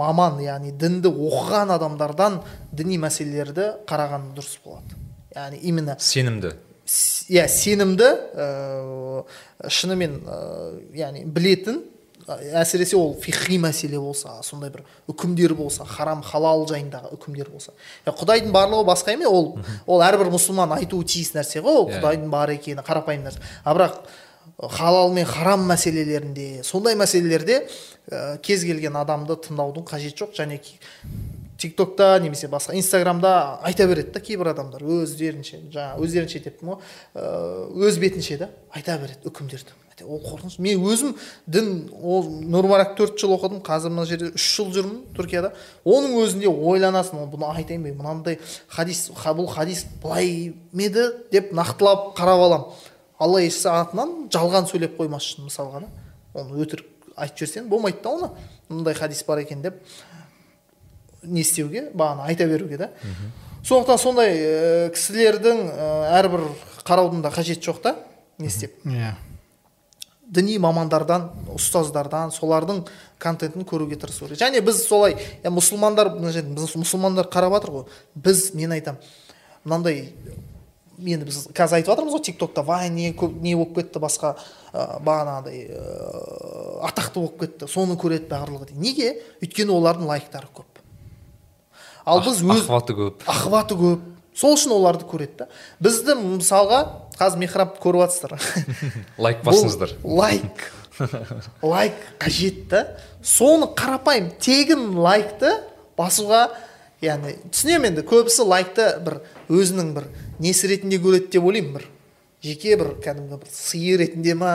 маман яғни дінді оқыған адамдардан діни мәселелерді қараған дұрыс болады. Яғни именно сенімді. Иә сенімді ә, шынымен ә, яғни білетін ә, әсіресе ол фихи мәселе болса сондай бір үкімдер болса харам халал жайындағы үкімдер болса. Ә, құдайдың барлығы басқа емес ол ол әрбір мұсылман айтуы тиіс нәрсе ғой ол Иә. құдайдың бар екені қарапайым нәрсе. А бірақ халал мен харам мәселелерінде сондай мәселелерде ә, кез келген адамды тыңдаудың қажеті жоқ. Және тиктокта немесе басқа инстаграмда айта береді да кейбір адамдар. Өздерінше жаңағы өздерінше деппін ғой. Ыыы, өз бетінше да айта береді үкімдерді. Ол қорқыныш. Мен өзім дін ол нұрмарак төрт жыл оқыдым. Қазір мына жерде үш жыл жүрмін түркияда. Оның өзінде ойланасың "Ол бұны айтайын ба? Мынандай хадис ха- бұл хадис былай ма еді? деп нақтылап қарап аламын. Алла ешсі атынан жалған сөйлеп қоймас үшін мысалға да. Оны өтірік айтып жіберсең болмайды да оны. Мындай хадис бар екен деп не істеуге бағана айта беруге да. Сондықтан сондай ә, кісілердің ә, әрбір қараудың да қажеті жоқ та не істеп. Иә. Діни мамандардан ұстаздардан солардың контентін көруге тырысу керек. Және біз солай ә, мұсылмандар мына жерде біз мұсылмандар қарап жатыр ғой. Біз мен айтамын мынандай енді біз қазір айтып жатырмыз ғой тиктокта вайн не көп не болып кетті басқа ә, бағанағыдай ә, атақты болып кетті соны көреді барлығы дейді. Неге? Өйткені олардың лайктары көп. Ал біз өз охваты көп. охваты көп. Сол үшін оларды көреді да. Бізді мысалға қазір михрабты көріп жатсыздар. Лайк басыңыздар. Лайк. Лайк қажет та. Соны қарапайым тегін лайкты басуға яғни түсінемін енді көбісі лайкты бір өзінің бір несі ретінде көреді деп ойлаймын бір. Жеке бір кәдімгі бір сыйы ретінде ма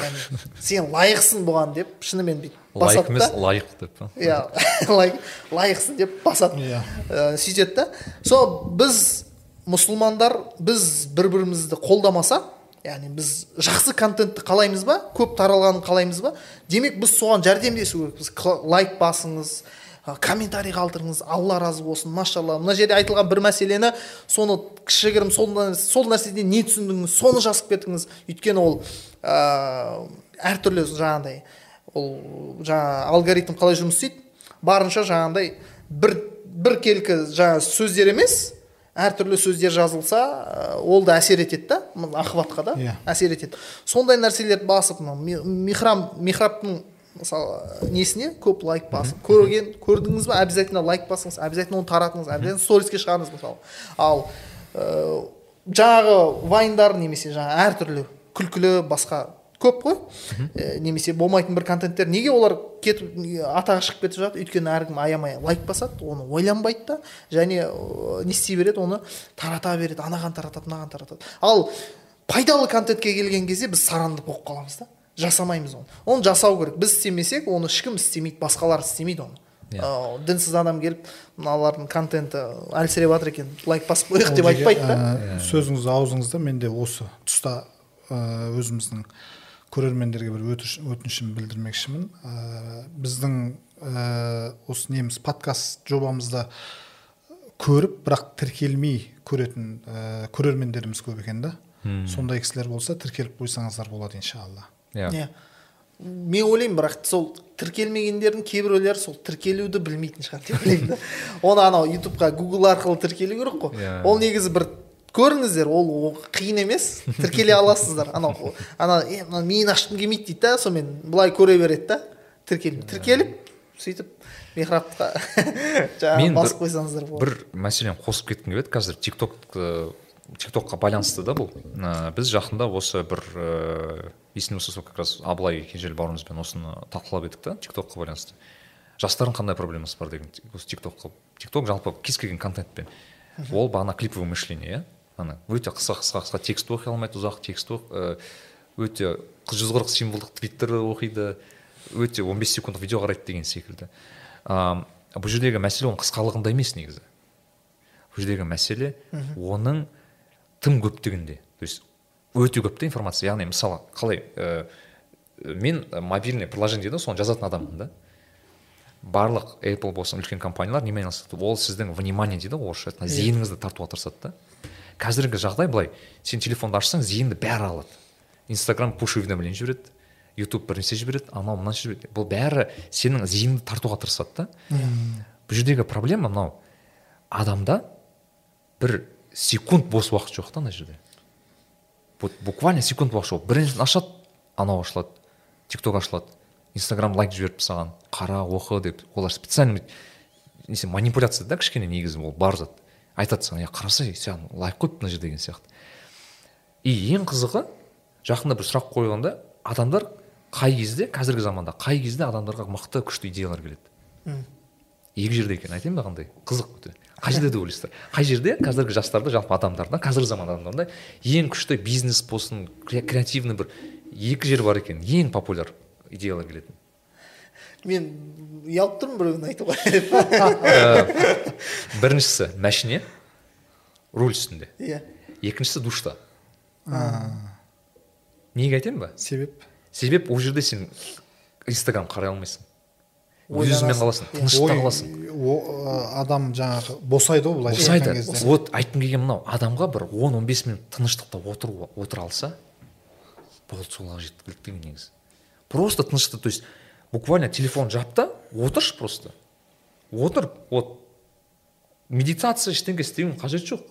яғни сен лайықсың бұған деп шынымен бүйтіп лайк басады емес лайық деп па иә лайк лайықсың деп басады. Иә. Ә, сөйтеді да. Сол біз мұсылмандар біз бір бірімізді қолдамаса яғни біз жақсы контентті қалаймыз ба көп таралғанын қалаймыз ба демек біз соған жәрдемдесу керекпіз лайк басыңыз комментарий қалдырыңыз алла разы болсын машалла. Мына жерде айтылған бір мәселені соны кішігірім сол, сол нәрседен не түсіндіңіз соны жазып кетіңіз өйткені ол ә, әртүрлі жаңағыдай ол жаңа алгоритм қалай жұмыс істейді. Барынша жаңағыдай бір бір келкі жаңа сөздер емес әртүрлі сөздер жазылса ол да әсер етеді да мына охватқа да Иә. әсер етеді. Сондай нәрселерді басып мынау ми- михрам михрабтың мысалы несіне? Көп лайк басып. Көрген көрдіңіз ба обязательно лайк басыңыз обязательно оны таратыңыз обязательно сториске шығарыңыз мысалы. Ал ә, жаңағы вайндар немесе жаңағы әртүрлі күлкілі басқа көп қой. Ә, немесе болмайтын бір контенттер. Неге олар кетіп атағы шығып кетіп жатыр өйткені әркім аямай лайк басады оны ойланбайды да. Және ә, не істей береді? Оны тарата береді. Анаған таратады мынаған таратады. Ал пайдалы контентке келген кезде біз саранды болып қаламыз да. Жасамаймыз оны. Оны жасау керек. Біз істемесек оны ешкім істемейді басқалар істемейді оны. Ә, дінсіз адам келіп мыналардың контенті әлсіреп жатыр екен лайк басып қояйық деп айтпайды да. ә, сөзіңіз аузыңызда мен де осы тұста ә, өзіміздің көрермендерге бір өтінішімді білдірмекшімін. Ә, біздің ә, осы неміз подкаст жобамызда көріп бірақ тіркелмей көретін ә, көрермендеріміз көп екен да. Сондай кісілер болса тіркеліп қойсаңыздар болады иншалла. Иә иә мен ойлаймын бірақ сол тіркелмегендердің кейбіреулері сол тіркелуді білмейтін шығар деп ойлаймын да. Оны анау ютубқа гугл арқылы тіркелу керек қой. Иә. ол негізі бір көріңіздер ол қиын емес. Тіркеле аласыздар. Анау ана е мына миын ашқым келмейді дейді да сонымен былай көре береді да. Тіркеліп тіркеліп сөйтіп михрабқа жаңағы басып қойсаңыздар болады. бір мәселені қосып кеткім келеді. Қазір тикток тиктокқа байланысты да бұл. Біз жақында осы бір ыыы есімде болса сол как раз абылай кенжелі бауырымызбен осыны талқылап едік та тиктокқа байланысты. Жастардың қандай проблемасы бар деген осы тиктокқа тикток жалпы кез келген контентпен. Ол бағана клиповое мышление иә? Ана өте қысқа қысқа қысқа текст оқи алмайды ұзақ текст өте жүз қырық символдық твиттер оқиды өте 15 секундтық видео қарайды деген секілді. А, бұл жердегі мәселе оның қысқалығында емес негізі. Бұл жердегі мәселе оның тым көптігінде. То есть өте көп та информация. Яғни мысалы қалай ә, мен мобильный приложение дейді соны жазатын адаммын да. Барлық apple болсын үлкен компаниялар немен айналысады? Ол сіздің внимание дейді ғой орысша айтқанда зейініңізді тартуға тырысады да. Қазіргі жағдай былай сен телефонды ашсаң зейінді бәрі алады. Инстаграм пуш уведомление жібереді ютуб бір нәрсе жібереді анау мынаны жібереді. Бұл бәрі сенің зейініңді тартуға тырысады да. Бұл жердегі проблема мынау адамда бір секунд бос уақыт жоқ та ана жерде. Вот буквально секунд уақыт жоқ ашады анау ашылады. Тикток ашылады. Инстаграм лайк жіберіп саған. Қара оқы деп. Олар специально несе манипуляция да кішкене негізі ол бар зат. Айтады саған е қараса саған лайк қойыпты мына жерде деген сияқты. И ең қызығы жақында бір сұрақ қойғанда адамдар қай кезде қазіргі заманда қай кезде адамдарға мықты күшті идеялар келеді? Екі жерде екен. Айтайын ба қандай? Қызық өте. Қай жерде деп ойлайсыздар? Қай жерде? Қазіргі жастарда жалпы адамдарда қазіргі заман адамдарында ең күшті бизнес болсын кре- креативный бір екі жер бар екен ең популяр идеялар келетін. Мен ұялып тұрмын біреуін айтуға біріншісі мәшине руль үстінде. Иә. Екіншісі душта. Неге айтайын ба? Себеп? Себеп ол жерде сен инстаграм қарай алмайсың. Өзіңмен қаласың тыныштықта қаласың. о- адам жаңағы босайды ғой былайша босайды. вот айтқым келгені мынау адамға бір 10-15 минут тыныштықта отыру отыра алса болды солға жеткілікті деген негізі. Просто тыныштық то есть буквально телефон жап та отыршы просто. Отыр вот. Медитация ештеңе істеудің қажеті жоқ.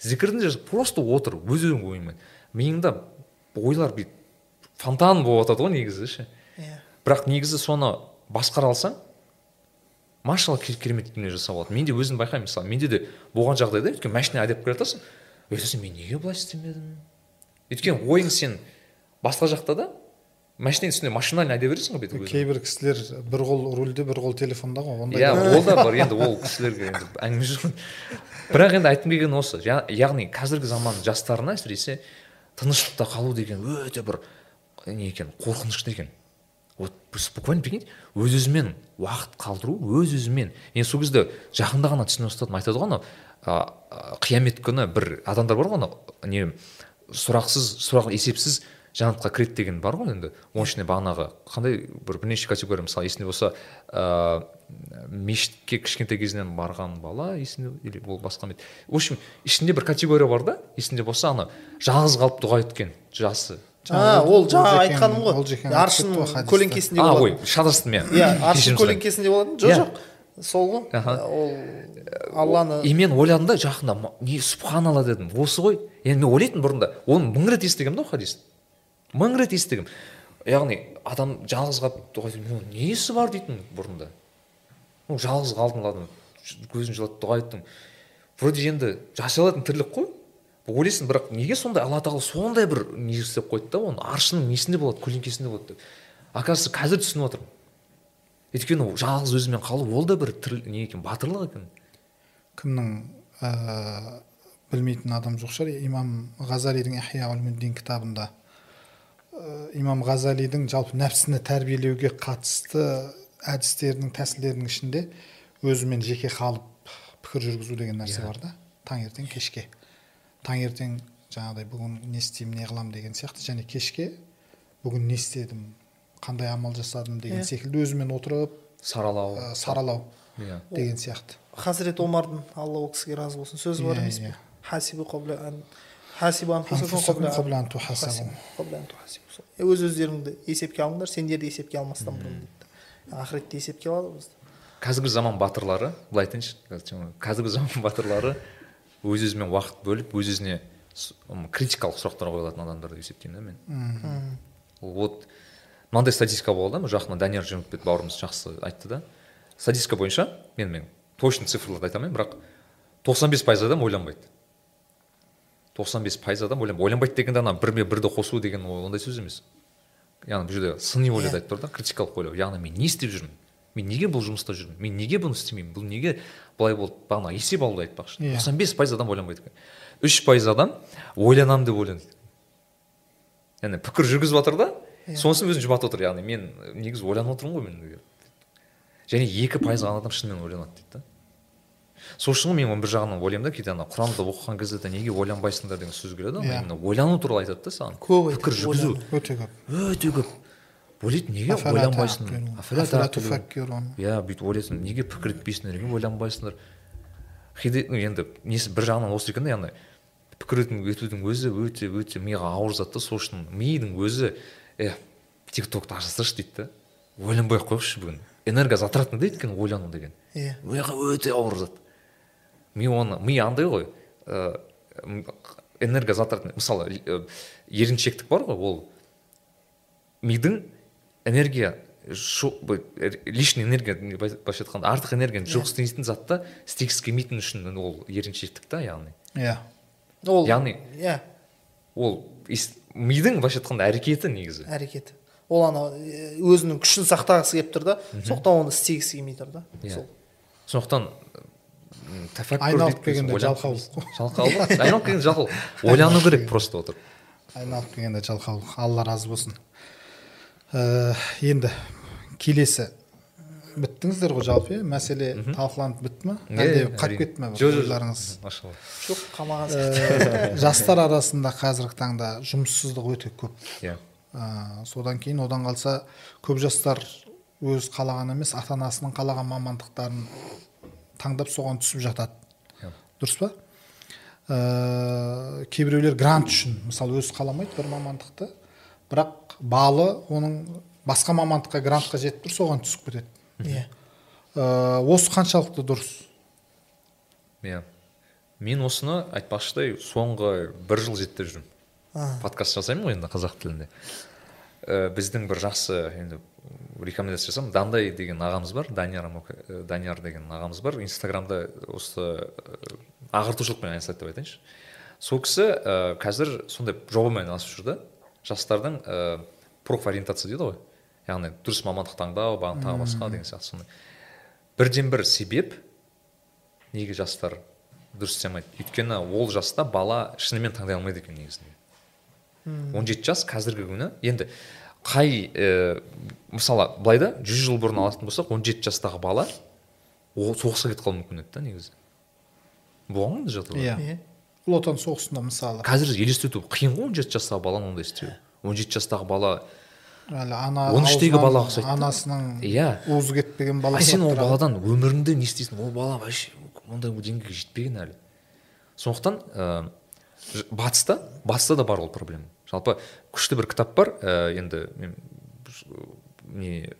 Зікірін де просто отыр өз өзің ойыңмен. Миыңда ойлар бүйтіп фонтан болып жатады ғой негізі ше. Иә. Бірақ негізі соны басқара алсаң машалла ке- керемет дүние жасауға болады мен де өзім байқаймын мысалы. Менде де болған жағдайда өйткені машина айдап келе өйтесің мен неге былай істемедім өйткені ойың сен басқа жақта да машинаның үстінде машинально айдай бересің ғой бүйтіп кейбір кісілер бір қол рульде бір қол телефонда ғой ондай иә ол да бар. Енді ол кісілерге енді әңгіме жоқ. Бірақ енді айтқым келгені осы. Яғни қазіргі заман жастарына әсіресе тыныштықта қалу деген өте бір не екен қорқынышты екен вот буквально прикиньте өз өзімен уақыт қалдыру өз өзімен енді сол кезде жақында ғана түсіне бастадым айтады ғой анау қиямет күні бір адамдар бар ғой анау не сұрақсыз сұрақ есепсіз жәннатқа кіреді деген бар ғой енді. Оның ішінде бағанағы қандай бір бірнеше категория мысалы есінде болса ыыы мешітке кішкентай кезінен барған бала есінде или ол басқа ма в общем ішінде бір категория бар да есінде болса ана жалғыз қалып дұға еткен жасы. А ол жаңа айтқаным ғой. Аршын көлеңкесінде а ой шатастым иә иә аршын көлеңкесінде болатын. Жоқ Иә. жоқ. Сол ғой. Ол алланы и мен ойладым да жақында не субханалла дедім. Осы ғой. Енді мен ойлайтынмын бұрында. Оны мың рет естігемін да ол хадисті мың рет естігемін яғни адам жалғыз қалып несі бар? дейтін бұрында. Ну жалғыз қалдың қалдың көзің жылады дұға айттың вроде енді жасай алатын тірлік қой. Ойлайсың бірақ неге сондай алла тағала сондай бір не істеп қойды да оны аршының несінде болады көлеңкесінде болады деп. Оказывается қазір түсініп отырмын. Өйткені жалғыз өзімен қалу ол да бір тір, не екен батырлық екен. Кімнің ә, білмейтін адам жоқ шығар имам ғазалидің ихя кітабында. Ә, имам ғазалидің жалпы нәпсіні тәрбиелеуге қатысты әдістерінің тәсілдерінің ішінде өзімен жеке қалып пікір жүргізу деген нәрсе бар да таңертең кешке. Таңертең жаңағыдай бүгін не істеймін не қыламын деген сияқты. Және кешке бүгін не істедім қандай амал жасадым? деген секілді өзімен отырып саралау. ә, саралау иә. деген сияқты. Хазірет омардың алла ол кісіге разы болсын сөзі бар Иә, емес пе? иә. өз өздеріңді есепке алыңдар сендерді есепке алмастан бұрын дейді ақыретте есепке алады бізді. Қазіргі заман батырлары былай айтайыншы қазіргі заман батырлары өз өзімен уақыт бөліп өз өзіне критикалық сұрақтар қоя алатын адамдар деп есептеймін да мен. Ол вот мынандай статистика болды да жақында данияр жеңімбет бауырымыз жақсы айтты да. Статистика бойынша мен мен точно цифрларды айта алмаймын бірақ 95 пайыз адам ойланбайды. 95 пайыз адам ойланбайды. Ойланбайды дегенде ана бірме бірді қосу деген ол ондай сөз емес. Яғни бұл жерде сыни ойлауды айтып тұр да критикалық ойлау. Яғни мен не істеп жүрмін? Мен неге бұл жұмыста жүрмін? Мен неге бұны істемеймін? Бұл неге былай болды? Бағана есеп алуды айтпақшы. Иә. тоқсан бес пайыз адам ойланбайды екен. Үш пайыз адам ойланамын деп ойланады яғни пікір жүргізіп жатыр да сонысын өзін жұбатып отыр яғни мен негізі ойланып отырмын ғой мен және екі пайыз ғана адам шынымен ойланады дейді да. Сол үшін мен оны бір жағынан ойлаймын да кейде ана құранды оқыған кезде де неге ойланбайсыңдар деген сөз келеді ғой. Иә. именно ойлану туралы айтады да саған. Көп пікір жүргізу. өте көп. Өте көп. Ойлайды неге Афала ойланбайсың. тағқилун, Афала афала тағқилун. туфаккирун. иә бүйтіп ойлайсың. Неге пікір етпейсіңдер неге ойланбайсыңдар? Енді несі бір жағынан осы екен да яғни пікір ету- етудің өзі өте өте миға ауыр зат та сол үшін мидың өзі е тик токты аша салшы дейді да. Ойланбай ақ қояйықшы бүгін. Энергозатратный да өйткені ойлану деген. Иә миға өте ауыр зат. Ми оны ми андай ғой ә, энергозатратный мысалы ә, еріншектік бар ғой ол. Мидың энергия лишний энергия былайша айтқанда артық энергияны жоқ істейтін затты істегісі келмейтін үшін ол еріншектік та яғни. Иә. Ол Яғни- иә. ол мидың былайша айтқанда әрекеті негізі. Әрекеті. Ол ана өзінің күшін сақтағысы келіп тұр да сондықтан оны істегісі келмей тұр да Иә. сол. Сондықтан тәфәккүр Айналып келгенде жалқаулық жалқаулық айналып келгенде жалқаулық ойлану керек просто отырып. Айналып келгенде жалқаулық алла разы болсын. Ә, енді келесі біттіңіздер ғой жалпы иә? Мәселе талқыланып бітті ма әлде қалып кетті ма жоқ жоқ қалмаған сияқты. Ә, жастар арасында қазіргі таңда жұмыссыздық өте көп. Иә. Ә, содан кейін одан қалса көп жастар өз қалаған емес ата анасының қалаған мамандықтарын таңдап соған түсіп жатады. Иә. дұрыс па? Ә, кейбіреулер грант үшін мысалы өзі қаламайды бір мамандықты. Бірақ балы оның басқа мамандыққа грантқа жетіп тұр соған түсіп кетеді. Иә. Ә, осы қаншалықты дұрыс? Иә. Мен осыны айтпақшыдай соңғы бір жыл зерттеп жүрмін подкаст жасаймын ғой енді қазақ тілінде. Ә, біздің бір жақсы енді рекомендация жасасам дандай деген ағамыз бар данияр ә, данияр деген ағамыз бар. Инстаграмда осы ағартушылықпен айналысады деп айтайыншы. Сол кісі ә, қазір сондай жобамен айналысып жүр да жастардың ә, профориентация дейді ғой. Яғни дұрыс мамандық таңдау тағы басқа деген сияқты сондай. Бірден бір себеп неге жастар дұрыс істей алмайды? Өйткені ол жаста бала шынымен таңдай алмайды екен негізінде. Он жеті жас қазіргі күні енді қай ә, мысалы былай да жүз жыл бұрын алатын болсақ он жеті жастағы бала ол соғысқа кетіп қалуы мүмкін еді да негізі. Болған ғой жағдайлар? Иә. Иә. Ұлы отан соғысында мысалы. Қазір елестету қиын ғой он жеті жастағы баланы ондай істеу он жеті жастағы бала әлі ана он үштегі аузынан бала ұқсайды анасының Иә. уызы кетпеген бала а сен ол баладан өміріңде не істейсің? Ол бала вообще ондай деңгейге жетпеген әлі. Сондықтан ә, ж- батыста батыста да бар ол проблема. Жалпы күшті бір кітап бар ә, енді мен не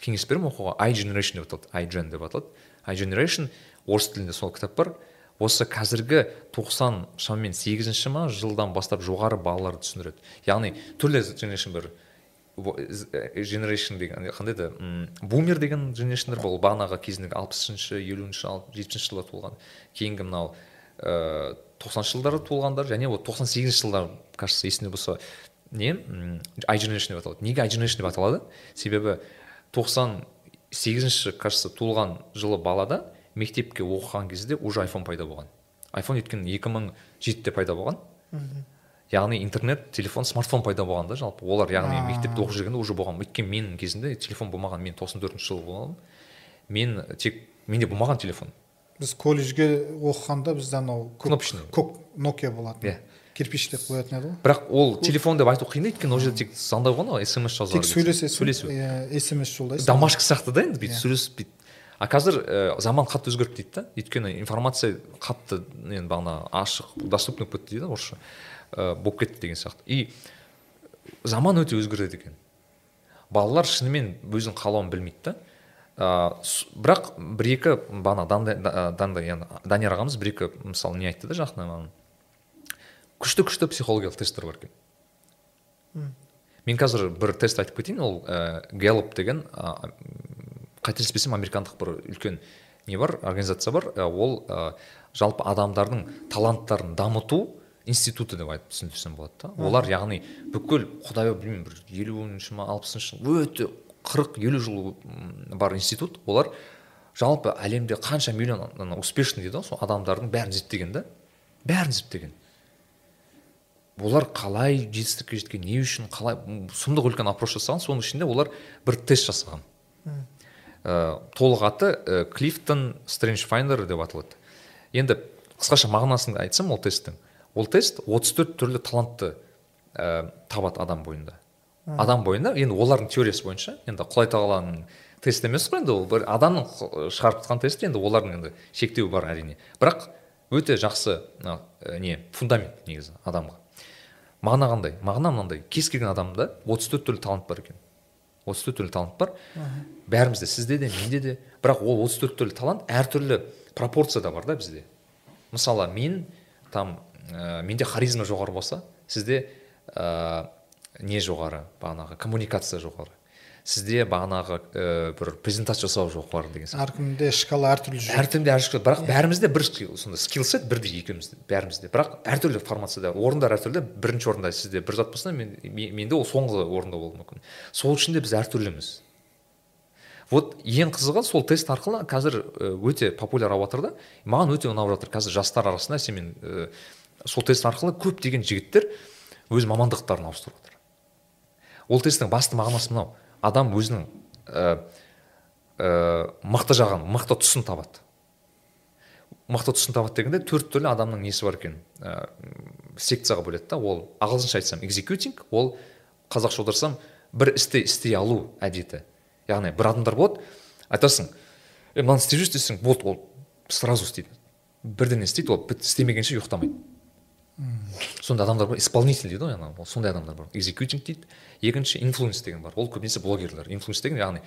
кеңес беремін оқуға. I generation деп аталады. Igen деп аталады. I generation орыс тілінде сол кітап бар. Осы қазіргі 90 шамамен сегізінші ма жылдан бастап жоғары балаларды түсіндіреді. Яғни түрлі generation бір женерейшн деген қандай еді? Бумер деген женерейшндер бұл бағанағы кезіндегі алпысыншы елуінші жетпісінші жылдар туылған. Кейінгі мынау ыыы тоқсаныншы жылдары туылғандар және вот тоқсан сегізінші жылдар кажется есімде болса не? Ай женерейшн деп аталады. Неге ай женерейшн деп аталады? Себебі тоқсан сегізінші кажется туылған жылы балада мектепке оқыған кезде уже айфон пайда болған. Айфон өйткені екі мың жетіде пайда болған. Яғни интернет телефон смартфон пайда болған да жалпы. Олар яғни А. мектепте оқып жүргенде уже болған. Өйткені менің кезімде телефон болмаған мен тоқсан төртінші жылы болғанмын мен тек менде болмаған телефон. Біз колледжге оқығанда бізде анау Кнопочный. көк нокия болатын. Иә. кирпич деп қоятын еді ғой. Бірақ ол телефон деп айту қиын да өйткені ол жерде тек звондау ғана ғой смс жазу тек сөйлесесің сөйлесу. иә смс жолдайсың. Домашка сияқты да енді бүйтіп Иә. сөйлесіп бүйтіп а қазір ә, заман қатты өзгерді дейді да. Өйткені информация қатты енді бағана ашық доступный болып кетті дейді ғой орысша. Ә, болып кетті деген сияқты. И заман өте өзгереді екен. Балалар шынымен өзінің қалауын білмейді да. Ә, бірақ бір екі бағана Дандай- да- дандай яғни данияр ағамыз бір екі мысалы не айтты да жақында маған. Күшті күшті психологиялық тесттер бар екен. Мен қазір бір тест айтып кетейін ол ә, гэллоп деген ә, қателеспесем американдық бір үлкен не бар организация бар. Ә, ол ә, жалпы адамдардың таланттарын дамыту институты деп айтып түсіндірсем болады да. Олар яғни бүкіл құдай білмеймін бір елуінші ма алпысыншы жыл өте қырық елу жыл бар институт. Олар жалпы әлемде қанша миллион ана успешный дейді ғой сол адамдардың бәрін зерттеген да. Бәрін зерттеген. Олар қалай жетістікке жеткен не үшін қалай сұмдық үлкен опрос жасаған соның ішінде олар бір тест жасаған. Толық аты ә, клифтон стрендж файндер деп аталады. Енді қысқаша мағынасын айтсам ол тесттің. Ол тест 34 түрлі талантты ә, табады адам бойында. Адам бойында енді олардың теориясы бойынша енді құдай тағаланың тесті емес қой енді ол бір адамның қ- шығарып жатқан тест енді олардың енді шектеуі бар әрине. Бірақ өте жақсы ә, не фундамент негізі адамға. Мағына қандай? Мағына мынандай. Кез келген адамда 34 түрлі талант бар екен. 34 түрлі талант бар. Бәрімізде сізде де менде де. Бірақ ол 34 түрлі талант әртүрлі пропорцияда бар да бізде. Мысалы мен там ә, менде харизма жоғары болса сізде ә, не жоғары бағанағы коммуникация жоғары. Сізде бағанағы ә, бір презентация жасау жоғары деген сияқты. Әркімде шкала әртүрлі жүреді әртүрлі әртүрлі бірақ бәрімізде бір сондай скилл сет бірдей екеумізде бәрімізде. Бірақ әртүрлі формацияда орындар әртүрлі. Бірінші орында сізде бір зат болса мен, мен- менде ол соңғы орында болуы мүмкін. Сол үшін де біз әртүрліміз. Вот ең қызығы сол тест арқылы қазір өте популяр алып жатыр да. Маған өте ұнап жатыр. Қазір жастар арасында сенімен ә, сол тест арқылы көптеген жігіттер өз мамандықтарын ауыстырып жатыр ол тесттің басты мағынасы мынау. Адам өзінің ә, ә, мықты жағын мықты тұсын табады. Мықты тұсын табады дегенде төрт түрлі адамның несі бар екен? Ә, секцияға бөледі да ол ағылшынша айтсам экзекютинг ол қазақша аударсам бір істі істей алу әдеті. Яғни бір адамдар болады айтасың е мынаны істеп жүрші десең болды ол сразу істейді бірдеңе істейді ол істемегенше ұйықтамайды. Сондай адамдар бар исполнитель дейді ғой ана сондай адамдар бар. Экзекютинг дейді. Екінші инфлуенс деген бар. Ол көбінесе блогерлер. Инфлуенс деген яғни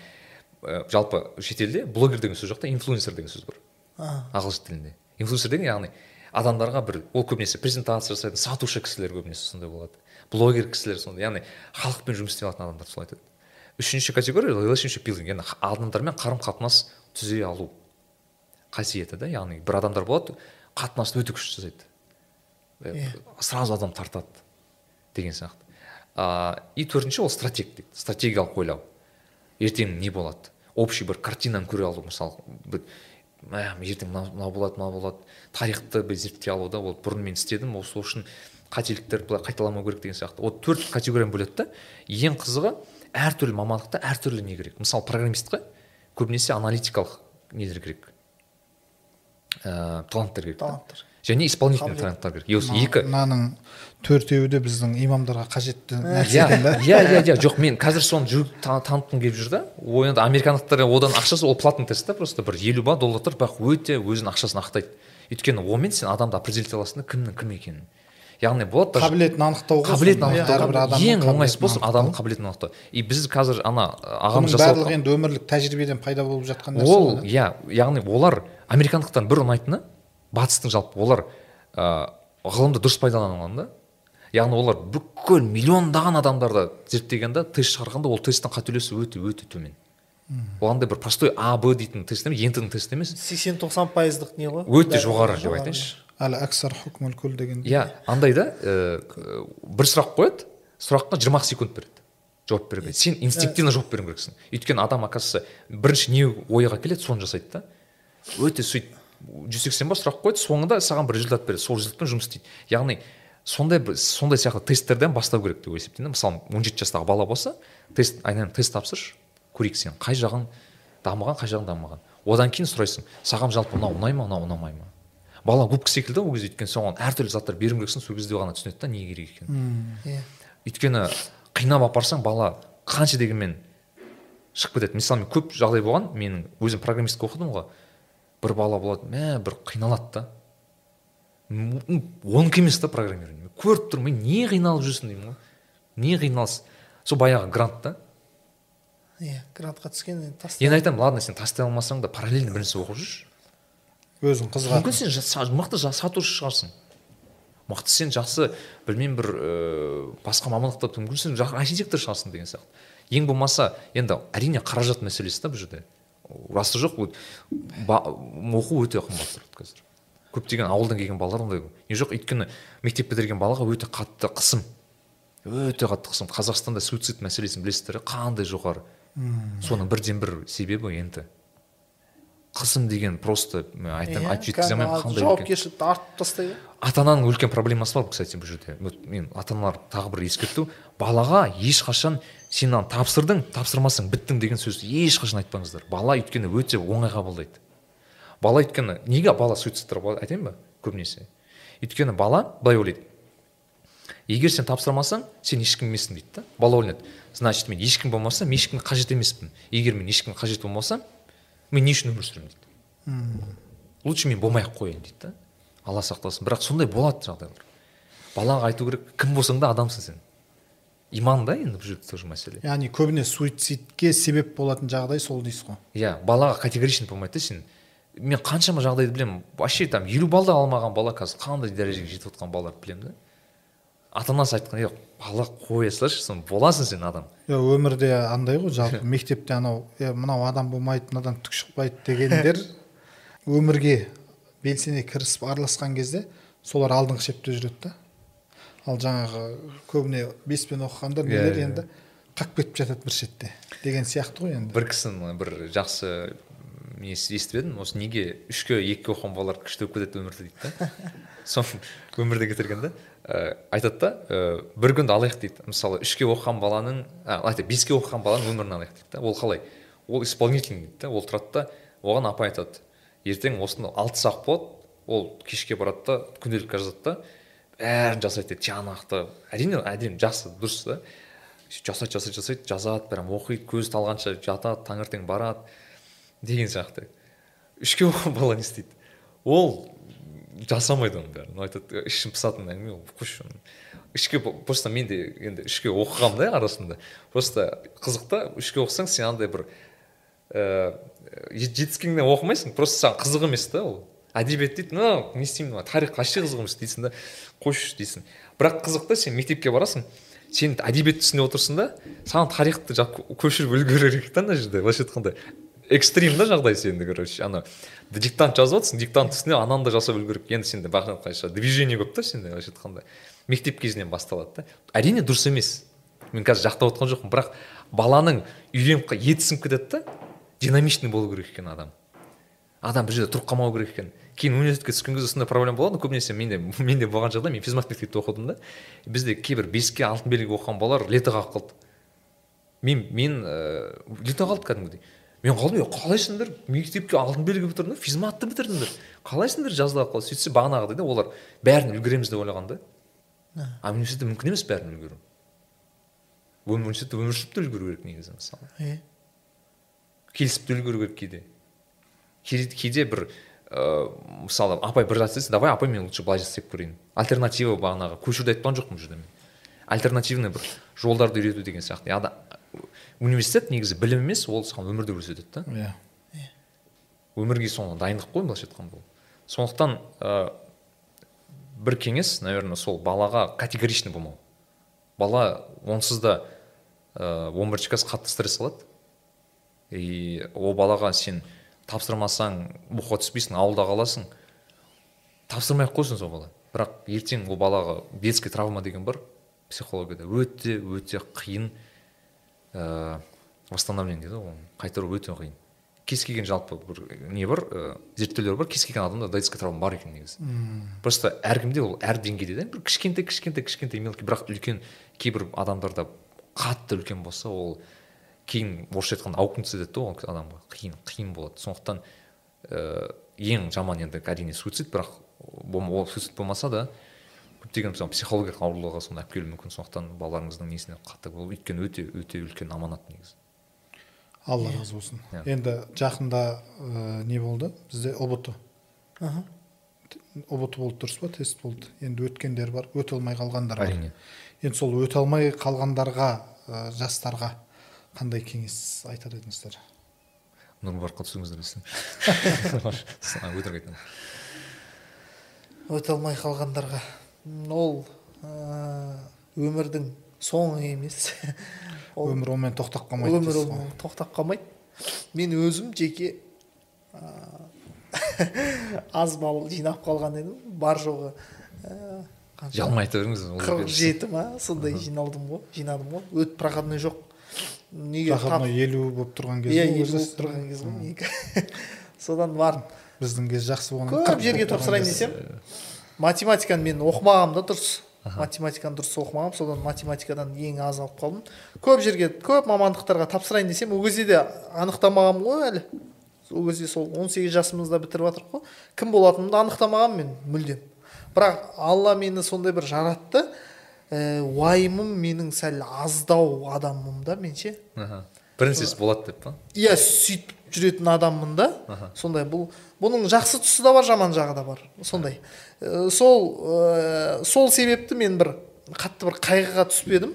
ә, жалпы шетелде блогер деген сөз жоқ та инфлуенсер деген сөз бар. Ағылшын тілінде. Инфлюенсер деген яғни адамдарға бір ол көбінесе презентация жасайтын сатушы кісілер көбінесе сондай болады. Блогер кісілер сондай яғни халықпен жұмыс істей алатын адамдар солай айтады. Үшінші категория relationship building. Яғни адамдармен қарым қатынас түзей алу қасиеті да яғни бір адамдар болады қатынасты өте күшті жасайды. Э, Иә. сразу адам тартады деген сияқты. А, и төртінші ол стратег дейді стратегиялық ойлау. Ертең не болады? Общий бір картинаны көре алу мысалы ертең мынау болады мынау болады тарихты бір зерттей алу да ол бұрын мен істедім осы үшін қателіктер былай қайталамау керек деген сияқты. Ол төрт категорияны бөледі да ең қызығы әртүрлі мамандықта әртүрлі не керек? Мысалы программистқа көбінесе аналитикалық нелер керек. Ә, таланттар керек та. таланттар. Және исполнительный таланттар керек и осы екі мынаның төртеуі де біздің имамдарға қажетті нәрсе иә екен да. иә иә иә. Жоқ мен қазір соны жүріп та- танытқым келіп жүр да. Ол енді американдықтар одан ақшасы ол платный тест та просто бір елу ба доллар тұр бірақ өте өзінің ақшасын ақтайды. Өйткені онымен сен адамды определить аласың да кімнің кім екенін. Яғни болады қабілетін анықтау ғой қабілетін анықтау. Ең болсын анықтау. адамның қабілетін анықтау. И біз қазір ана ағамыз жасап барлығы енді өмірлік тәжірибеден пайда болып жатқан нәрсе ол иә яғни олар американдықтан бір ұнайтыны батыстың жалпы олар ә, ғылымды дұрыс пайдалана алған да. Яғни олар бүкіл миллиондаған адамдарды зерттеген да тест шығарғанда ол тесттің қателесу өте өте төмен. Ол андай бір простой а б дейтін тест емес ент тест емес. сексен тоқсан пайыздық не ғой? Өте жоғары деп айтайыншы. Хукмул күл деген иә андай да ә, бір сұрақ қояды сұраққа жиырма ақ секунд береді. Жауап беруге сен инстинктивно жауап беруің керексің. Өйткені адам оказывается бірінші не ойға келеді соны жасайды да. Өте сөйтіп жүз сексен ба сұрақ қойды соңында саған бір результат береді. Сол результатпен жұмыс істейді. Яғни сондай бір сондай сияқты тесттерден бастау керек деп есептеймін да. Мысалы он жеті жастағы бала болса тест айналайын тест тапсыршы. Көрейік сен қай жағың дамыған қай жағың дамымаған. Одан кейін сұрайсың саған жалпы мынау ұнай ма мынау ұнамай ма? Бала губка секілді ол кезде өйткені соған әртүрлі заттар беруің керексің сол кезде ғана түсінеді да не керек екенін. Иә. Өйткені қинап алып барсаң бала қанша дегенмен шығып кетеді мысалы мен көп жағдай болған менің өзім программистика оқыдым ғой. Бір бала болады мә бір қиналады да. Онікі емес та программирование көріп тұрмын не қиналып жүрсің деймін ғой. Не қиналыс. Сол баяғы грант та. Иә грантқа түскен енді тастай енді айтамын ладно сен тастай алмасаң да параллельно бір нәрсе оқып жүрші. Өзің қызығатын. Мүмкін сен мықты сатушы шығарсың. Мықты сен жақсы білмеймін бір ыыы басқа мамандықта мүмкін сен архитектор шығарсың деген сияқты. Ең болмаса енді әрине қаражат мәселесі да бұл жерде. Расы жоқ ол оқу өте қымбат тұрады қазір. Көптеген ауылдан келген балалар ондай не жоқ өйткені мектеп бітірген балаға өте қатты қысым. Өте қатты қысым. Қазақстанда суицид мәселесін білесіздер қандай жоғары? Соның бірден бір себебі енді. Қысым деген просто айтам айтып жеткізе алмаймын қандай жауапкершілікті артып тастайды. Ата ананың үлкен проблемасы бар кстати бұл жерде. Вот мен ата аналар тағы бір ескерту. Балаға ешқашан сен мынаны тапсырдың тапсырмасаң біттің деген сөзді ешқашан айтпаңыздар. Бала өйткені өте оңай қабылдайды. Бала өйткені неге бала суицидтар айтайын ба көбінесе? Өйткені бала былай ойлайды. Егер сен тапсырмасаң сен ешкім емессің дейді да. Бала ойлайды значит мен ешкім болмаса мен ешкімге қажет емеспін. Егер мен ешкімге қажет болмасам мен не үшін өмір сүремін дейді. Лучше мен болмай ақ қояйын дейді да. Алла сақтасын. Бірақ сондай болады жағдайлар. Балаға айту керек кім болсаң да адамсың сен. Иман да енді бұл жерде тоже мәселе. Яғни көбіне суицидке себеп болатын жағдай сол дейсіз ғой. Иә балаға категоричный болмайды да сен. Мен қаншама жағдайды білемін. Вообще там елу балл да алмаған бала қазір. Қандай дәрежеге жетіп жатқан балаларды білемін да. Ата анасы айтқан е бала қоя салшы соны боласың сен адам иә өмірде андай ғой жалпы мектепте анау е мынау адам болмайды мынадан түк шықпайды дегендер өмірге белсене кірісіп араласқан кезде солар алдыңғы шепте жүреді да. Ал жаңағы көбіне беспен оқығандар нелер енді қақып кетіп жатады бір шетте деген сияқты ғой енді. Бір кісінің бір жақсы несі естіп едім осы неге үшке екіге оқыған балалар күшті болып кетеді өмірде дейді да. Соны өмірде кетірген да. Ә, айтады да ә, бір күнді алайық дейді. Мысалы үшке оқыған баланың айтады беске оқыған баланың өмірін алайық дейді да. Ол қалай? Ол исполнительный дейді да. Ол тұрады да оған апай айтады ертең осыны алты сағат болады ол кешке барады да күнделікке жазады да бәрін жасайды дейді. Тиянақты әрине әдемі жақсы дұрыс да. Жасайды жасайды жасайды жазады прям оқиды көзі талғанша жатады таңертең барады деген сияқты. Үшке оқыған бала не істейді? Ол жасамайды оның бәрін айтады ішім пысатын әңгіме ол қойшы по- просто мен де енді үшке оқығанмын да арасында. Просто қызық та үшке оқысаң сен андай бір ііі жетіскеннен оқымайсың просто саған қызық емес та ол. Әдебиет дейді ну не істеймін мына тарих вообще қызық емес дейсің да қойшы дейсің. Бірақ қызық та сен мектепке барасың сен әдебиетті түсініп отырсың да саған тарихты көшіріп үлгеру керек та ана жерде былайша айтқанда. Экстрим да жағдай сенде короче ана диктант жазып жатрсың диктант үстіне ананы да жасап үлгеру керек. Енді сенде қайша движение көп та сенде былайша айтқанда. Мектеп кезінен басталады да. Әрине дұрыс емес. Мен қазір жақтап отқан жоқпын бірақ баланың үйреніп еті сіңіп кетеді да динамичный болу керек екен адам. Адам бір жерде тұрып қалмау керек екен. Кейін университетке түскен кезде сондай проблема болады көбінесе менде менде болған жағдай мен физмат мектепте оқыдым да. Бізде кейбір беске алтын белгі оқыған балалар летоға қалды. Мен мен ііі летоға қалды кәдімгідей. Мен қалдым е қалайсыңдар? мектепке алтын белгі бітірдіңдер физматты бітірдіңдер. Қалайсыңдар? жазда қалды сөйтсе бағанағыдай да олар бәрін үлгереміз деп ойлаған да. А университетте мүмкін емес бәрін үлгеру. Университетте өмір сүріп те үлгеру керек негізі мысалы. Иә келісіп те үлгеру керек кейде. Кейде, бір ыыы мысалы апай бір зат давай апай мен лучше былай жасап көрейін альтернатива бағанағы көшіруді айтқан жоқпын бұл жерде мен альтернативный бір жолдарды үйрету деген сияқты. Университет негізі білім емес ол саған өмірді көрсетеді да. Иә. Өмірге соны дайындық қой былайша айтқанда ол сондықтан ә, бір кеңес наверное сол балаға категоричный болмау. Бала онсыз да ә, он бірінші класс қатты стресс алады. И ол балаға сен тапсырмасаң оқуға түспейсің ауылда қаласың тапсырмай ақ қойсын сол бала. Бірақ ертең ол балаға детский травма деген бар психологияда. Өте өте қиын. Ә, восстановление дейді ғой оны қайтару өте қиын. Кез келген жалпы бір не бар ә, зерттеулер бар кез келген адамда детский травма бар екен негізі. Просто әркімде ол әр деңгейде да бір кішкентай кішкентай кішкентай мелкий бірақ үлкен кейбір адамдарда қатты үлкен болса ол кейін орысша айтқанда аукнуться етеді да ол адамға. Қиын қиын болады. Сондықтан ә, ең жаман енді әрине суицид бірақ ол суицид болмаса да көптеген мысалы психологиялық ауруларға соны алып келуі мүмкін сондықтан балаларыңыздың несіне қатты ол өйткені өте өте үлкен аманат негізі. алла разы болсын. Иә. енді жақында ә, не болды? бізде ұбт аха. Ұбт болды дұрыс па? тест болды. Енді өткендер бар өте алмай қалғандар бар. Әрине. Енді сол өте алмай қалғандарға ә, жастарға қандай кеңес айтар едіңіздер? Нұрмұбараққа түсіңіздер десең өтірік айтамын. Өте алмай қалғандарға. Ол өмірдің соңы емес. Ол өмір онымен тоқтап қалмайды өмір ғой. тоқтап қалмайды. Мен өзім жеке ә, аз балл жинап қалған едім. Бар жоғы ә, жалма айта беріңіз қырық жеті ма? Сондай жиналдым ғой жинадым ғой. Өт проходной жоқ. Неге проходной елу болып тұрған кез иә ғой елу болып тұрған кез ғой содан барып біздің кез жақсы болған көп жерге тапсырайын десем. Математиканы мен оқымағанмын да дұрыс. Математиканы дұрыс оқымағанмын содан математикадан ең аз алып қалдым. Көп жерге көп мамандықтарға тапсырайын десем ол кезде де анықтамағанмын ғой әлі. Ол кезде сол 18 жасымызда бітіріп жатырмық қой. Кім болатынымды анықтамағанмын мен мүлдем. Бірақ алла мені сондай бір жаратты. Ә, уайымым менің сәл аздау адаммын да мен ше принцесс болады деп па? Иә сөйтіп жүретін адаммын да. Сондай бұл бұның жақсы тұсы да бар жаман жағы да бар. Сондай. Э, сол ә, сол себепті мен бір қатты бір қайғыға түспедім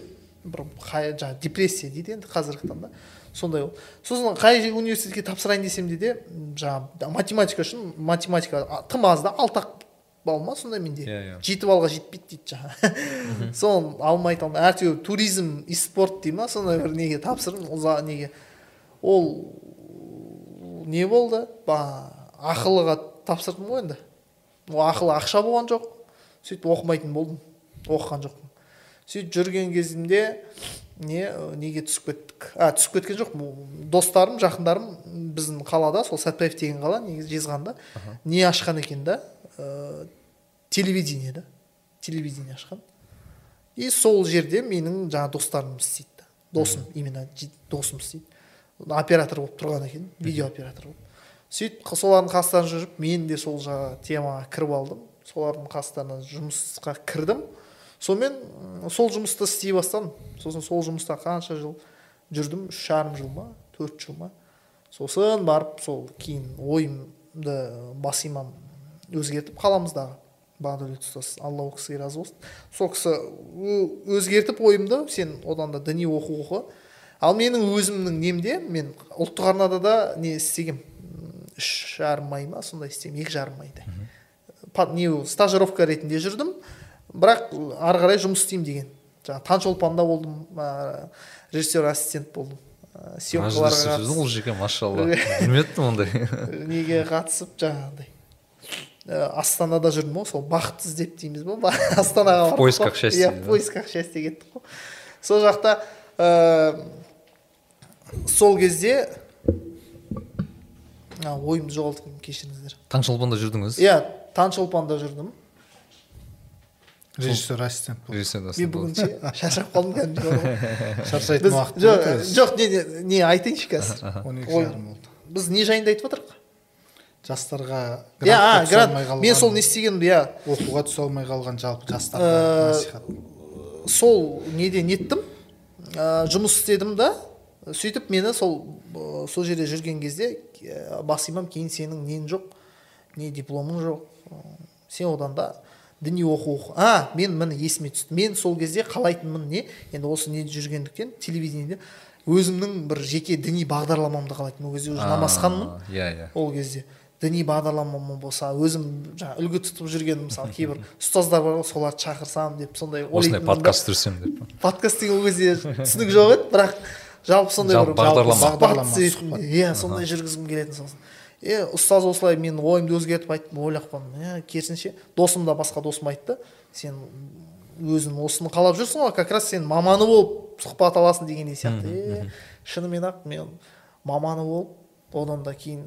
бір қай, жаңағы депрессия дейді енді қазіргі таңда. Сондай ол. Сосын қай университетке тапсырайын десем де де жаңағы математика үшін математика тым аз да алты ақ балл ма сондай менде. Иә, иә. жеті баллға жетпейді дейді жаңағы соны алмай талмай әйтеуір туризм и спорт дей ма сондай бір неге тапсырдым неге. Ол не болды? Ба ақылыға тапсырдым ғой енді. Ол ақылы ақша болған жоқ. Сөйтіп оқымайтын болдым. Оқыған жоқпын. Сөйтіп жүрген кезімде не неге түсіп кеттік? А түсіп кеткен жоқ достарым жақындарым біздің қалада сол сәтпаев деген қала негізі жезқазғанда не ашқан екен да? Ә, телевидение да телевидение ашқан. И сол жерде менің жаңа достарым істейді досым именно досым істейді. Оператор болып тұрған екен видео оператор болып. Сөйтіп солардың қастарында жүріп мен де сол жаңағы темаға кіріп алдым. Солардың қастарына жұмысқа кірдім. Сонымен сол жұмысты істей бастадым. Сосын сол жұмыста қанша жыл жүрдім? Үш жарым жыл ма? Төрт жыл ма? Сосын барып сол кейін ойымды бас имам өзгертіп қаламыздағы бағдәулет ұстаз алла ол кісіге разы болсын. Сол кісі өзгертіп ойымды сен одан да діни оқу оқы. Ал менің өзімнің немде мен ұлттық арнада да не істегем. Үш жарым ай ма? сондай істегем екі жарым айдай не стажировка ретінде жүрдім. Бірақ ары қарай жұмыс істеймін деген. Жаңағы таңшолпанда болдым ә, режиссер ассистент болдым. Ә, съемкаларға ол машалла. Білмеппін ондай. Неге қатысып? Жаңағыдай ә, астанада жүрдім ғой сол бақыт іздеп дейміз ба астанаға бардық поисках счастья, иә в поисках счастья кеттік қой. Сол жақта ә, сол кезде ойымды жоғалтып кешіріңіздер. Таңшолпанда жүрдіңіз? Иә таңшолпанда жүрдім. Режиссер ассистент болды режиссер мен бүгін ше шаршап қалдым кәдімгідей шаршайтын уақыт жоқ жоқ не не айтайыншы қазір. он екі жарым болды. біз не жайында айтып жатырмық жастарға иә грант мен сол не істегенімді иә. оқуға түсе алмай қалған жалпы жастарға Э, насихат. сол неде неттім? Ә, жұмыс істедім да. Сөйтіп мені сол ә, сол жерде жүрген кезде ә, бас имам кейін сенің нең жоқ не дипломың жоқ ә, сен одан да діни оқу оқы. А мен міне есіме түсті. Мен сол кезде қалайтынмын не? Енді осы неде жүргендіктен телевидениеде өзімнің бір жеке діни бағдарламамды қалайтынмын. Ол кезде уже намазханмын. иә иә. Ол кезде діни бағдарлама болса өзім жаңағы үлгі тұтып жүрген мысалы кейбір ұстаздар бар ғой соларды шақырсам деп сондай осындай ойлайтынмын подкаст түсірсем деп подкаст деген ол кезде түсінік жоқ еді бірақ жалпы сондай бір бағдарлама. иә сондай жүргізгім келетін сосын е ұстаз осылай менің ойымды өзгертіп айтты ойлап қалдым. Иә керісінше досым да басқа досым айтты. Сен өзің осыны қалап жүрсің ғой как раз сен маманы болып сұхбат аласың дегендей сияқты. Е шынымен ақ мен маманы болып одан да кейін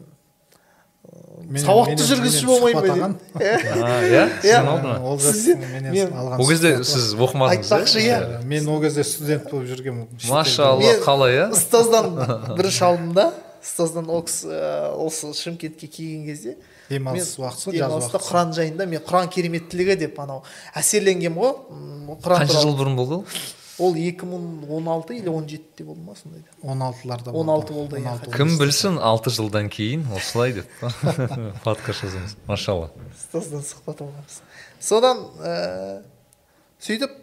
сауатты жүргізуші болмаймын ба иә? Сізден ма ол Сізден- менен мен- алған ол кезде сіз оқымадыңыз Айтпақшы, иә. мен ол кезде студент болып жүргенмін. Машалла қалай иә? ұстаздан бірінші алдым да ұстаздан ол кісі ә, осы шымкентке келген кезде демалыс мен уақыты демалыста құран жайында мен құран кереметтілігі деп анау әсерленгенмін ғой. Қанша жыл бұрын болды ол? Ол екі мың он алты или он жетіде болды ма сондайда он алтыларда он алты болды, иә. 16 кім білсін алты жылдан кейін осылай деп подкаст жазамыз машалла ұстаздан сұхбат алғанбыз содан ә, сөйтіп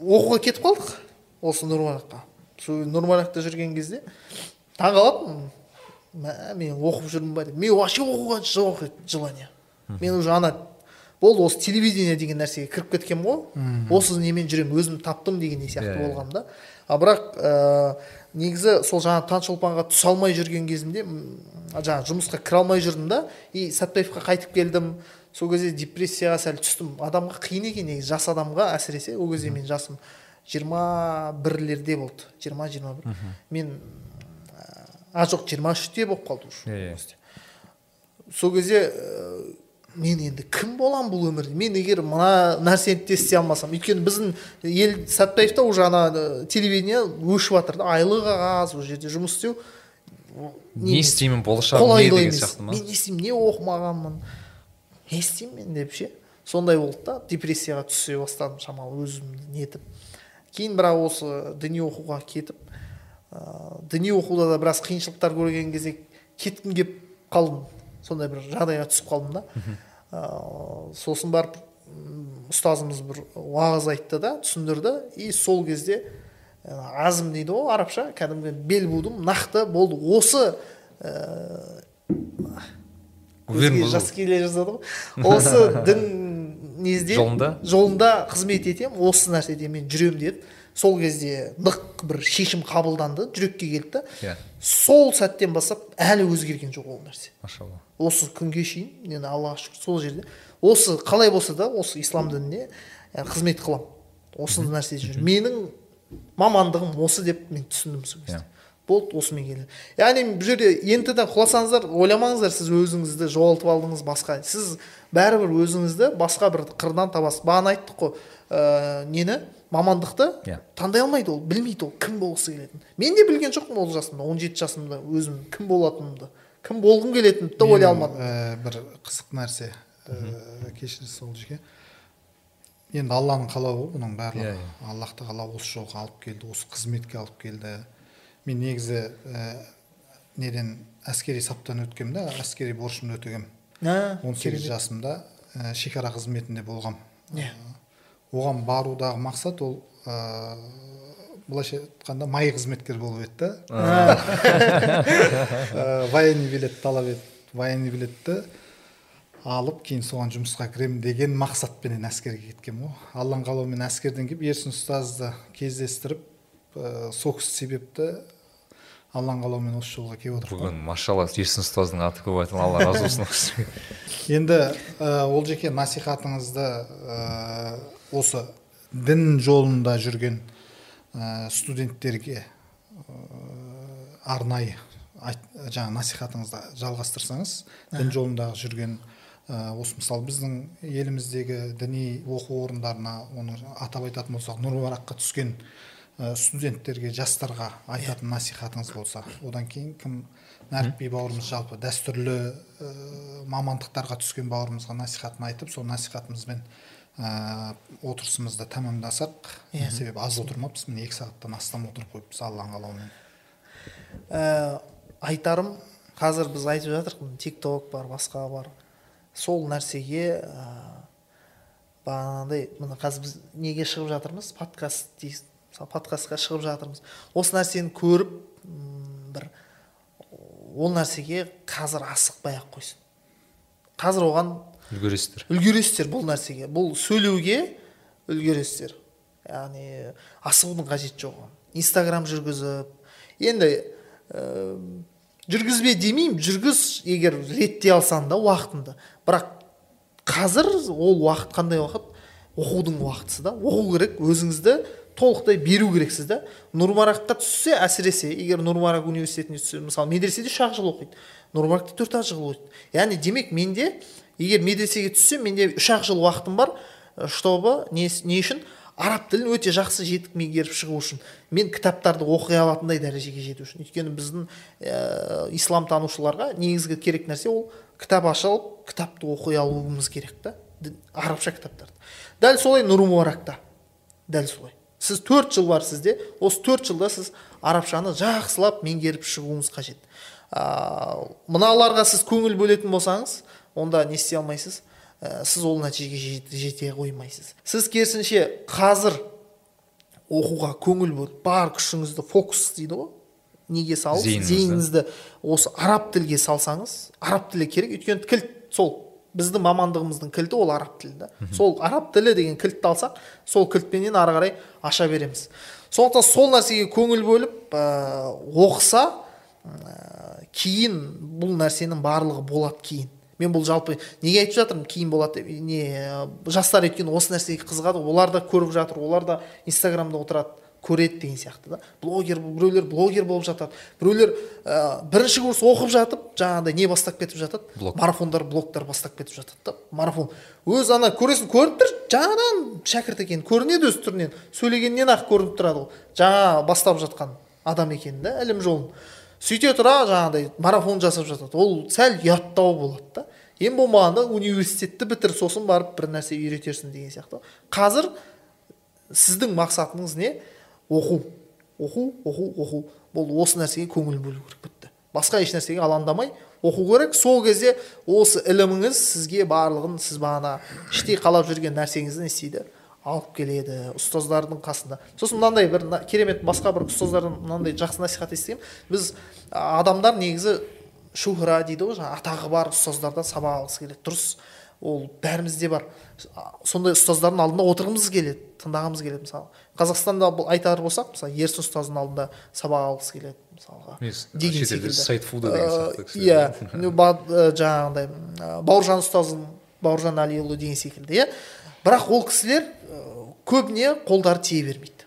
оқуға кетіп қалдық осы нұрмараққа сол нұрмарақта жүрген кезде таң қалатынмын мә мен оқып жүрмін ба деп мен вообще оқуға жоқ еді желание мен уже ана болды осы телевидение деген нәрсеге кіріп кеткенмін ғой. Осы немен жүремін өзім таптым дегендей сияқты Иә, иә. болғанмын да. А бірақ ә, негізі сол жаңағы таңшолпанға түсе алмай жүрген кезімде жаңағы жұмысқа кіре алмай жүрдім да. И сәтпаевқа қайтып келдім. Сол кезде депрессияға сәл түстім. Адамға қиын екен негізі жас адамға әсіресе. Ол кезде мен жасым жиырма бірлерде болды. жиырма жиырма бір мен а жоқ жиырма үште болып қалды уже Иә, сол кезде ә, мен енді кім боламын бұл өмірде? Мен егер мына нәрсені де істей алмасам өйткені біздің ел сәтпаевта уже ана телевидение өшіп жатыр да айлық қағаз ол жерде жұмыс істеу. Не істеймін болашағым не деген сияқты ма? Мен не істеймін не оқымағанмын? Не істеймін мен деп ше? Сондай болды да депрессияға түсе бастадым шамалы өзімді нетіп. Кейін бірақ осы діни оқуға кетіп ыыы діни оқуда да біраз қиыншылықтар көрген кезде кеткім келіп қалдым. Сондай бір жағдайға түсіп қалдым да. Ыыы сосын барып ұстазымыз бір уағыз айтты да түсіндірді. И сол кезде ә, азым дейді ғой арабша кәдімгі бел будым нақты болды. Осы уверен бол- жас келе жаздады ғой. Осы дін незде Жолында? жолында қызмет етемін осы нәрседе мен жүремін деді. Сол кезде нық бір шешім қабылданды жүрекке келді да. Иә. Сол сәттен бастап әлі өзгерген жоқ ол нәрсе. Машалла. Осы күнге шейін енді аллаға шүкір сол жерде осы қалай болса да осы ислам дініне қызмет қыламын осы нәрседе жүрмін менің мамандығым осы деп мен түсіндім сол кезде. Болды осымен келді яғни бұл жерде ентіден құласаңыздар ойламаңыздар сіз өзіңізді жоғалтып алдыңыз басқа. Сіз бәрібір өзіңізді басқа бір қырдан табасыз. Бағана айттық қой ә, нені? Мамандықты Иә. таңдай алмайды ол білмейді ол кім болғысы келетінін. Мен де білген жоқпын ол жасымда он жеті жасымда өзім кім болатынымды. Кім болғым келетінімді де ойлай алмадым. ә, бір қызық нәрсе ә, кешіріңіз ол жерге. Енді алланың қалауы ғой бұның барлығы. Иә, аллах тағала осы жолға алып келді осы қызметке алып келді. Мен негізі ә, неден әскери саптан өткенмін да әскери борышымды өтегенмін. Он сегіз жасымда ә, шекара қызметінде болғам. Иә. оған барудағы мақсат ол ә, былайша айтқанда май қызметкер болу еді да. Ә, военный билет талап етті военный билетті алып кейін соған жұмысқа кіремін деген мақсатпенен әскерге кеткенмін ғой алланың қалауымен әскерден келіп ерсін ұстазды кездестіріп ә, сол кісі себепті алланың қалауымен осы жолға келіп отырмын. Бүгін машалла ерсін ұстаздың аты көп айтылды алла разы болсын енді ә, ол жеке насихатыңызды ә, осы дін жолында жүрген студенттерге ә, арнайы айт, жаңа насихатыңызды жалғастырсаңыз дін жолында жүрген ә, осы мысалы біздің еліміздегі діни оқу орындарына оны атап айтатын болсақ нұрбараққа түскен ә, студенттерге жастарға айтатын насихатыңыз болса одан кейін кім нәрікби бауырымыз жалпы дәстүрлі ә, мамандықтарға түскен бауырымызға насихатын айтып сол насихатымызбен ә, отырысымызды тәмамдасақ Иә. себебі аз отырмаппыз міне екі сағаттан астам отырып қойыппыз алланың қалауымен. Ә, айтарым қазір біз айтып жатырмыз тик ток бар басқа бар. Сол нәрсеге ә, бағанағыдай мына қазір біз неге шығып жатырмыз? Подкаст дейсіз мысалы подкастқа шығып жатырмыз. Осы нәрсені көріп бір ол нәрсеге қазір асықпай ақ қойсын. Қазір оған үлгересіздер. Үлгересіздер бұл нәрсеге бұл сөйлеуге үлгересіздер. Яғни асығудың қажеті жоқ инстаграм жүргізіп енді ә, жүргізбе демеймін жүргіз егер реттей алсаң да уақытыңды. Бірақ қазір ол уақыт қандай уақыт? Оқудың уақытысы да. Оқу керек өзіңізді толықтай беру керексіз да. Нұрмараққа түссе әсіресе егер нұрмарак университетіне түссе мысалы медреседе үш ақ жыл оқиды. Нұрмаракта төрт ақ жыл оқиды. Яғни демек менде егер медресеге түссем менде үш ақ жыл уақытым бар чтобы не, не үшін араб тілін өте жақсы жетік меңгеріп шығу үшін мен кітаптарды оқи алатындай дәрежеге жету үшін. Өйткені біздің ә, ислам танушыларға негізгі керек нәрсе ол кітап ашып кітапты оқи алуымыз керек та арабша кітаптарды. Дәл солай нұр мұбаракта. Дәл солай. Сіз төрт жыл бар сізде осы төрт жылда сіз арабшаны жақсылап меңгеріп шығуыңыз қажет. Ә, мыналарға сіз көңіл бөлетін болсаңыз онда не істей алмайсыз. Ә, сіз ол нәтижеге жете қоймайсыз. Сіз керісінше қазір оқуға көңіл бөліп бар күшіңізді фокус дейді ғой. Неге салып? Зейініңізді. Осы араб тілге салсаңыз араб тілі керек. Өйткені кілт сол біздің мамандығымыздың кілті ол араб тілі да. Сол араб тілі деген кілтті алсақ сол кілтпенен ары қарай аша береміз. Сондықтан сол нәрсеге көңіл бөліп ә, оқыса ә, кейін бұл нәрсенің барлығы болады кейін. Мен бұл жалпы неге айтып жатырмын? Кейін болады деп. Не жастар өйткені осы нәрсеге қызығады. Олар да көріп жатыр олар да инстаграмда отырады көреді деген сияқты да. Блогер біреулер блогер болып жатады. Біреулер ә, бірінші курс оқып жатып жаңағыдай не бастап кетіп жатады? Блог. марафондар блогтар бастап кетіп жатады да. Марафон. Өзі ана көресің көрініп тұр жаңадан шәкірт екені көрінеді өз түрінен. Сөйлегеннен ақ көрініп тұрады ол. Жаңа бастап жатқан адам екені да ілім жолын. Сөйте тұра жаңағыдай марафон жасап жатады. Ол сәл ұяттау болады да. Ең болмағанда университетті бітір сосын барып бір нәрсе үйретерсің деген сияқты. Қазір сіздің мақсатыңыз не? Оқу. Оқу оқу оқу. Бұл осы нәрсеге көңіл бөлу керек бітті. Басқа еш нәрсеге алаңдамай оқу керек. Сол кезде осы іліміңіз сізге барлығын сіз бағана іштей қалап жүрген нәрсеңізді не істейді? Алып келеді ұстаздардың қасында. Сосын мынандай бір керемет басқа бір ұстаздардан мынандай жақсы насихат естігемін біз адамдар негізі шухра дейді ғой жаңағы. Атағы бар ұстаздардан сабақ алғысы келеді. Дұрыс. Ол бәрімізде бар. Сондай ұстаздардың алдында отырғымыз келеді тыңдағымыз келеді мысалы. Қазақстанда бұл айтар болсақ мысалы ерсін ұстаздың алдында сабақ алғысы келеді мысалға. Деген секілді. сайтфуда сияқты иә. жаңағындай бауыржан ұстазың бауыржан әлиұлы деген секілді иә. Бірақ ол кісілер көбіне қолдары тие бермейді.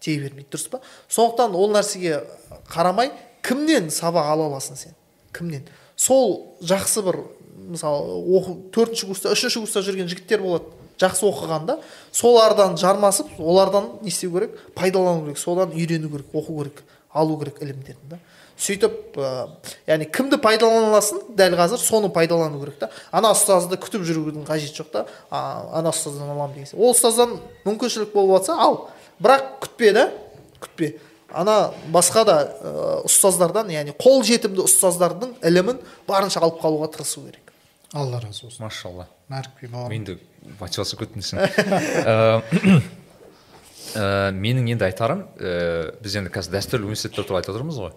Тие бермейді дұрыс па? Сондықтан ол нәрсеге қарамай кімнен сабақ ала аласың сен? Кімнен? Сол жақсы бір мысалы оқу төртінші курста үшінші курста жүрген жігіттер болады жақсы оқыған да солардан жармасып олардан не істеу керек? Пайдалану керек содан үйрену керек оқу керек алу керек ілімдерін да. Сөйтіп ә, яғни кімді пайдалана аласың дәл қазір соны пайдалану керек та. Ана ұстазды күтіп жүрудің қажеті жоқ та. Ана ұстаздан аламын деген ол ұстаздан мүмкіншілік болып жатса ал бірақ күтпе да күтпе. Ана басқа да ә, ұстаздардан яғни қол жетімді ұстаздардың ілімін барынша алып қалуға тырысу керек. Алла разы болсын машалла. Нәрікби бауырым мен де мотивация көттіңсің ә, менің енді айтарым ә, біз енді қазір дәстүрлі университеттер туралы айтып отырмыз ғой.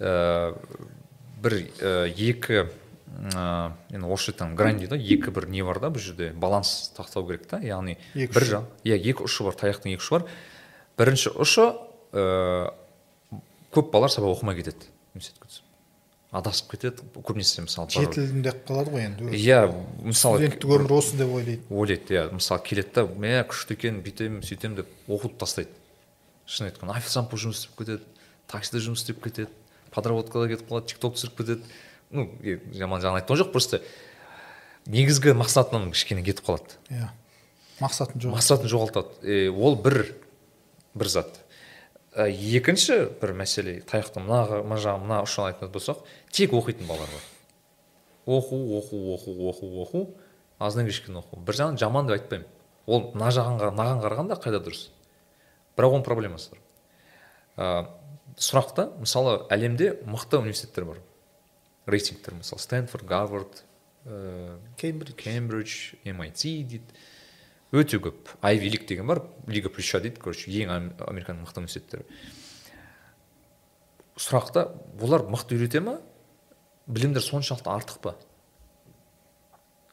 Ә, бір ә, екі ә, енді орысша айтсам грань дейді ғой. Екі бір не бар да бұл жерде? Баланс сақтау керек та. Яғни екі бір жақ иә екі ұшы бар таяқтың екі ұшы бар. Бірінші ұшы ә, көп балалар сабақ оқымай кетеді университетке түсіп адасып кетеді көбінесе мысалы жетілдім деп қалады ғой енді иә мысалы студенттік өмір осы деп ойлайды. Ойлайды иә. Мысалы келеді да мә күшті екен бүйтемін сөйтемін деп оқуды тастайды. Шын айтқанда официант болып жұмыс істеп кетеді таксиде жұмыс істеп кетеді подработкаға кетіп қалады тик ток түсіріп кетеді. Ну жаман жағын айтқан жоқ просто негізгі мақсатынан кішкене кетіп қалады. Иә. Мақсатын жоқ мақсатын жоғалтады. Ол бір бір зат. Ә, екінші бір мәселе таяқтың мына мына жағы мына ұшын айтатын болсақ тек оқитын балалар бар. Оқу оқу оқу оқу оқу аздан кешкін оқу. Бір жағынан жаман деп айтпаймын. Ол мына жағын мынаған қарағанда қайда дұрыс. Бірақ оның проблемасы бар. Ә, сұрақта мысалы әлемде мықты университеттер бар. Рейтингтер мысалы стэнфорд гарвард ә, кембридж. Кембридж MIT дейді. Өте көп айви лиг деген бар лига плюща дейді короче ең американың мықты университеттері. Сұрақта олар мықты үйрете ма? Білімдер соншалықты артық па?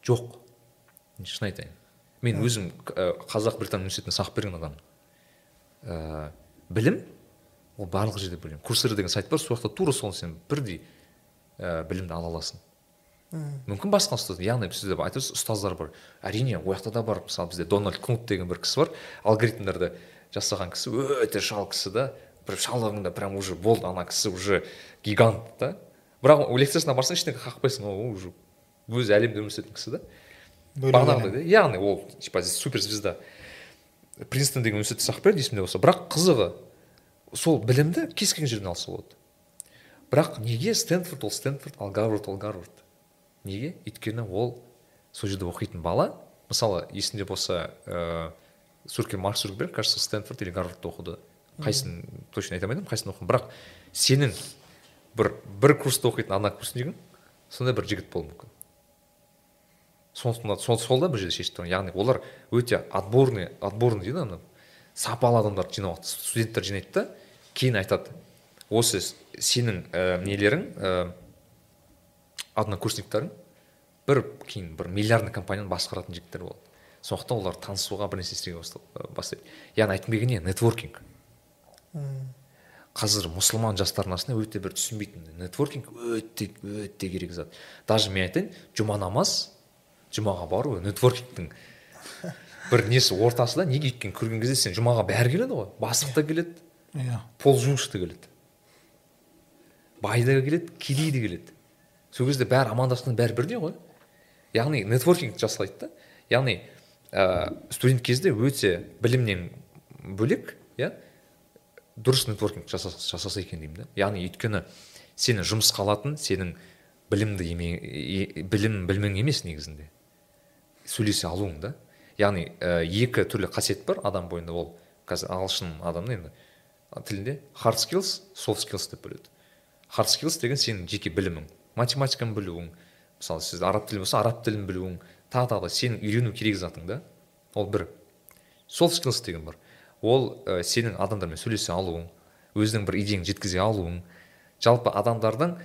Жоқ. Шын айтайын. Мен өзім ә, қазақ британ университетінде сабақ берген адаммын ә, білім ол барлық жерде білім. Курсер деген сайт бар сол жақта тура сол сен бірдей ә, білімді ала аласың. Мүмкін басқа ұстаз. Яғни сізде айтып отырсыз ұстаздар бар. Әрине ол жақта да бар. Мысалы бізде дональд кнут деген бір кісі бар. Алгоритмдерді жасаған кісі өте шал кісі да. Бір шалығында прям уже болды ана кісі уже гигант та. Бірақ лекциясына барсаң ештеңе қақпайсың. Ол уже өзі әлемде өмір сүретін кісі да. Бағанағыдай да яғни ол типа суперзвезда. Принстон деген университетте сабақ берді есімде болса. Бірақ қызығы сол білімді кез келген жерден алса болады. Бірақ неге стэнфорд ол стэнфорд ал гарвард ол гарвард неге? Өйткені ол сол жерде оқитын бала мысалы есінде болса ә, суркер марк цукерберг кажется стэнфорд или гарвардта оқыды. Қайсысын точно айта алмай қайсысын оқыдым бірақ сенің бір бір курста оқитын однокурсникің сондай бір жігіт болуы мүмкін. Сондықтан сол, сол да бұл жерде шешіп тұрған. Яғни олар өте отборный отборный дейді ана сапалы адамдарды жинап студенттер жинайды да кейін айтады осы сенің ә, нелерің ә, однокурсниктарың бір кейін бір миллиардный компанияны басқаратын жігіттер болады сондықтан олар танысуға бір нәрсе істеуге бастайды. Яғни айтқым келгені не? Нетворкинг. Қазір мұсылман жастардың арасында өте бір түсінбейтін нетворкинг өте өте керек зат. Даже мен айтайын жұма намаз жұмаға бару нетворкингтің бір несі ортасы да неге өйткені көрген кезде сен жұмаға бәрі келеді ғой. Бастық та келеді иә. пол жуушы та келеді. Бай да келеді кедей де келеді. Сол кезде бәрі амандасқан бәрі бірдей ғой. Яғни нетворкинг жасалайды да. Яғни ә, студент кезде өте білімнен бөлек иә дұрыс нетворкинг жасаса, екен деймін да. Яғни өйткені сені жұмысқа алатын сенің білімді еме, білім білмең емес негізінде. Сөйлесе алуың да. Яғни ә, екі түрлі қасиет бар адам бойында ол қазір ағылшын адамның енді тілінде hard skills soft skills деп бөледі. Hard skills деген сенің жеке білімің. Математиканы білуің мысалы сіз араб тілі болса араб тілін білуің тағы тағы сенің үйрену керек затың да. Ол бір. Soft skills деген бар. Ол ә, сенің адамдармен сөйлесе алуың өзіңнің бір идеяңды жеткізе алуың. Жалпы адамдардың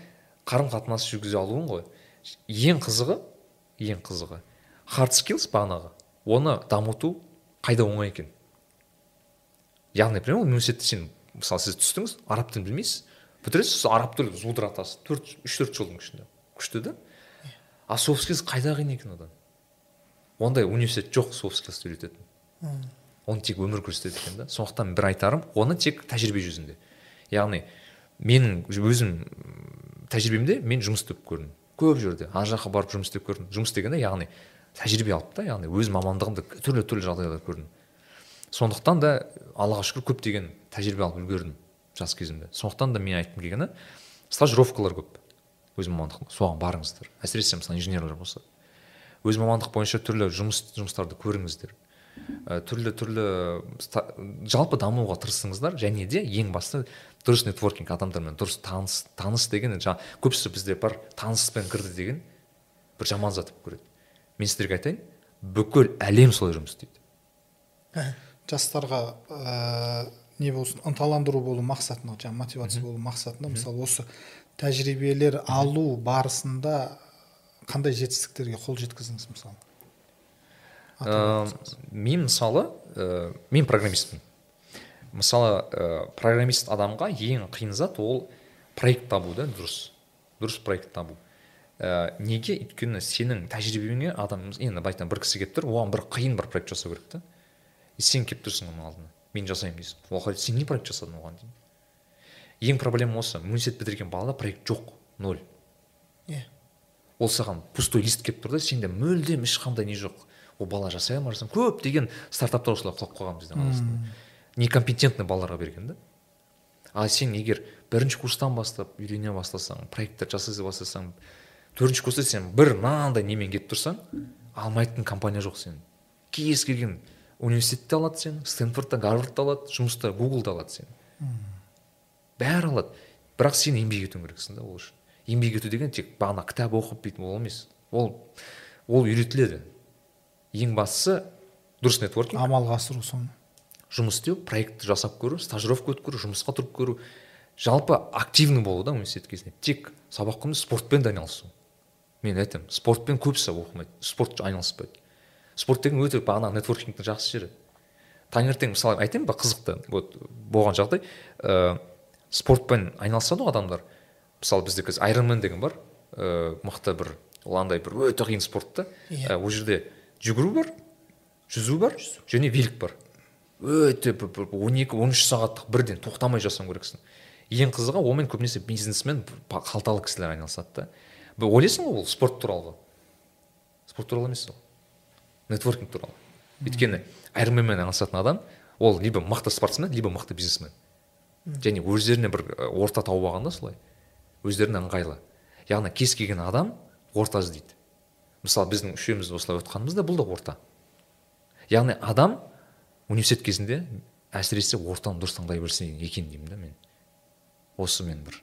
қарым қатынас жүргізе алуың ғой. Ең қызығы ең қызығы hard skills бағанағы. Оны дамыту қайда оңай екен? Яғни например университетте сен мысалы сіз түстіңіз араб тілін білмейсіз. Бітіресіз араб тілін зудыратасыз. Төрт үш төрт жылдың ішінде. Күшті да? А софт скилс қайда қиын екен одан? Ондай университет жоқ софт скиллсті үйрететін. Оны тек өмір көрсетеді екен да. Сондықтан бір айтарым оны тек тәжірибе жүзінде. Яғни менің өзім тәжірибемде мен жұмыс істеп көрдім. Көп жерде. Ана жаққа барып жұмыс істеп көрдім. Жұмыс дегенде яғни тәжірибе алып та яғни өз мамандығымды түрлі түрлі жағдайларда көрдім. Сондықтан да аллаға шүкір көптеген тәжірибе алып үлгердім. Жас кезімде. Сондықтан да мен айтқым келгені стажировкалар көп. Өз мамандығында соған барыңыздар. Әсіресе мысалы инженерлер болса. Өз мамандық бойынша түрлі жұмыс жұмыстарды көріңіздер. Ә, түрлі түрлі жалпы дамуға тырысыңыздар және де ең басты дұрыс нетворкинг адамдармен дұрыс таныс таныс деген жаңа көбісі бізде бар таныспен кірді деген бір жаман зат болып көреді. Мен сіздерге айтайын бүкіл әлем солай жұмыс істейді. Жастарға ә, не болсын ынталандыру болу мақсатында жаңағы мотивация болу мақсатында мысалы осы тәжірибелер алу барысында қандай жетістіктерге қол жеткіздіңіз мысалы? Ә, мен мысалы ә, мен программистпін. Мысалы ә, программист адамға ең қиын зат ол проект табу да дұрыс. Дұрыс проект табу. Ә, неге? Өйткені сенің тәжірибеңе адам енді былай бір кісі келіп тұр оған бір қиын бір проект жасау керек та. И сен келіп тұрсың оның алдына. Мен жасаймын дейсің? Ол сен не проект жасадың оған деймін ең проблема осы. Университет бітірген балада проект жоқ. Ноль иә ол саған пустой лист келіп тұр да сенде мүлдем ешқандай не жоқ. Ол бала жасай алмай көптеген стартаптар осылай құлап қалған біздің арасында. Некомпетентный балаларға берген да. Ал сен егер бірінші курстан бастап үйрене бастасаң проекттер жасай бастасаң төртінші курста сен бір мынандай немен келіп тұрсаң алмайтын компания жоқ сен кез келген университетте алады сені стэнфордта гарвардта алады жұмыста гуглда алады сені бәрі алады бірақ сен еңбек етуің керексің да ол үшін. Еңбек ету деген тек бағана кітап оқып бүйтіп ол емес. Ол ол үйретіледі. Ең бастысы дұрыс нетворкинг. Амалға асыру соны. Жұмыс істеу проектті жасап көру стажировка өтіп көру жұмысқа тұрып көру. Жалпы активный болу да университет кезінде. Тек сабақ емес спортпен де айналысу. Мен айтамын спортпен көбісі оқымайды спорт айналыспайды. Спорт деген өте бағанағы нетворкингтің жақсы жері. Таңертең мысалы айтайын ба қызықты вот болған жағдай ә, спортпен айналысады ғой адамдар. Мысалы бізде қазір айронмен деген бар ә, мықты бір ол андай бір өте қиын спорт та. Иә. Ә, ол жерде жүгіру бар жүзу бар және велик бар. Өте бір бір он екі он үш сағаттық бірден тоқтамай жасау керексің ең қызығы онымен көбінесе бизнесмен қалталы кісілер айналысады да. Ойлайсың ғой ол спорт туралы? Ғой спорт туралы емес ол. Нетворкинг туралы. Өйткені айронменмен айналысатын адам ол либо мықты спортсмен либо мықты бизнесмен. Және өздеріне бір орта тауып алған да солай. Өздеріне ыңғайлы. Яғни кез келген адам орта іздейді. Мысалы біздің үшеуміз осылай отқанымыз да бұл да орта. Яғни адам университет кезінде әсіресе ортаны дұрыс таңдай білсе екен деймін да мен. Осы мен бір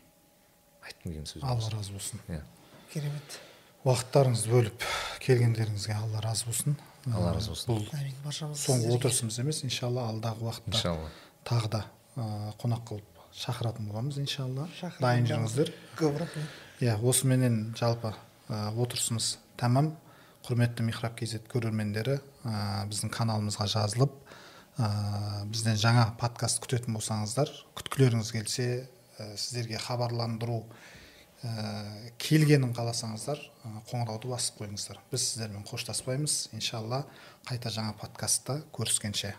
айтқым келген сөз алла разы болсын. Иә. Керемет. Уақыттарыңызды бөліп келгендеріңізге алла разы болсын. Алла разы болсын. бұл әмин баршамыз соңғы отырысымыз емес иншалла алдағы уақытта иншалла тағы да ә, қонақ қылып шақыратын боламыз иншалла. Дайын жүріңіздер көп рахмет. Иә осыменен жалпы ә, отырысымыз тәмам. Құрметті михраб kz көрермендері ә, біздің каналымызға жазылып ә, бізден жаңа подкаст күтетін болсаңыздар күткілеріңіз келсе ә, сіздерге хабарландыру ә, келгенін қаласаңыздар ә, қоңырауды басып қойыңыздар. Біз сіздермен қоштаспаймыз. Иншалла қайта жаңа подкастта көріскенше.